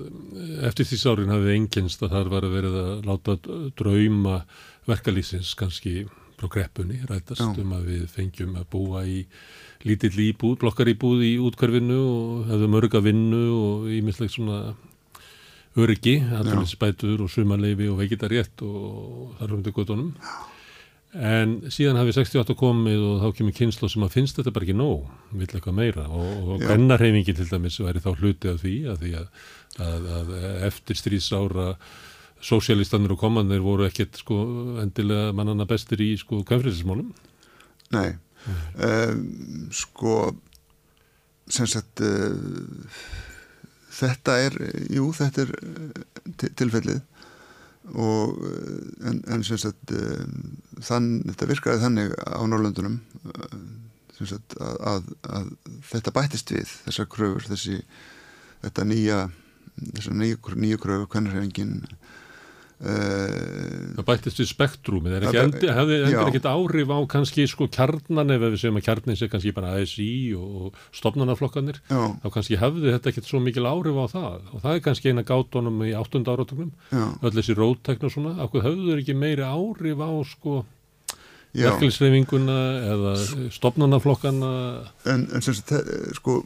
eftir því sárin hafið enginst að það var að verið að láta drauma verkalýsins kannski frá greppunni rætast Já. um að við fengjum að búa í lítill íbúð, blokkar íbúð í útkörfinu og hefðu mörga vinnu og ímislegt svona öryggi, aðlunisbætur og sumarleifi og veikitarétt og þar um til gotunum. En síðan hafi 68 komið og þá kemur kynslu sem að finnst þetta bara ekki nóg, vill eitthvað meira og, og Já. gennarhefingi til dæmis væri þá hluti af því að, því að, að, að eftir stríðsára sósialistanir og komandir voru ekkert sko endilega mannana bestir í sko kvæmfriðsmálum. Nei, um, sko sem sagt uh, þetta er, jú þetta er til- tilfellið. Og uh, en, en sem sagt uh, þann, þetta virkaði þannig á Norrlöndunum sem sagt að, að, að þetta bættist við þessar kröfur, þessi þetta nýja þessar nýju, nýju kröfur, hvernig er engin uh, Það bættist við Það- endi, hefði ekkert áhrif á kannski sko kjarnan ef við segjum að kjarnin sé kannski bara ASI og stopnarnaflokkanir, þá kannski hefði þetta ekkert svo mikil áhrif á það. Og það er kannski eina gátunum í áttunda áratögnum, öll þessi róttekn og svona, okkur hefðu þeir ekki meiri áhrif á sko Já. verkefnisreifinguna eða stopnarnaflokkana En, en sem sagt, þe- sko,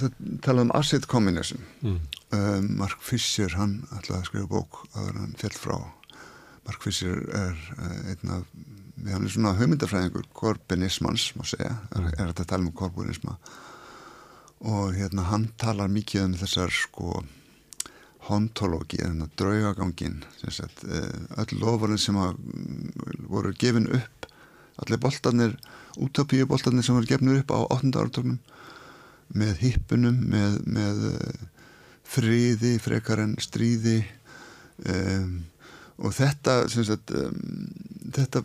það talað um asset communism. Mm. Um, Mark Fisher, hann ætlaði að skrifa bók að hann fjall frá. Mark Fisher er uh, einn af, hann er svona hugmyndafræðingur, korbinismans, má segja, er, er þetta að tala um korbinisma. Og hérna, hann talar mikið um þessar, sko, hontológi, hérna, draugagangin, sem sagt, uh, öll lofurinn sem að, mm, voru gefin upp allir boltarnir, útopíu boltarnir sem var gefnur upp á 8. áratögnum með hippunum, með, með uh, friði, frekar en stríði um, og þetta, sagt, um, þetta,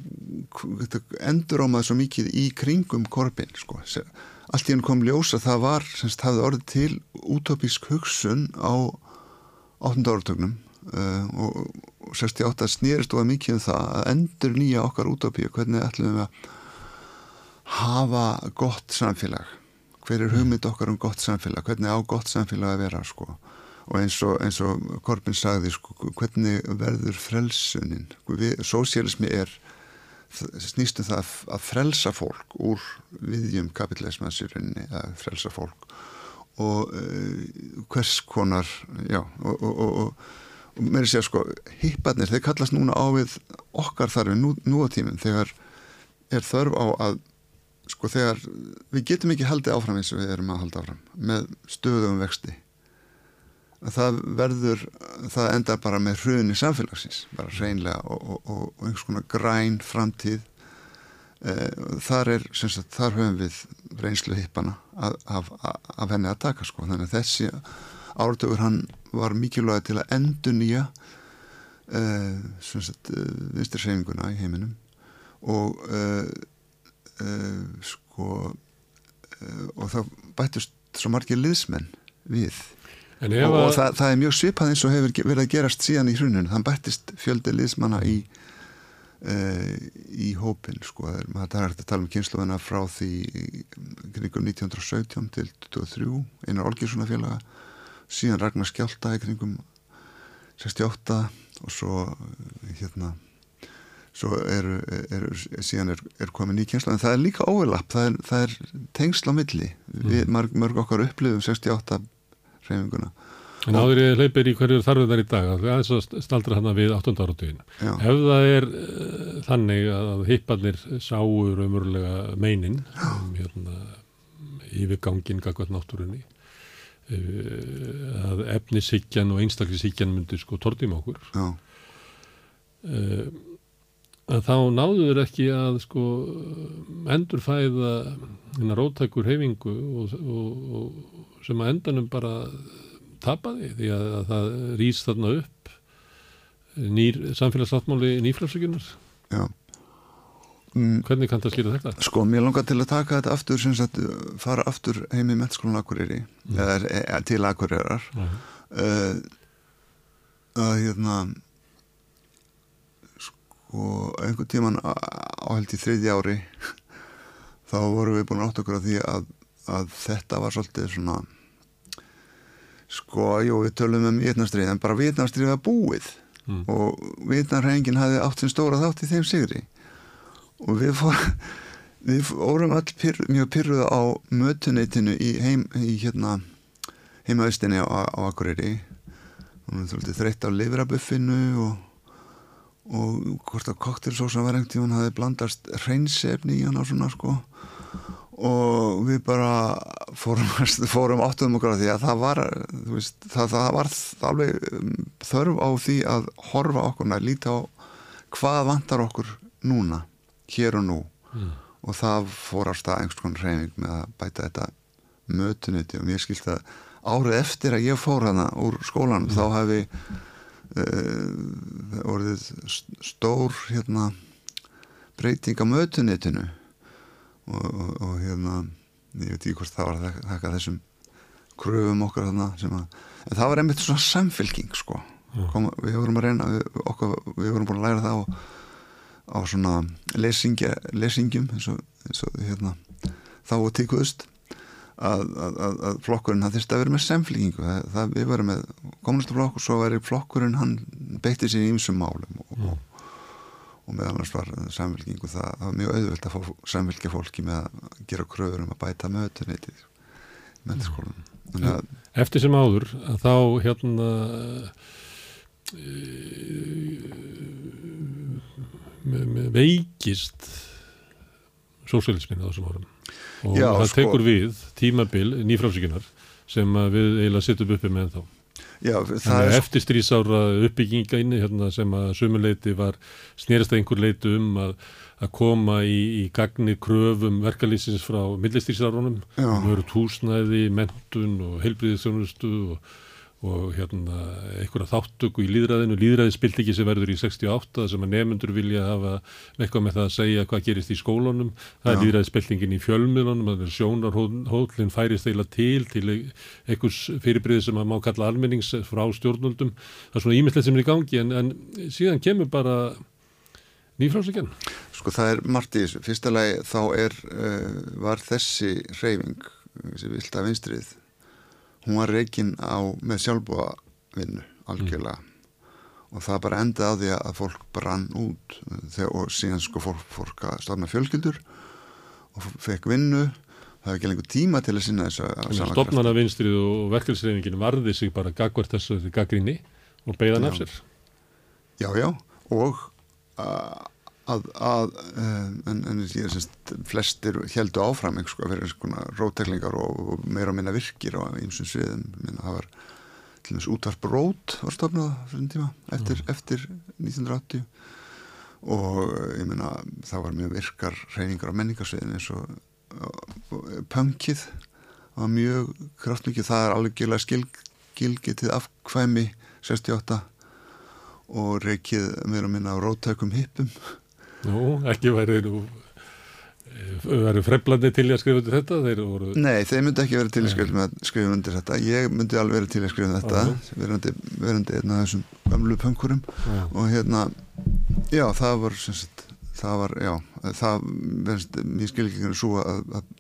þetta endur á maður svo mikið í kringum korpin, sko. Allt í hann kom ljós að það var, sagt, hafði orðið til útopísk hugsun á 8. áratögnum uh, og, og 68 snýrist og mikið um það að endur nýja okkar útopíu, hvernig ætlum við að hafa gott samfélag? Hver er hugmynd okkar um gott samfélag? Hvernig á gott samfélag að vera sko. og eins og, eins og Korbin sagði sko, hvernig verður frelsunin? Sósíalismi er snýstum það að- að frelsa fólk úr viðjum kapitalismans í rauninni að frelsa fólk. Og uh, hvers konar já, og, og, og mér er að segja sko hipparnir, þeir kallast núna á við okkar þarfi nú, nú á tímum þegar er þörf á að sko þegar við getum ekki haldið áfram eins og við erum að halda áfram með stöðum vexti að það verður það endar bara með hruni samfélagsins bara reynlega og, og, og, einhvers konar græn framtíð. Eh, þar er sem sagt, þar höfum við reynslu hippana af, af, af henni að taka sko. Þannig að þessi áratugur hann var mikilvæg til að endur nýja eh, sagt eh, vinstri seyfinguna í heiminum og uh, uh, sko uh, og það bættust svo margir liðsmenn við. Og, og að- það, það er mjög svipað eins og hefur verið að gerast síðan í hruninu, þann bættist fjöldi liðsmanna í uh, í hópin sko, það er, hægt að tala um kynsluðina frá því kringum 1917 til 23 einar Olgjurssonar félaga síðan Ragnar Skjálta í kringum 68 og svo eh, hérna svo eru, eru síðan er, er komin ný kynsla en það er líka óelapp, það það er tengsl á milli, við mörg, mörg okkar upplifum 68 reyfinguna En áður ég hleypir í hverju þarfið þar í dag, það er að staldra hana við 8. áratugin. Já. Ef það er uh, þannig að hipparnir sáu raumurlega meinin um hérna, yfirgangin gagvað náttúrunni, að efnisíkjan og einstaklisíkjan myndi sko tortim okkur, Já. uh, að þá náður ekki að sko endurfæða hérna rótækur hefingu og, og, og sem að endanum bara tapaði því að, að það rýst þarna upp nýr samfélagssáttmáli nýfrælsökunar Já. Mm. Hvernig kann það skýra þetta? Sko, mér langar til að taka þetta aftur sem sagt, fara aftur heim í mettskólan Akureyri Mm. eða e, til Akureyrar Mhm. uh, að hérna sko, einhvern tíman á á held í þriðja ári <laughs> þá vorum við búin átt okkur að því að, að þetta var svolítið svona sko, jú, við tölum um Vietnamstrið en bara Vietnamstrið var búið Mm. og Vietnamrengin hafði átt sem stóra þátt í þeim sigri og við fórum <laughs> við fórum all pyrr, mjög pyrruð á mötuneytinu í, heim, í hérna heimaustinni á, á Akureyri. Og við þurftum þreytt á livrabuffinu og, og hvort að koktelsósa var einhvern tíma hann hafði blandast hreinsefni í hann og svona sko. Og við bara fórum, fórum áttuðum okkur á því að það var veist, það, það var alveg um, þörf á því að horfa okkur að líta á hvað vantar okkur núna, hér og nú. Mm. og það fór á stað einhvers konar reyning með að bæta þetta mötunuti og mér skilt að árið eftir að ég fór hana úr skólanum þá hefði uh, orðið st- stór hérna breyting á mötunitinu og, og, og hérna ég veit ekki hvort það var að þakka þessum kröfum okkar þarna að, en það var einmitt svona samfylking sko. Kom, við vorum að reyna við, okkar, við vorum búin að læra það á, á svona lesingja, lesingjum eins og, eins og hérna, þá og tíkuðust að, að, að, að flokkurinn það þurfti að vera með samfylkingu. Það, það, við varum með kommunistaflokk og svo væri flokkurinn hann beitti sér í ymsum málum og, og, og meðal annars var samfylkingu það, það var mjög auðvöld að fá samfylgja fólki með að gera kröfur um að bæta mötunni mentaskólanum þannig að Eftir sem áður þá hérna me, me, veikist sósíalismin á þessum árum. Og Já, það sko- tekur við tímabil nýfrálsíkunar sem við eiginlega sittum uppi með ennþá. Já, það er eftir strísára uppbygginga inni hérna, sem að sumuleiti var snerist að einhver leiti um að, að koma í, í gagni kröfum verkalýsins frá millistrísárunum um öru túsnæði, mentun og heilbriðisþjónustu og, og hérna einhverja þáttöku í líðræðinu, líðræði spilt ekki sem verður í 68 sem að nefnendur vilja hafa eitthvað með það að segja hvað gerist í skólunum, það er Já. líðræði spiltingin í fjölmiðlunum, það er sjónarhóllin færist eila til til einhvers fyrirbriði sem að má kalla almennings frá stjórnvöldum, það er svona ímislegt sem er í gangi en, en síðan kemur bara nýfrásíkjan. Sko það er þessu. Fyrsta lagi þá er, uh, var þessi reyfing, þessi vilt af vinstrið, hún var reygin á með sjálfbúa vinnu algjörlega. Og það bara endaði á því að fólk brann út. Þegar, og síðan sko fólk, fólk að stofna fjölskyldur og fekk vinnu. Það hefði ekki lengur tíma til að sinna þessu Stopnana vinstrið og verkefnisreifingin varði sig bara gagvart þessu gaggrinni og beigðan af sér. Já, já, og að, að, að en, en ég er semst flestir heldu áfram einhvers konar fyrir einhvers konar rótteklingar og, og meira og minna virkir á einsum sviðum. Minna, það var til dæmis útvarp rót var stofnað þessum tíma eftir, eftir 1980 og ég meina það var mjög virkar reyningar á menningarsviðin eins og, og punkið var mjög kraftmikið. Það er alveg skil, gilgetið afkvæmi 68 og reykið meira og minna á róttækum hippum Nú, ekki væri nú verið freflandi til að skrifa undir þetta? Þeir voru... Nei, þeir myndi ekki verið til að skrifa, undir þetta. Ég myndi alveg verið til að skrifa um þetta verandi, verandi einn af þessum gamlu punkurum Já. og hérna já, það var sagt, það var, já, það verðist, mér skil ekki hvernig svo að, að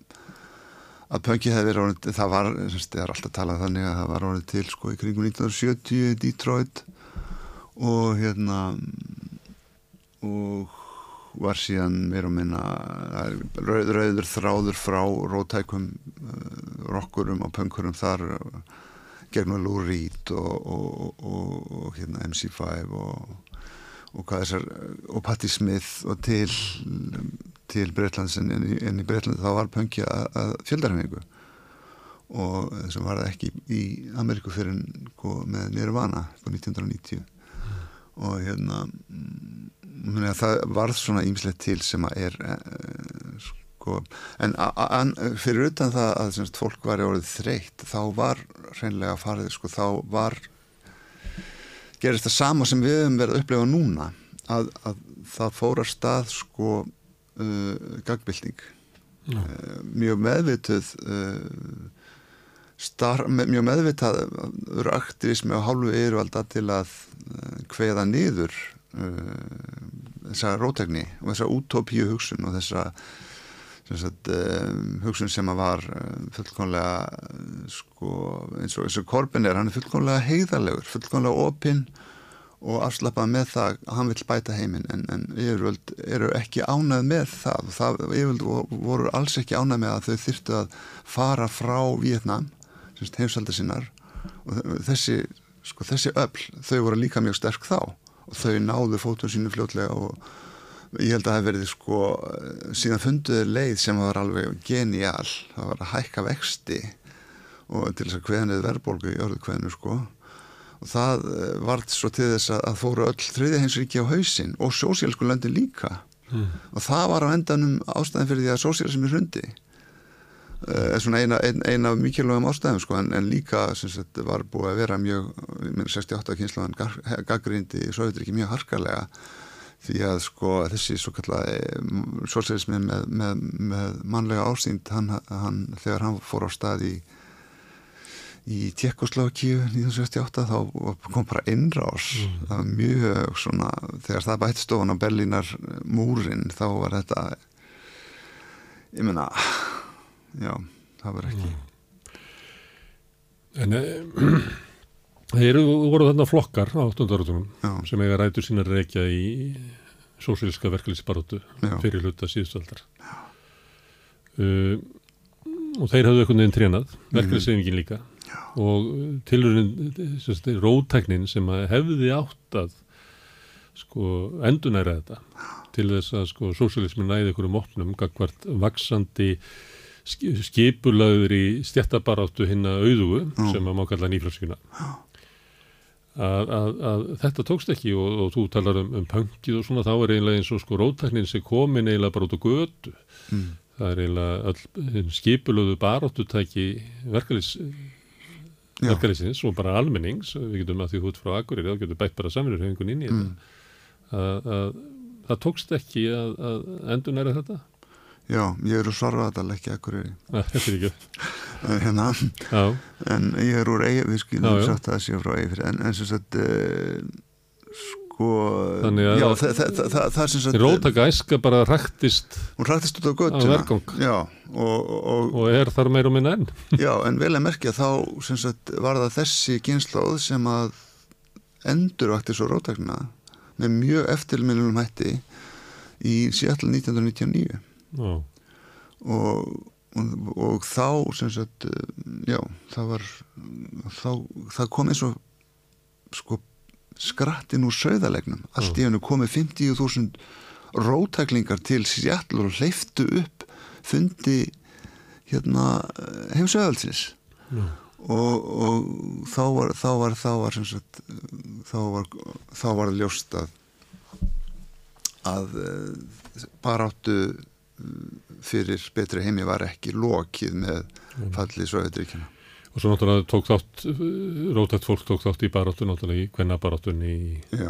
að punki hefði verið orðið, það var það er alltaf talað þannig að það var orðið til sko í kringum 1970 í Detroit. Og hérna og var síðan meira og minna rauð, rauður þráður frá rótækum uh, rockurum og punkurum þar gegnum Lou Reed og, og, og, og hérna MC5 og, þessar Patti Smith og til til Breitlands en, en í Breitlandi þá var punki að, að fjöldarhefingu og þessum var það ekki í Ameríku fyrir sko, með Nirvana sko, 1990 og hérna muni, það varð svona ímislegt til sem að er uh, sko, en fyrir utan það að semst, fólk var í orðið þreytt þá var hreinlega farið sko, þá var gerist það sama sem við höfum verið að upplefa núna að, að það fór að stað sko uh, gagbilding Já. uh, mjög meðvituð uh, star, mjög meðvitað aktivismi á hálfu yfirvalda til að kveða niður uh, þessa rótækni og þessa útópíu hugsun og þessa sagt, um, hugsun sem að var uh, fullkonlega sko eins og, og Korbin er, hann er fullkomlega heiðarlegur, fullkomlega opinn og afslappað með það að hann vil bæta heiminn en, en yfirvöld eru ekki ánað með það. Það yfirvöld voru alls ekki ánað með að þau þyrtu að fara frá Vietnam, heimsaldar sinnar. Og þessi, sko, þessi öll, þau voru líka mjög sterk þá og þau náðu fótun sínu fljótlega og ég held að það hef verið sko síðan funduði leið sem var alveg genial, það var að hækka vexti og til þess að hveðnið verðbólgu í orðu hveðnu sko. Og það eh, vart svo til þess að fóru öll þriðiheinsríki á hausin og sósíalsku löndin líka. Mm. og það var á endanum ástæðin fyrir því að sósíalismi hrundi uh, svona eina, ein, eina af mikilvægum ástæðum sko en, en líka sagt, var búið að vera mjög 68 kynnslóðan gaggrindi í Sovjetriki mjög harkalega því að sko þessi svo kallaði sósíalismi með, með, með mannlega ásýnd hann, hann, þegar hann fór á stað í í Tjekkoslovakíu 1968 þá kom bara innrás mm. það var mjög svona þegar það bætti stofan á Berlínar múrin þá var þetta ég menna já, það var ekki. En <clears throat> það eru voru þarna flokkar á 8. áratunum sem eiga rætur sína reykja í sósíliska verkefliðsbarótu fyrir hluta síðustaldar uh, og þeir hafðu einhvern veginn trénað verkefliðsefingin líka. Og tilurinn rótæknin sem hefði átt að sko endunæra þetta til þess að sko sósjálismin næði einhverjum opnum gagvart vaksandi skipulaður í stjættabaráttu hinna auðugu mm. sem að má kalla nýflöskuna að, að, að þetta tókst ekki og, og þú talar um, um pöngið og svona þá er einlega eins og sko rótæknin sem komin eiginlega bara út á götu mm. það er eiginlega skipulaðu baráttutæki verkefnis verkefnisins og bara almennings við getum að því hút frá Akureyri þá getum bætt bara samverðurhengun inn í mm. þetta að, að það tókst ekki að, að endur næra þetta Já, ég er úr Svarvaðal ekki Akureyri. Þetta er ekki hérna, en ég er úr Eyjafjörð við skilum sagt að það sé frá Eyjafjörð en eins og þetta sko þannig að já, það, er sem sagt Rótaka æska bara rættist hún rættist út á göttuna já, og, og, og er þar meir og minna enn. <laughs> Já en vel að merkja þá sem sagt var það þessi kynnslóð sem að endurvakti svo rótakna með mjög eftirminnum hætti í Seattle 1999 já. og og þá sem sagt já það var þá, það kom eins og sko skrattin úr sögðalegnum allt í hennu komið 50.000 rótæklingar til Seattle og hleyftu upp fundi hérna heimsöðalsins og, og þá var þá var þá var, sagt, þá var þá var ljóst að að eh, baráttu eh, fyrir betri heimi var ekki lokið með fallið Sovjetríkina Og svo náttúrulega tók þátt, rótætt fólk tók þátt í baráttu náttúrulega í kvennabaráttunni í,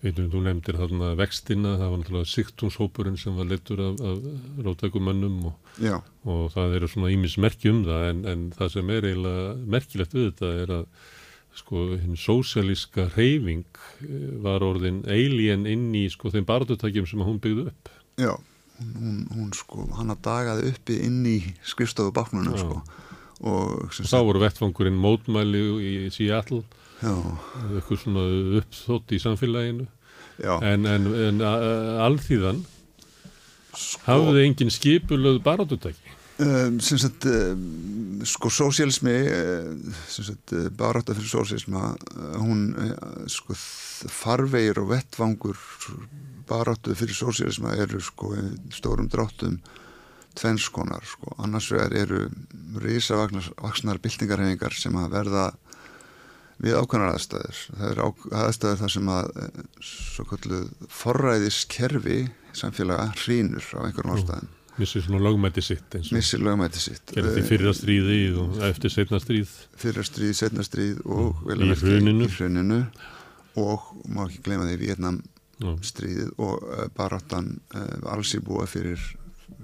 veitum þú nefndir þarna vextina, það var náttúrulega siktumshópurinn sem var leittur af, af rótækumönnum og, og það eru svona ímis merki um það en, en það sem er eiginlega merkilegt við þetta er að sko hinn sósialíska reyfing eh, var orðin alien inn í sko þeim barátutækjum sem hún byggði upp. Já, hún, hún sko, hann að dagaði uppi inn í skrifstofu baknuna sko. Og þá voru vettfangurinn mótmæli í Seattle. Eitthvað svona uppþótt í samfélaginu. Já. en, en, en alþýðan sko, hafði engin skipulöð barátutæki um, sem sagt um, sko sósialismi uh, sem sagt baráta fyrir sósialisma uh, hún sko farvegir og vettfangur barátu fyrir sósialisma eru sko stórum dráttum tvennskonar sko. annars vegar eru risavaksnar byltingarhefingar sem að verða við ákvæmnar aðstæður. Það er aðstæður þar sem að eh, svo kalluð forræðiskerfi samfélaga hrínur á einhverjum ástæðum Missir svona lögmæti sitt Missir lögmæti sitt. Gerði því fyrra stríði og eftir setna stríð. Fyrra stríð, setna stríð og mm. í hruninu. hruninu. Og má ekki gleyma því Vietnam stríðið og uh, baráttan uh, alls í búa fyrir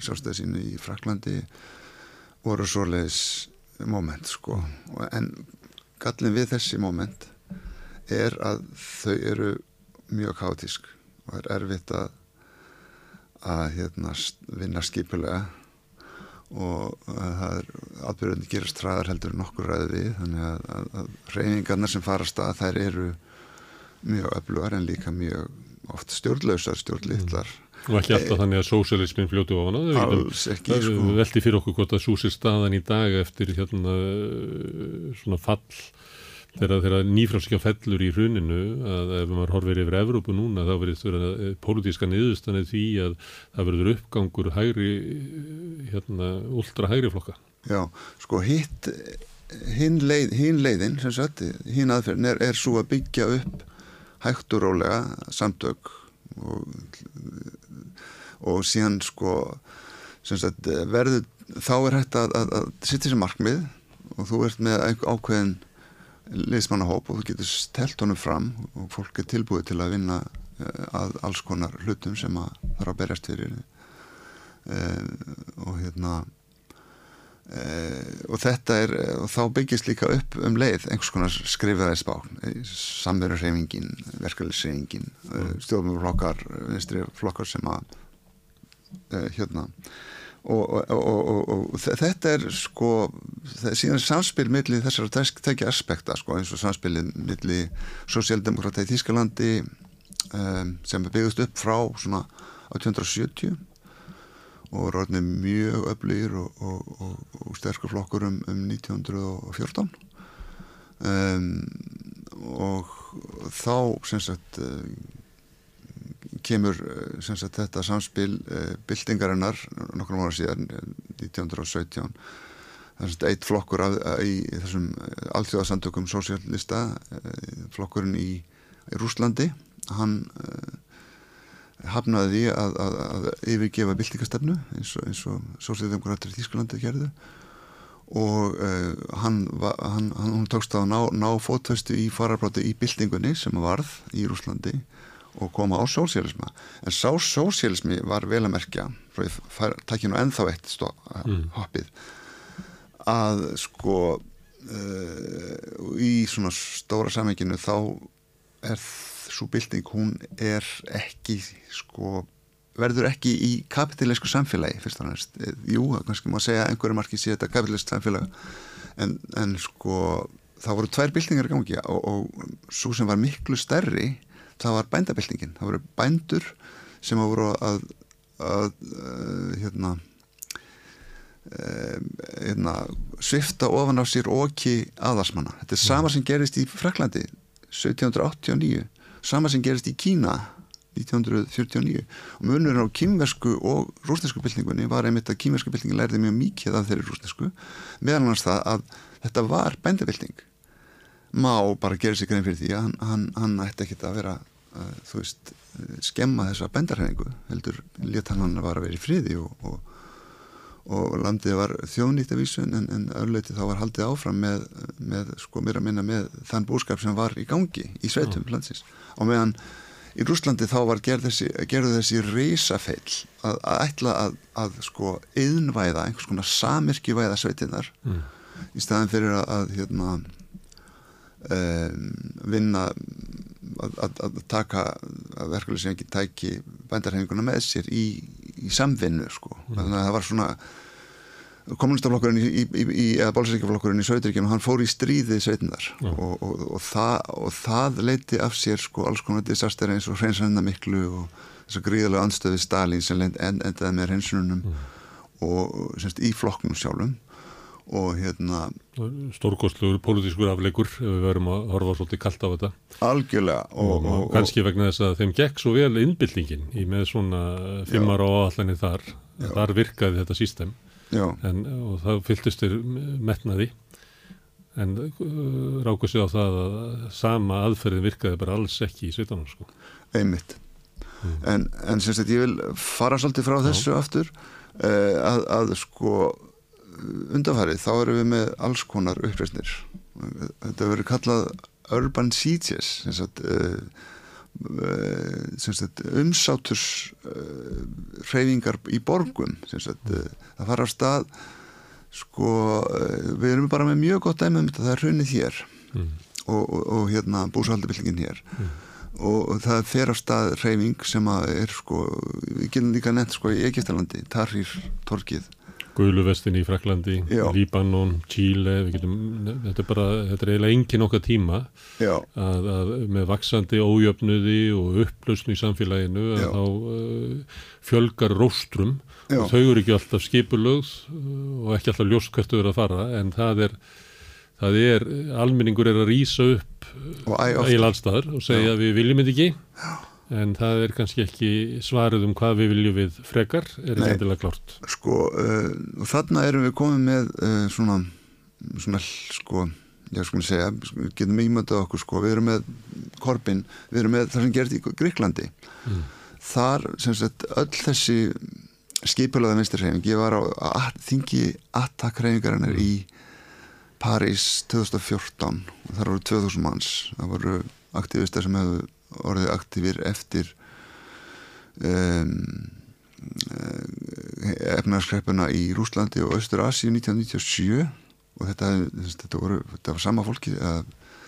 sjálfstæði sínu í Fraklandi voru svoleiðis moment sko. En gallin við þessi moment er að þau eru mjög kátísk og er erfitt að að hérna, vinna skipulega og það er atbyrðin gerast hraðar heldur nokkur ræði við þannig að, að, að reyningarnar sem fara stað þær eru mjög öflugar en líka mjög oft stjórnlausar, stjórnlittlar mm. Og ekki alltaf þannig að sósialismin fljótu ofan að það Alls ekki, það sko veldi fyrir okkur gott að súsir staðan í dag eftir hérna svona fall þegar, nýfranskja fellur í hruninu að ef maður horfir yfir Evrópu núna þá verður þetta pólitíska niðurstanið því að það verður uppgangur hægri hérna, ultra hægri flokka. Já, sko hitt hinn leið, leiðin sem sagt, hinn aðferðin er, er svo að byggja upp hægt og rólega samtök og og síðan sko sagt, verður, þá er hægt að, að, að sitta þessi markmið og þú ert með ákveðin liðsmannahóp og þú getur stelt honum fram og fólk er tilbúið til að vinna eh, að alls konar hlutum sem að þarf að berjast fyrir. Uh, og hérna uh, og þetta er og þá byggist líka upp um leið einhvers konar skrifaðisbá samverðurreifingin, verkefliðsreifingin uh, stjórnumflokkar vinstri flokkar sem að hérna og, og, og, og þetta er sko það er síðan samspil millir þessar tekja aspekta sko eins og samspilin millir Sosialdemokrata í Þískalandi um, sem er byggðist upp frá svona 1870 og ráðinni mjög öflýr og sterkur flokkur um, um 1914 um, og þá sem sagt kemur eh, sagt, þetta samspil uh, byltingarinnar nokkur mára síðan 1917 það er eitt flokkur af, að, í þessum allþjóðasandökum sósjálista uh, flokkurinn í, í Rúslandi hann uh, hafnaði því að, að, að yfirgefa byltingastöfnu eins og, og sósjaldemokrater í Þísklandi gerðu. Og hann, hann, hann tókst að ná, ná fótfæstu í fararbráti í byltingunni sem varð í Rúslandi og koma á sósialisma en sá sósialismi var vel að merkja takk ég nú ennþá eitt stó, mm. hoppið að sko uh, í svona stóra samenginu þá er svo bilding hún er ekki sko verður ekki í kapitalísku samfélagi fyrst og næst, jú, kannski má segja einhverju marki sé þetta kapitalískt samfélag en, en sko það voru tvær bildingar gangi og, og svo sem var miklu stærri það var bændabildingin, það voru bændur sem voru að, að, að hérna, hérna svifta ofan á sér okki aðarsmanna. Þetta er sama sem gerist í Fraklandi 1789, sama sem gerist í Kína 1949 og munurinn á kýmversku og rúsnesku byltingunni var einmitt að kýmversku byltingin lærði mjög mikið af þeirri rúsnesku meðan hans það að þetta var bændabilding má bara gera sig grein fyrir því að hann, hann, hann ætti ekkit að vera þú veist, skemma þessa bendarhefingu heldur léttananna var að vera í friði og, og, og landið var þjónýtt af vísun en, en örleiti þá var haldið áfram með, með sko mér að minna með þann búskap sem var í gangi í sveitum mm. landsins og meðan í Rúslandi þá var gerð þessi, gerð þessi reysafeil að, að ætla að, að sko yðnvæða einhvers konar samirkjuvæða sveitinnar mm. í staðin fyrir að, að hérna um, vinna að, að, taka að ekki tæki bændarhefinguna með sér í, í samvinnu sko. Mm. Þannig að það var svona kommunistaflokkurinn í, í, í eða bálsækjaflokkurinn í Söðuríkjum hann fór í stríðið sveitindar mm. og, og, og, það, og það leiti af sér sko alls konar disaster eins og hreinsanna miklu og þess að gríðarlega anstöði Stalin sem endaði með hreinsununum mm. og semst í flokknum sjálfum og hérna Stórkostlugur pólitískur afleikur við verum að horfa svolítið kallt á þetta Algjörlega og, og, og kannski vegna þess að þeim gekk svo vel innbyllingin í með svona fimmar á allanir þar já. þar virkaði þetta sístem en, og það fylgist þér metnaði en uh, ráku sig á það að sama aðferðin virkaði bara alls ekki í sveitanum sko. Einmitt mm. en, en semst að ég vil fara svolítið frá þessu já. aftur uh, að, að sko undanfarið þá erum við með alls konar uppreysnir þetta verður kallað urban sieges uh, uh, umsáturs uh, reyfingar í borgum sagt, það fara á stað sko við erum bara með mjög gott dæmi um þetta það er hrunnið hér mm. og, og, og hérna búsaldabillingin hér mm. og það fer á stað reyfing sem að er sko, við getum líka nefnt sko í Egiptalandi, Tarrir torkið Guðluvestin í Fraklandi, Já. Líbanon, Chile, getum, þetta er bara, þetta er eiginlega engin okkar tíma Já. að, að með vaksandi ójöfnuði og upplausn í samfélaginu að Já. þá uh, fjölgar róstrum Já. og þau eru ekki alltaf skipulögð uh, og ekki alltaf ljóst hvert þau eru að fara en það er, það er, almenningur er að rýsa upp oftar. eiginlega allstaðar og segja Já. við viljum þetta ekki en það er kannski ekki svarið um hvað við viljum við frekar er ekki endilega klárt. Sko, uh, þarna erum við komið með uh, svona, svona, sko, ég sko að segja, við getum ímyndað okkur, sko, við erum með Korbin, við erum með það sem gerði í Gríklandi. Mm. Þar, sem sagt, öll þessi skipulaða vinstirreyfing, ég var á at, þingi attakreifingarinnar í París 2014 og þar voru 2000 manns, það voru aktivistar sem hefðu orðið aktífir eftir um, efnarskreppuna í Rúslandi og Östur-Asíu 1997 og þetta, þetta, voru, þetta var sama fólki að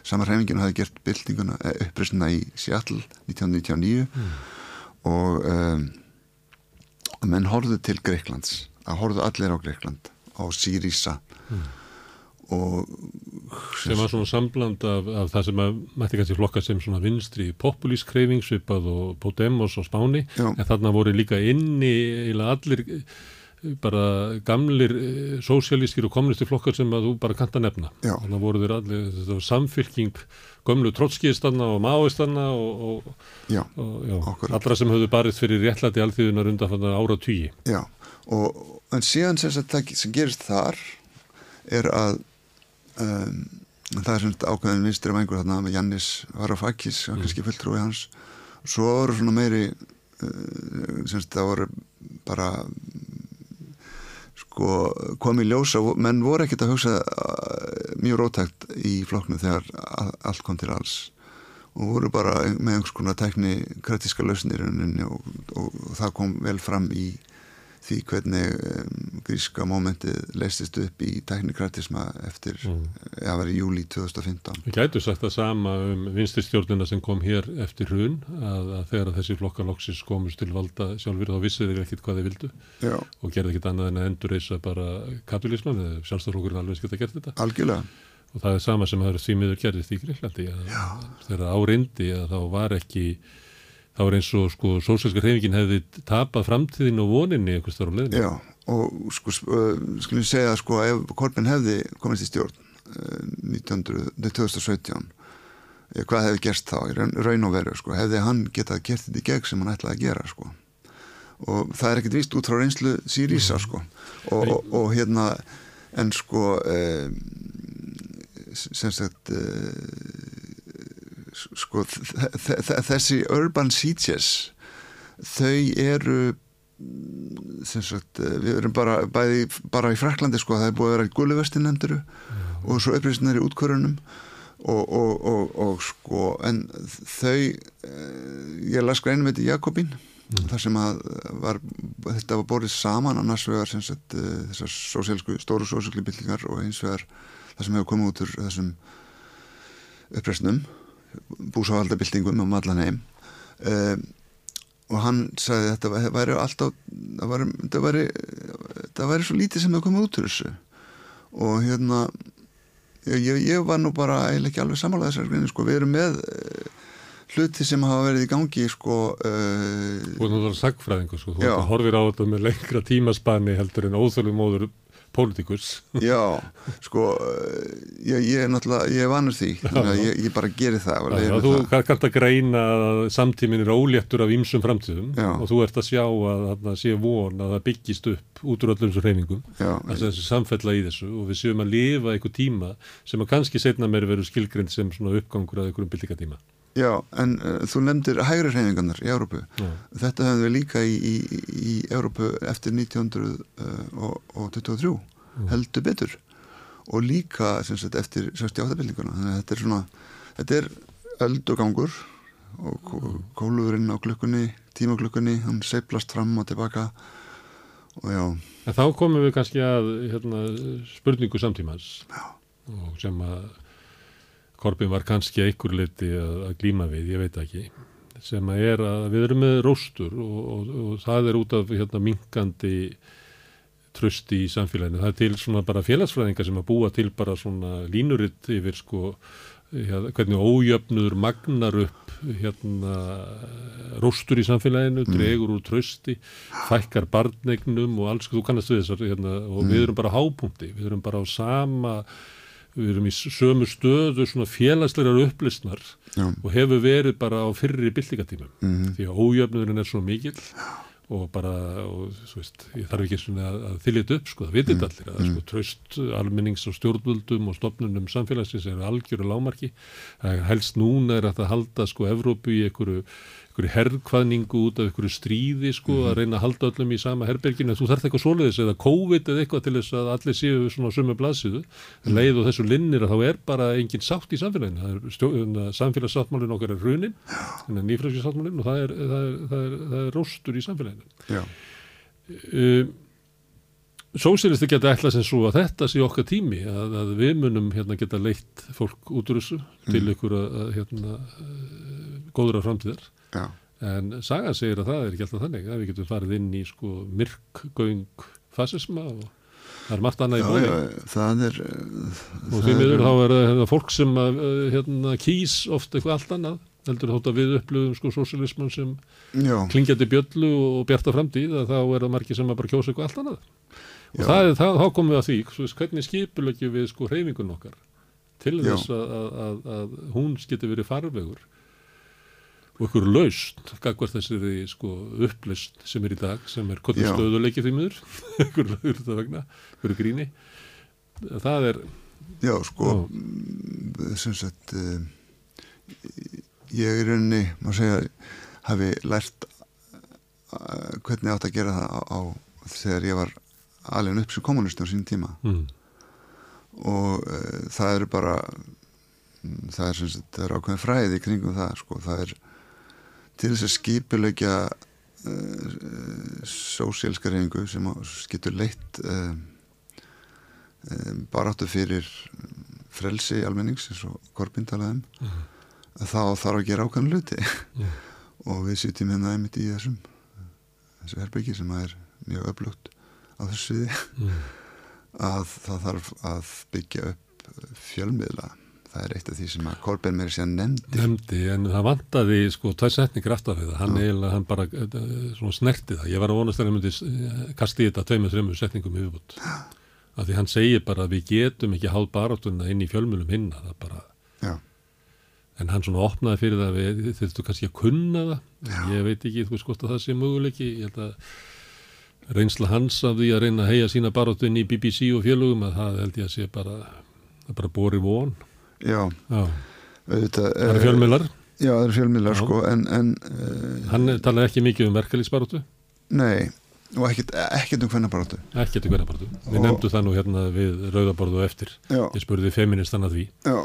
sama hreyfingin hafi gert byltinguna, uppreysna í Seattle 1999 Mm. og um, menn horfðu til Greiklands að horfðu allir á Greikland á Sýrísa Mm. Og sem var svona sambland af, af það sem að mætti kannski flokka sem svona vinstri populísk kreifing svipað og Podemos og Spáni. Já. en þarna voru líka inni allir eh, bara gamlir eh, sósialískir og kommunistir flokkar sem að þú bara kannt að nefna. Þannig voru þeir allir, þetta samfylking gömlu trotskiðstanna og máistanna og, og, og já, allra sem höfðu barist fyrir réttlæti alþýðunar undan ára tugi Já, og en síðan sem, það sem gerist þar er að um, það er sagt ákveðin vinstri vængur þarna með Jannis Varoufakis mm. kannski fulltrúi hans svo voru svona meiri uh, sem sagt það voru bara sko komið ljósa, menn voru ekkert að hugsa uh, mjög rótækt í flokknu þegar allt kom til alls og voru bara með einhvers konar tækni kritiska lausnir og, og, og það kom vel fram í því hvernig um, gríska mómentið leistist upp í tæknikratisma eftir, mm. það var í júli 2015 Við gætu sagt það sama um vinstistjórnina sem kom hér eftir hrun að, að þegar að þessi flokkaloksis komust til valda sjálfur þá vissu þeir ekkit hvað þeir vildu Já. og gerði ekkit annað en að endurreisa bara kapitalisman eða sjálfstaflokkurinn alveg skilta gert þetta. Algjörlega. Og það er sama sem það eru því miður gerðist í Greiklandi að þegar áreindi að þá var ekki þá er eins og sko sósælska hreyfingin hefði tapað framtíðin og voninni einhvers þar á leiðinu. Já, og sko, skulum segja sko ef Korbin hefði komist í stjórn uh, 1900, nei, 2017 eh, hvað hefði gerst þá? Í raun, og veru sko, hefði hann getað gert þetta í gegn sem hann ætlaði að gera sko. Og það er ekkert víst út frá reynslu Sýrísa sko. Og, og, og hérna en sko um, sem sagt uh, sko þessi urban sieges þau eru sagt, eh, við erum bara bæði bara í Fraklandi sko, það er búið að vera í guluvestin nefnduru og svo upplýstinir í útkvörunum og, og, og, og sko en þau eh, ég las greinum þetta í Jakobín þar sem að var, þetta var borðið saman annars vegar sagt eh, þessar sósíalsku, stóru sósíalsku byltingar og eins vegar það sem hefur komið út úr þessum uppreysnum búsáhaldabildingum um allan heim. Um, og hann sagði að þetta væri alltaf það væri, það væri, það væri svo lítið sem hefur komið út úr þessu. Og hérna ég, ég var nú bara eiginlega ekki alveg samála þessar greinu sko, við erum með uh, hluti sem hafa verið í gangi sko uh, Þú erum það sagfræðingur sko, þú horfir á þetta með lengra tímaspanni heldur en óþörfum móður pólitíkus. Já, sko uh, ég, ég er náttúrulega, ég er vanur því að ég, ég bara geri það Já, já, þú kannt að greina að samtímin er óléttur af ýmsum framtíðum Já. og þú ert að sjá að það sé von að það byggist upp út úr öllum þessu reyningum Já. þessi samfella í þessu og við séum að lifa einhver tíma sem að kannski setna meiri verður skilgrind sem svona uppgangur að einhverjum byltingatíma. Já, en uh, þú nefndir hægri hreyfingarnar í Európu. Já. Þetta höfum við líka í, í, í Európu eftir 1923, Mm. heldur betur. Og líka sagt, eftir 68 byltinguna. Þannig að þetta er svona, þetta er öldugangur og kó- kólurinn á klukkunni, tímaklukkunni, hann seiflast fram og tilbaka og já. En þá komum við kannski að hérna, spurningu samtímans Já. og sem að Korbin var kannski einhver liti að, að glíma við, ég veit ekki sem að er að við erum með róstur og, og, og það er út af hérna, minkandi trösti í samfélaginu. Það er til svona bara félagsfræðingar sem að búa til bara svona línuritt yfir sko hérna, hvernig ójöfnuður magnar upp hérna róstur í samfélaginu, Mm. dregur úr trösti, fækkar barnegnum og alls, þú kannast við þessar hérna, og Mm. við erum bara hápunkti, við erum bara á sama við erum í sömu stöðu svona félagslegar upplistnar Já. og hefur verið bara á fyrri byltingatímum Mhm. því að ójöfnuðurinn er svo mikill og bara, og, veist, ég þarf ekki svona að, þetta upp, sko, það vitið Mm. allir að sko, tröst almennings og stjórnvöldum og stofnunum samfélagsins er algjöru lámarki það helst núna er að það halda sko Evrópu í einhverju, einhverju herrkvaðningu út af einhverju stríði sko að reyna að halda öllum í sama herberginu. Þú þarf eitthvað svoleiðis eða COVID eða eitthvað til þess að allir séu svona á sömu blaðsíðu. En leið og þessu linnir að þá er bara engin sátt í samfélaginu. Það stjó, samfélagssáttmálinn okkar er hrunin nýfröski sáttmálinn og það er, það, er, það, er, það er róstur í samfélaginu. Um, Sósilisti geta ætla sem svo að þetta sé okkar tími að, að við munum hérna, geta leitt fólk út úr þessu til ykkur að, að hérna, uh, góðra framtíðar Já. en saga segir að það er ekki alltaf þannig að við getum farið inn í sko myrkgöng fasisma og það er margt annað í bóði já, það er og því miður þá er það hérna, fólk sem að, uh, hérna, kýs oft eitthvað allt annað heldur þótt að við upplöfum sko sósialisman sem Já. klingjandi bjöllu og bjarta framtíð að þá er það margir sem að bara kjósa eitthvað allt annað og Já. það er, það, þá komum við að því veist, hvernig skipulegjum við sko hreyfingun okkar til þess að, að, að, að hún geti verið farvegur og ykkur laust gagvart þessari sko upplist sem er í dag sem er kottur Já. stöðuleiki því miður. <laughs> Ykkur þetta vegna, ykkur gríni. Það er Já, sko, mm, sem sagt, uh, ég er rauninni, má segja, hafi lært uh, hvernig átt að gera það á, á þegar ég var alveg upp sem kommunisti á sín tíma. Mm. og uh, það eru bara, mm, það er sagt, það er ákveðin fræði kringum það, sko, það er til þess að skipulegja uh, sósíalska reyningu sem getur leitt uh, um, baráttu fyrir frelsi almennings eins og Korbin talaði um Mhm. að þá þarf að gera ákvæmlega hluti Já. <laughs> og við sýtjum hérna einmitt í þessum þessu herbyggi sem er mjög öflugt á þessu sviði Mhm. <laughs> að það þarf að byggja upp fjölmiðla það er eitt af því sem að Korbin meiri sér nefndi nefndi en það vantaði sko tvær setningar aftar við það. Hann eiginlega hann bara uh, svona snerti það. Ég var að vonast að hann myndi uh, kasti þetta tveimur, þreimur setningum yfirbútt af því hann segir bara að við getum ekki háð baráttuna inn í fjölmjölum hinna. Bara Já. en hann svona opnaði fyrir það við þurftu kannski að kunna það. Ég veit ekki, þú veist hvort að það sé möguleiki. Ég held að reynsla hans af því að reyna að heia sína baráttu inn í BBC og fjölugum að það held ég að sé bara að bara bori von Já, Já. Auðvitað, Það eru eh, fjölmiðlar Já, það eru fjölmiðlar sko en, en uh, Hann talaði ekki mikið um verkalýsbaráttu Nei, og ekkert, ekkert um hvernig baráttu Ekkert um hvernig baráttu Við Og- nefndu það nú hérna við rauðaborðu og eftir Já. Ég spurði feministan að því Já.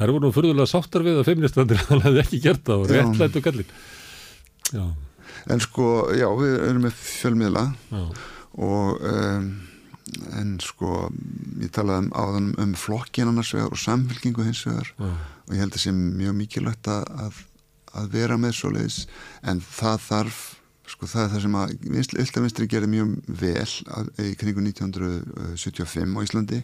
Það eru nú fyrðulega sáttar við að feministandir <laughs> hann hefði ekki gert það og Já. réttlættu kallin Já, En sko, já, við erum með fjölmiðla Já. og um, en sko ég talaði um áðan um flokkin annars vegar og samfélkingu hins vegar Já. og ég held að sé mjög mikilvægt að, að, vera með svoleiðis en það þarf sko það er það sem að Yltavinstri gerði mjög vel að, í kringu 1975 á Íslandi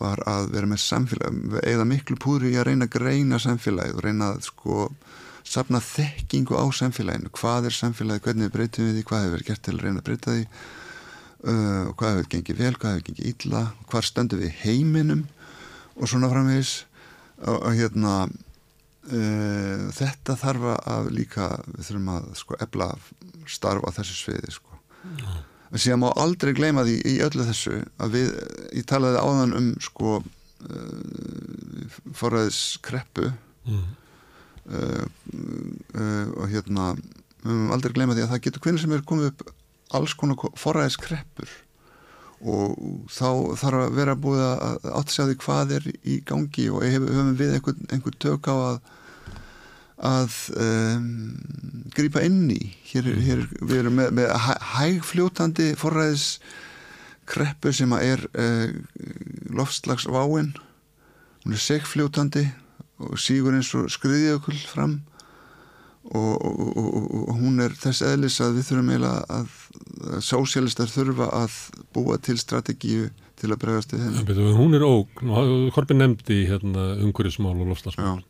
var að vera með samfélag eða miklu púri í að reyna að greina samfélagið og reyna að sko safna þekkingu á samfélaginu. Hvað er samfélagið, hvernig breytum við því? Hvað hefur verið gert til að reyna að breyta því uh, hvað hefur gengið vel, hvað hefur gengið illa hvað stöndum við heiminum og svona framvegis. Og, og hérna uh, þetta þarf að líka við þurfum að sko ebla starfa á þessu sviði sko. En síðan má aldrei gleyma því í öllu þessu að við, ég talaði áðan um sko uh, forræðis kreppu Mm. og hérna við höfum aldrei gleyma því að það getur hvernig sem er komið upp alls konar forræðis kreppur og þá þarf að vera búið að því hvað er í gangi og hef, höfum við einhver, einhver tök á að að um, grípa inn í. Hér, hér við erum með, með hæ- hægfljótandi forræðis kreppu sem að er uh, loftslagsváin. Hún er segfljótandi og sígur eins og skriðjökull fram og, og, og, hún er þess eðlis að við þurfum eiginlega að sósialistar þurfa að búa til strategíu til að bregast við henni. Betur, hún er ógn og Korbin nefndi hérna umhverjusmál og lofslagsmál.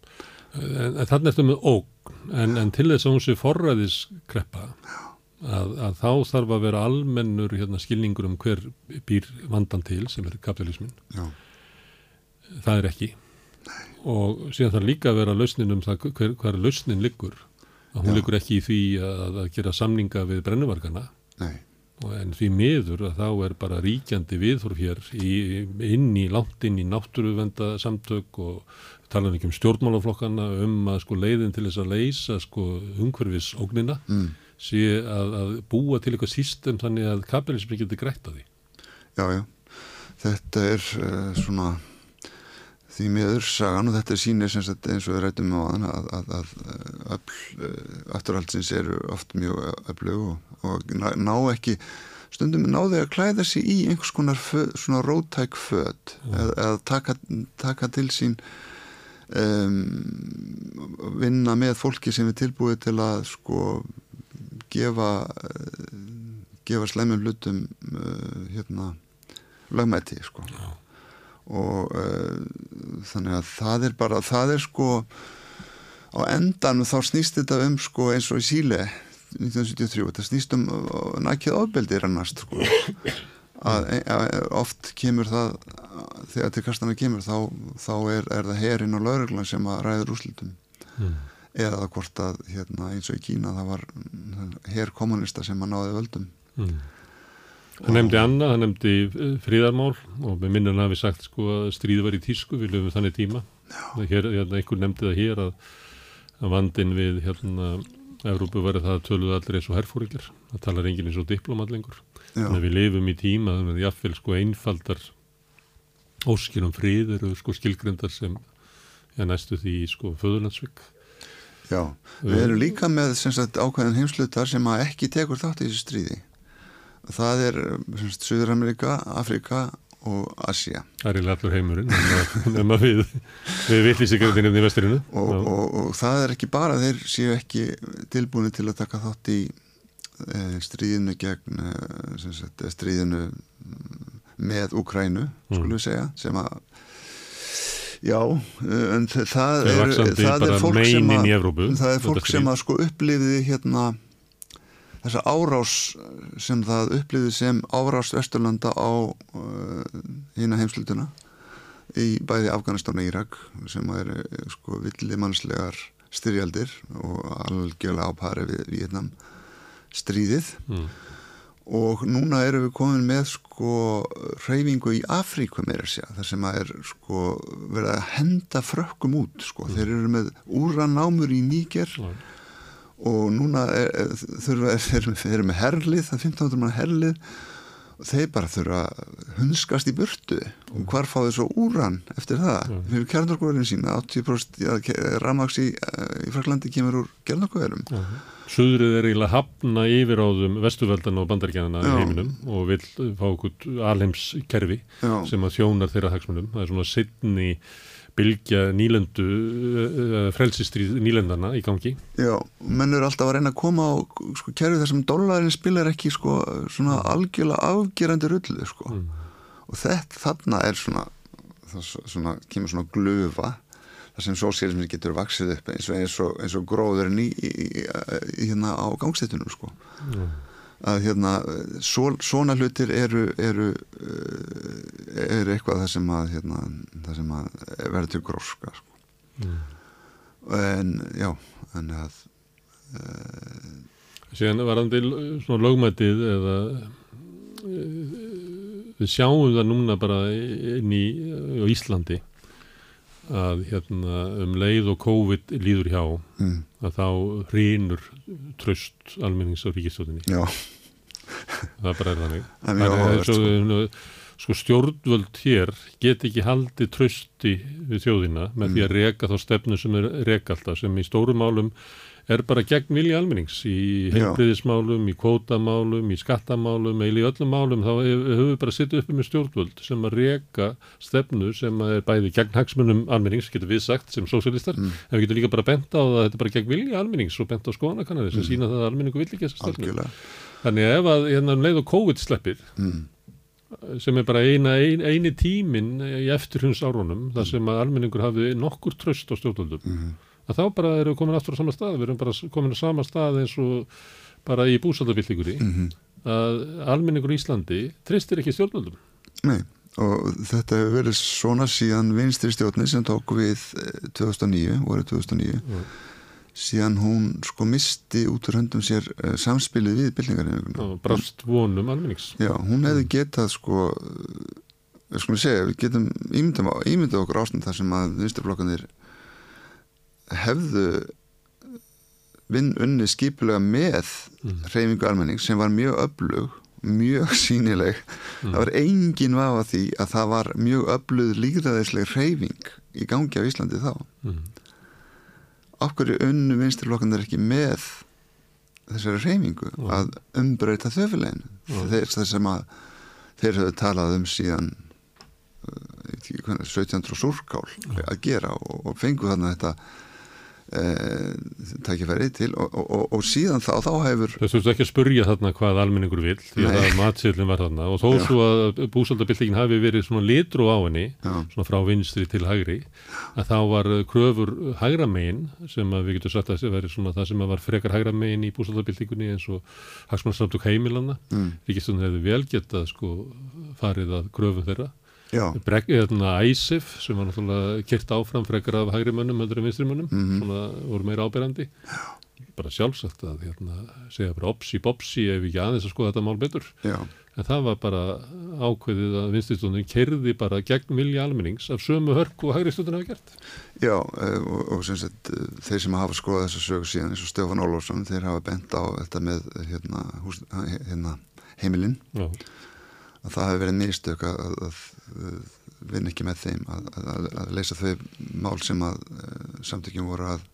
En, en þannig ertu með ógn, en, en til þess að hún sé forræðiskreppa að, að þá þarf að vera almennur hérna, skilningur um hver býr vandan til sem er kapitalismin. Já. Það er ekki. Nei. Og síðan þarf líka að vera lausnin um það hver, hver lausnin liggur. Að hún liggur ekki í því að, að gera samninga við brennuvarkana. Nei en því miður að þá er bara ríkjandi viðhorf hér í, inn í langt inn í náttúruvenda samtök og tala um ekki um stjórnmálaflokkana um að sko leiðin til þess að leysa sko umhverfis ógnina mm. sé að, að búa til eitthvað sístem þannig að kapitalismi getur greitt að því. Já, já. Þetta er uh, svona því miður sagan og þetta sínir eins og við rætum á aðan að, að, að öll afturhaldsins eru oft mjög öflug og, og ná, ekki stundum náðu að klæða sér í einhvers konar föð, svona rótæk född eða, eða taka, taka til sín um, vinna með fólki sem er tilbúið til að sko gefa gefa slemjum hlutum uh, hérna lagmæti sko. Já og uh, þannig að það er bara, það er sko á endan þá snýst þetta um sko eins og í Síle 1973, þetta snýst um uh, nækið ofbeldir annars sko að, að oft kemur það þegar til kastana kemur þá, þá er, er það herin og lauruglan sem að ræður úslitum mm. eða hvort að hérna, eins og í Kína það var her kommunista sem að náði völdum mm. Hann nefndi Anna, hann nefndi eh, fríðarmál og með minnan hafi sagt sko að stríði var í tísku, við löfum þannig tíma. Hér, hérna, einhver nefndi það hér að, að vandin við hérna Európu var að það töluðu allir eins og herfóringir, það talar enginn eins og diplomat lengur. Þannig að við lifum í tíma þannig að jáfnveil sko einfaldar óskil um frið eru sko skilgrendar sem já, næstu því sko föðurlandsvík. Já, við erum líka með sagt, ákveðin heimslutar sem að ekki tekur þátt í þessu stríði það er Suður-Amerika, Afrika og Asia. Það er í allur heimurinn nema <laughs> við, við vittlýsingarinn í vesturinu. Og, og, og, og það er ekki bara, þeir séu ekki tilbúinu til að taka þátt í e, stríðinu gegn e, sagt, stríðinu með Ukrænu, mm. skulum við segja, sem að Já, en það, er, það er fólk sem að, það er fólk sem að sko upplifiði hérna þessa árás sem það upplýði sem árás Östurlanda á uh, hína heimslutuna í bæði Afganistan og Írak sem er uh, sko villimannslegar styrjaldir og algjörlega ápari við Vietnam stríðið mm. og núna erum við komin með sko reyfingu í Afríku meira sér þar sem að er sko verið að henda frökkum út sko mm. þeir eru með úranámur í Níker mm og núna þurfa þeir eru með herlið, það er 1500 mann herlið og þeir bara þurfa hunskast í burtu og mm. hvar fá þeir svo úran eftir það mm. fyrir kjarnarkóðurinn sína 80% ramaks í, í Fraklandi kemur úr kjarnarkóðurum mm. Suðrið er eiginlega hafna yfiráðum vestuveldan og bandaríkjana í heiminum og vil fá okkur alheimskerfi sem að þjónar þeirra hagsmunum það er svona sittni bylgja nýlendu uh, frelsistrið nýlendana í gangi Já, menn eru alltaf að reyna að koma á sko, kerfi þar sem dólarinn spilar ekki sko, svona mm. algjörlega afgerandi rullu sko. mm. og þetta þarna er svona, það, svona kemur svona glöfa þar sem sósíalismin getur vaksið upp eins og, eins og, eins og gróðurinn í, í, í hérna á gangstættunum sko mm að hérna svo, svona hlutir eru eru, eh, eru eitthvað það sem að, hérna, það sem að verður til gróska sko. mm. en já en að uh, síðan var hann til svona lögmætið eða uh, við sjáum það núna bara inn í Íslandi að hérna, um leið og COVID líður hjá mm. að þá hrýnur tröst almennings á ríkistóðinni það bara er þannig það er, svo, sko stjórnvöld hér get ekki haldið trösti við þjóðina með því að reka þá stefnu sem er reka alltaf sem í stórum málum er bara gegn vilja almennings í Já. heilbriðismálum, í kvótamálum, í skattamálum, eða í öllum málum þá höfum við bara sittið uppi með stjórnvöld sem að reka stefnu sem að er bæði gegn hagsmunum almennings, getur við sagt sem sósialistar, en við getum líka bara bent á það að þetta er bara gegn vilja almennings og bent á skoðanakannari sem Mm. sína það að almenningu vill ekki þessa stefnu. Algjörlega. Þannig að ef að hérna um leið og COVID sleppir Mm. sem er bara eina, ein, eini tímin í eftirhuns árunum þar sem að almenningur hafi nokkur tröst á stjórnvöldum Mhm. að þá bara erum við komin aftur á sama stað við erum bara komin á sama stað eins og bara í búsaldabildingur Mhm. að almenningur í Íslandi tristir ekki stjórnvöldum Nei, og þetta hefur verið svona síðan vinstri stjórni sem tók við eh, 2009, voru 2009 síðan hún sko misti út úr höndum sér uh, samspilið við bylningarinn og brast vonum almennings Já, hún hefði getað sko við skulum segja, við getum ímyndum okkur ástand þar sem að vinstriflokkanir hefðu vinn unni skipulega með Mm. reyfingu almenning sem var mjög öflug mjög <laughs> sínileg Mm. það var engin vafa því að það var mjög öflug lígraðisleg reyfing í gangi á Íslandi þá Mm. Af hverju unnu vinstriflokkanir ekki með þessari reyfingu að umbreyta þeir það sem að þeir höfðu talað um síðan uh, ég veit ekki hvernig, 1700 súrkál að gera og, og fengu þarna þetta e, tækifæri til og, og, og, og síðan þá, þá hefur Þess vegna ekki að spurja þarna hvað almenningur vil því að matsillin var þarna og þó Já. svo að búsaldabildingin hafi verið svona litru á henni Já. svona frá vinstri til hægri að þá var uh, kröfur hægra megin sem að við getum sagt að það veri svona það sem að var frekar hægra megin í búsaldabildingunni eins og hagsmannsamtök heimilanna Mm. Ríkistöndin hefði vel getað sko farið að kröfum þeirra Eðna, ISIF sem var náttúrulega kert áfram frekar af hægri mönnum heldur en vinstri mönnum Mhm. svona voru meira áberandi bara sjálfsagt að hérna, segja bara opsi bopsi ef ekki aðeins að skoða þetta mál betur Já. en það var bara ákveðið að vinstristóndin kerði bara gegn vilja almennings af sömu hörku og hægri stóndin hafa gert Já, eh, og, og sem sagt eh, þeir sem hafa skoðað þessa sögu síðan eins og Stefán Ólafsson, þeir hafa bent á þetta með hérna, hús, hérna heimilinn Já. að það hefur verið mistök að, að, að, að vinna ekki með þeim að, að, að leysa þau mál sem að uh, samtökjum voru að,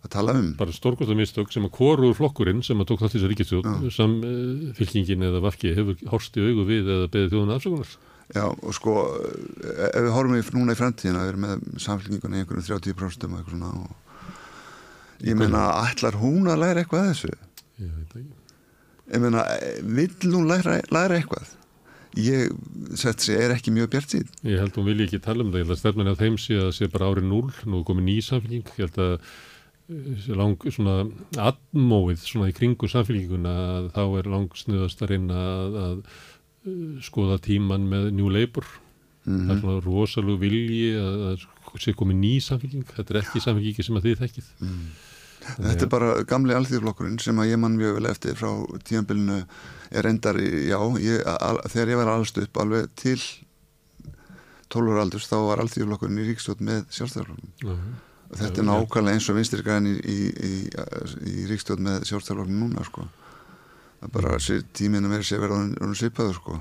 að tala um bara stórkostar mistök sem að korur flokkurinn sem að tók þátt í þessar ríkistjóð sem uh, fylkingin eða vafki hefur horst í augu við eða beðið þjóðuna afsökunar Já, og sko eh, ef við horfum í, núna í framtíðina við erum með samfélkingunni í einhverjum 30% og eitthvað svona og ég meina, ætlar hún að læra eitthvað að þessu? Ég veit ekki Ég meina, eh, vill hún læra, læra eitthvað? Ég, sett sér, er ekki mjög bjart síð Ég held hún vilji ekki tala um það, ég held að stefnan á þeim sé að sé bara árið 0, nú er komið ný samfélking, ég held að eh, lang svona atmóið svona í kringum samfélkinguna að þá er langsnöðast að reyna að, að eh, skoða tíman með New Labour Mhm. það er svona rosalug vilji að, að sé komið ný samfélking þetta er ekki samfélkingi sem að þið þekkið Mm. Þetta er bara gamli alþýðflokkurinn sem að ég mann mjög vel eftir frá tíanbylnu er endar, já, ég, al, þegar ég var allast upp alveg til 12 ára aldurs þá var alþýðflokkurinn í ríkstjórn með sjálfstæðarflokkurinn. Mhm. Þetta Já, er nákvæmlega eins og vinstirgræðin í, í, í, í ríkstjórn með sjálfstæðarflokkurinn núna, sko. Bara tíminu meira sé verið orðin svipaður, sko.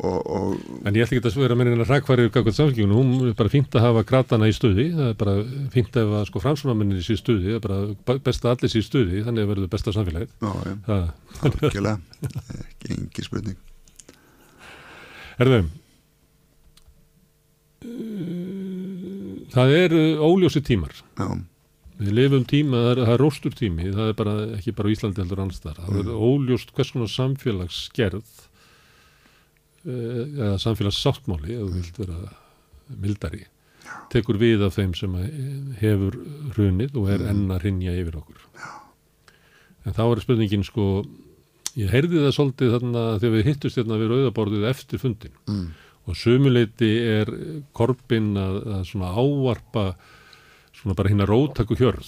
Og, og, En ég ætla ekki að vera með einhverja rækvarið gagvað samfélkingunum, hún er bara fínt að hafa gratana í stuði, það er bara fínt að sko framsvonamenninni sé í stuði, það er bara best að allir sé í stuði, þannig að verður besta samfélagið. Já, já, algjörlega, ekki engi spurning. Herðu, það er óljósi tímar. Já. Við lifum tíma, það er, það er róstur tími, það er bara ekki bara Íslandi heldur þar. Það er óljóst hvers konar samfélagsgerð eh, eða samfélagssáttmáli, ef þú vilt vera mildari, tekur við af þeim sem að hefur hrunið og er enn að hrinja yfir okkur. En þá er spurningin sko, ég heyrði það svolítið þarna þegar við hittust hérna við rauðaborðið eftir fundin Mm. og sumuleiti er korpin að, að svona ávarpa svona bara hérna róttaku hjörð.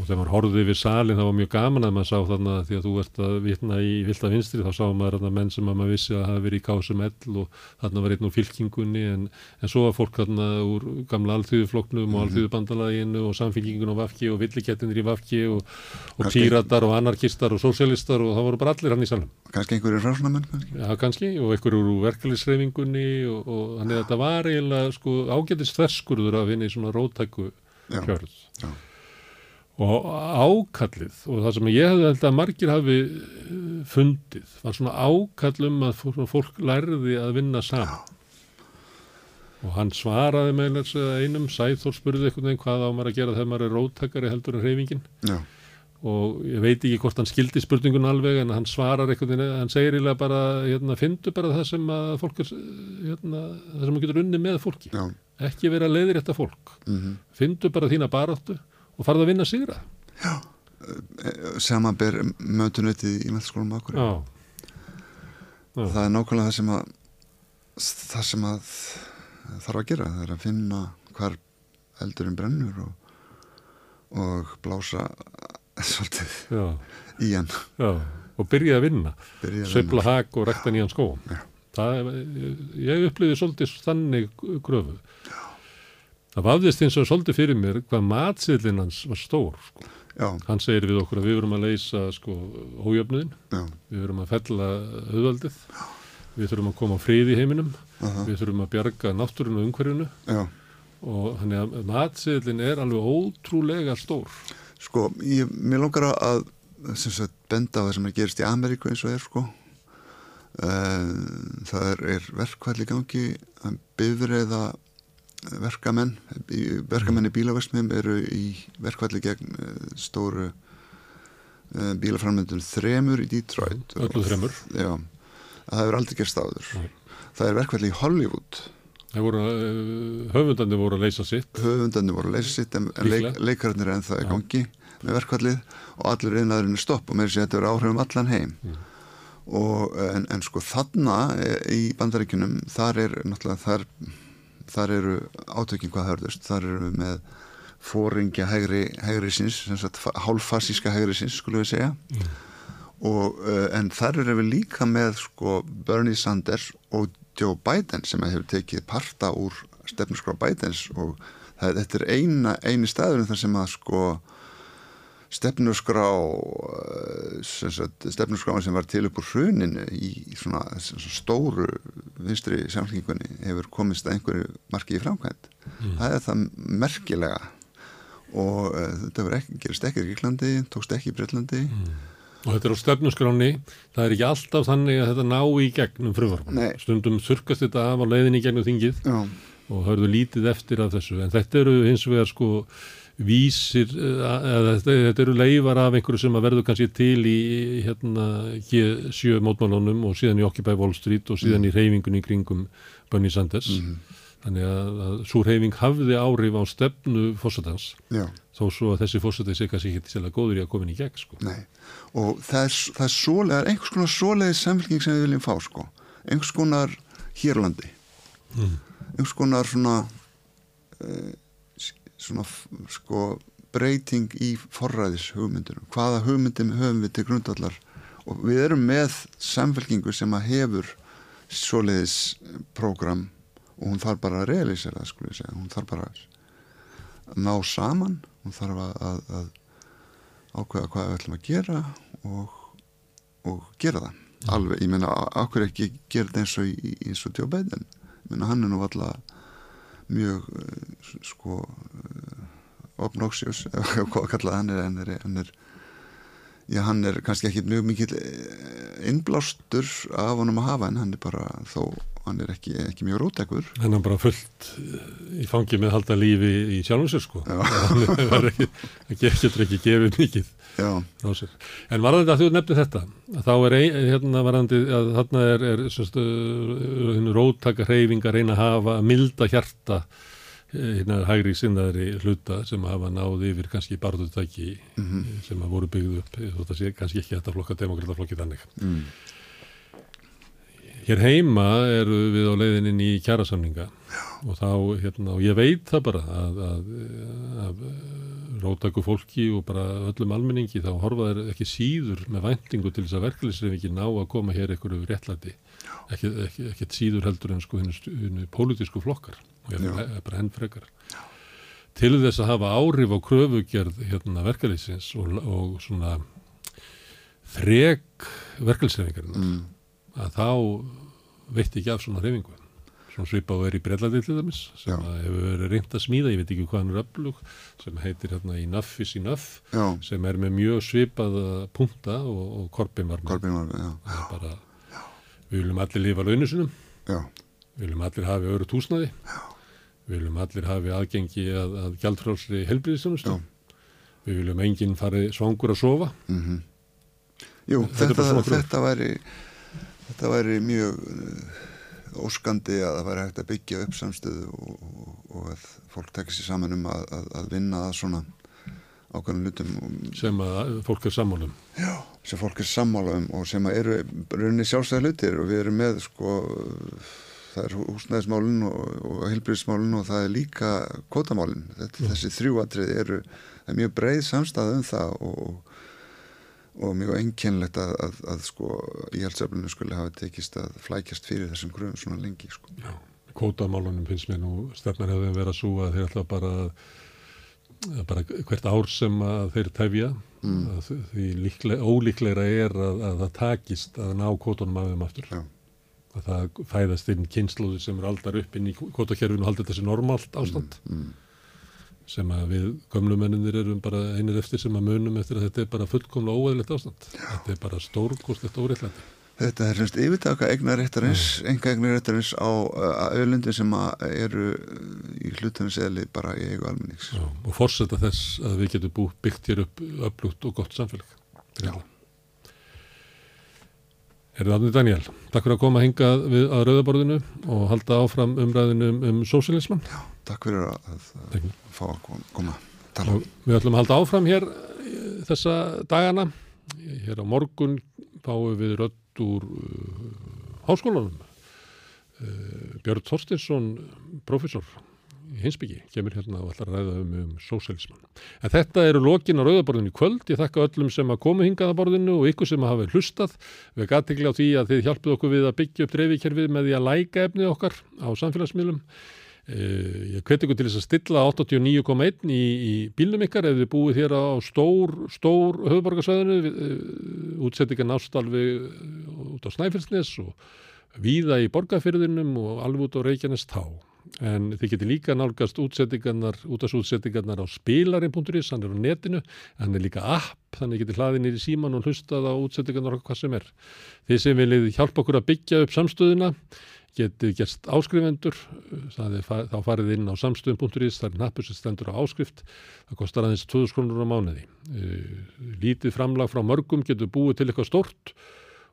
Og þegar maður horfði yfir salin það var mjög gaman að maður sá þarna því að þú ert að vitna í vilda vinstri þá sá maður þarna menn sem að maður vissi að hafa verið í KSML og þarna var einn úr fylkingunni en, en svo var fólk þarna úr gamla alþjóðufloknum og Mhm. alþjóðubandalaginu og samfylkingun og Vafki og villikettinir í Vafki og, og píratar og anarkistar og sósialistar og það voru bara allir hann í salum kannski einhverju framsunamenn kannski? Já, kannski, og einhverju úr verkefliðsreifingunni að hjörð. já. Og ákallið, og það sem ég held að margir hafi eh, fundið, var svona ákall um að fólk, lærði að vinna saman. Og hann svaraði með einum, Sæþór spurði einhvern veginn hvað á maður að gera þegar maður er róttakari heldur en hreyfingin Já. og ég veit ekki hvort hann skildi spurningun alveg en hann svarar veginn, hann segir ílega bara, hérna, fyndu bara það sem að fólk er, hérna, það sem þú getur unni með fólki. Já. Ekki vera leiðir þetta fólk. Mhm. Fyndu bara þína baráttu og farðu að vinna sigra. Saman ber mötunutið í meðskólum okkur Já. Já. það er nákvæmlega það sem að það sem að þarf að gera, það er að finna hvar eldurinn brennur og, og blása <laughs> svolítið Já. í hann Já, og byrja að vinna vinna. hak og rekta nýjan skó það, er- ég upplýði svolítið þannig gröfu það vafðist eins og svolítið fyrir mér hvað matsiðlinn hans var stór sko. Hann segir við okkur að við verum að leysa sko, ójöfnuðin Já. við verum að fella auðvaldið við þurfum að koma á frið í heiminum Aha. við þurfum að bjarga náttúrinu og umhverfinu Já. og þannig að matsiðlinn er alveg ótrúlega stór Sko, ég, mér langar að sem sagt, benda á það sem er gerist í Ameríku eins og er sko uh, það er, er verkvæll í gangi. Að bifreiða verkamenn. Verkamenn í bílaversmiðum eru í verkvalli gegn uh, stóru uh, bílaframöndum þremur í Detroit. Öllu þremur. Já, það hefur aldrei gerst áður. Það er verkvalli í Hollywood. Voru, höfundandi voru að leysa sitt. Höfundandi voru að leysa sitt en, en leik, leikarnir er ennþá í gangi með verkvallið og allir einnaðurinn er stopp og með þess að þetta verður áhrifum allan heim og en, en sko þarna eh, í bandaríkunum þar er náttúrulega þar, þar eru átökin hvað hörðust. Þar eru við með fóringja hægri, hægri síns, hálffasíska hægri síns skulum við segja. Og, uh, en þar eru við líka með sko Bernie Sanders og Joe Biden sem hefur tekið parta úr stefnusgrá Bidens. Og það, þetta er eina, eini staðurinn þar sem að sko stefnusgrá eh, sem sagt, stefnuskráin sem var til upp úr hruninu í svona, svona stóru vinstri samfélkingunni hefur komist að einhverju marki í framkvæmt Mm. það er það merkilega og uh, þetta ekki, gerist ekki í Ríklandi, tókst ekki í Breitlandi og þetta er á stefnuskráni það er ekki alltaf þannig að þetta ná í gegnum frumvarpan Nei. stundum þurkast þetta af á leiðinni gegnum þingið Já. og hörðu lítið eftir af þessu en þetta eru hins vegar sko vísir, eh, eða þetta, eru leifar af einhverju sem að verður kannski til í hérna G7 mótmálunum og síðan í Occupy Wall Street og síðan Mm. í reyfingunni í kringum Bernie Sanders þannig að, að svo reyfing hafði áhrif á stefnu fórsetans Já. þó svo að þessi fórsetans er kannski ekki að góður í að koma inn í gegn sko. Nei, og það er, það er svoleið, einhvers konar svoleiðis samfélking sem við viljum fá sko, einhvers konar hérlandi, Mm. einhvers konar svona, uh, svona sko breyting í forræðis hugmyndunum, hvaða hugmyndum höfum við til grundallar og við erum með samfélkingu sem að hefur svoleiðis prógram og hún þarf bara að realisera það skulle ég segja, hún þarf bara að ná saman, hún þarf að, að, að ákveða hvað við ætlum að gera og, og gera það. Alveg, ég meina, ákveð ekki gera þetta eins og, og Biden? Ég meina, hann er nú alltaf mjög uh, sko uh, obnoxious, <laughs> eða hvað að kalla það, er, hann er, hann er já, hann er kannski ekki mjög mikil eh, innblástur af honum að hafa en hann er bara þó, hann er ekki, ekki mjög rótækur en hann bara fullt eh, í fangi með halda lífi í sjálfum sér sko. <laughs> Hann var ekki, getur ekki gefið mikið en varðandi að þú nefnir þetta þá er ein, hérna varðandi að þarna er, er uh, róttaka hreyfing að reyna að hafa að milda hjarta eh, hérna hægri sinnaðri hluta sem hafa náð yfir kannski barðutæki Mhm. sem að voru byggðu upp þótt að sé kannski ekki þetta flokka demokrataflokki þannig. Mm. Hér heima eru við á leiðinni í kjærasamninga og þá, hérna, og ég veit það bara að, að, af rótaku fólki og bara öllum almenningi þá horfa þeir ekki síður með væntingu til þess að verkefliðsreyfingi ná að koma hér einhverju réttlæti. Ekki, ekki, ekki síður heldur en sko hennu pólitísku flokkar og ég er bara henn frekar. Til þess að hafa áhrif á kröfugerð hérna, verkefliðsins og, og svona þreg verkefliðsreyfingarinn mm. Að þá veitti ekki af svona reyfingu svona svipa á er í Brellandi til dæmis sem hefur verið reynd að smíða, ég veit ekki hvað hann er öflug, sem heitir hérna í Nuffis í Nuff, já. sem er með mjög svipaða punta og, og korpinvarmi. Korpinvarmi, já. Er bara, já. við viljum allir lifa launusunum, við viljum allir hafi öru túsnaði, við viljum allir hafi aðgengi að, að gjaldfrálsri helbriðisanustu, við viljum enginn fari svangur að sofa. Mm -hmm. Jú, þetta, þetta, þetta væri, þetta væri mjög óskandi að það væri hægt að byggja upp samstöðu og, og, og að fólk tekja sér saman um að, að, að vinna að svona ákveðnum lutum. Sem að fólk er sammálum. Já, sem fólk er sammálum og sem að eru rauninni sjálfstæði hlutir og við erum með sko, það er húsnæðismálun og, og heilbríðismálun og það er líka kvotamálun. Þessi þrjúatrið eru, það er mjög breið samstæð um það og og mjög enginlegt að, að, að sko íhaldseflunum skulle hafa tekist að flækjast fyrir þessum gröðum svona lengi sko. Já, kótamálunum finnst mér nú stefnar hefði verið að súa að þeir ætla bara, bara hvert ár sem þeir tefja mm. því líklega, ólíklegra er að, að það takist að ná kótunum af þeim aftur. Já. Að það fæðast inn kynnslóði sem er aldar upp inn í kótakerfinu og haldið þessi normalt ástand. Mm. Mm sem að við gömlumenninir erum bara einir eftir sem að munum eftir að þetta er bara fullkomlega óæðilegt ástand. Já. Þetta er bara stórkostlegt óreittlæti. Þetta er semst yfirtaka eignaréttarins, enga eignaréttarins á öðlundi sem eru í hlutunins eðli bara í eigu almennings. Já, og fórsetta þess að við getum bú, byggt hér upp öflugt og gott samfélag. Já. Erðu aðnið Daniel, takk fyrir að koma að hinga við að rauðaborðinu og halda áfram umræðinu um, um sósialisman. Já, takk fyrir að, að fá að koma að tala. Og við ætlum að halda áfram hér eh, þessa dagana. Hér á morgun fáum við rödd úr uh, háskólanum. Uh, Björn Þorstinsson, profesor Hinsbyggi kemur hérna og ætlar að ræða um, um sósælismann. En þetta eru lokin á rauðaborðinu kvöld. Ég þakka öllum sem að komu hingað á borðinu og ykkur sem að hafa hlustað. Við gæti á því að þið hjálpuð okkur við að byggja upp dreifikerfið með því að læka efnið okkar á samfélagsmiðlum. Eh, ég hveti ykkur til þess að stilla 89,1 í, í bílnum ykkar ef þið búið hér á stór, stór höfuborgarsvæðinu, eh, útsettinga nástalvi út á Snæfellsnes og víða í borgarfyrðinum og alveg út á Reykjanes tá en þið getur líka nálgast útsettingarnar, útastútsettingarnar á spilarinn.is, hann er á netinu. Hann er líka app, þannig getur hlaðið nýri síman og hlustað á útsettingarnar og hvað sem er. Þið sem viljið hjálpa okkur að byggja upp samstöðuna getur gerst áskrifendur þá farið inn á samstöðun.is það er nappur sem stendur á áskrift það kostar aðeins 2000 krónur á mánuði lítið framlag frá mörgum getur búið til eitthvað stort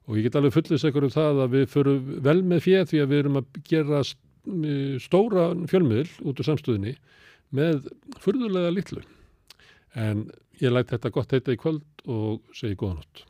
og ég get alveg fullist ekkur um það að við förum vel með fér því að við erum að gera stóra fjölmiðl út úr samstöðinni með fyrðulega litlu. En ég lætt þetta gott heita í kvöld og segi góða nótt.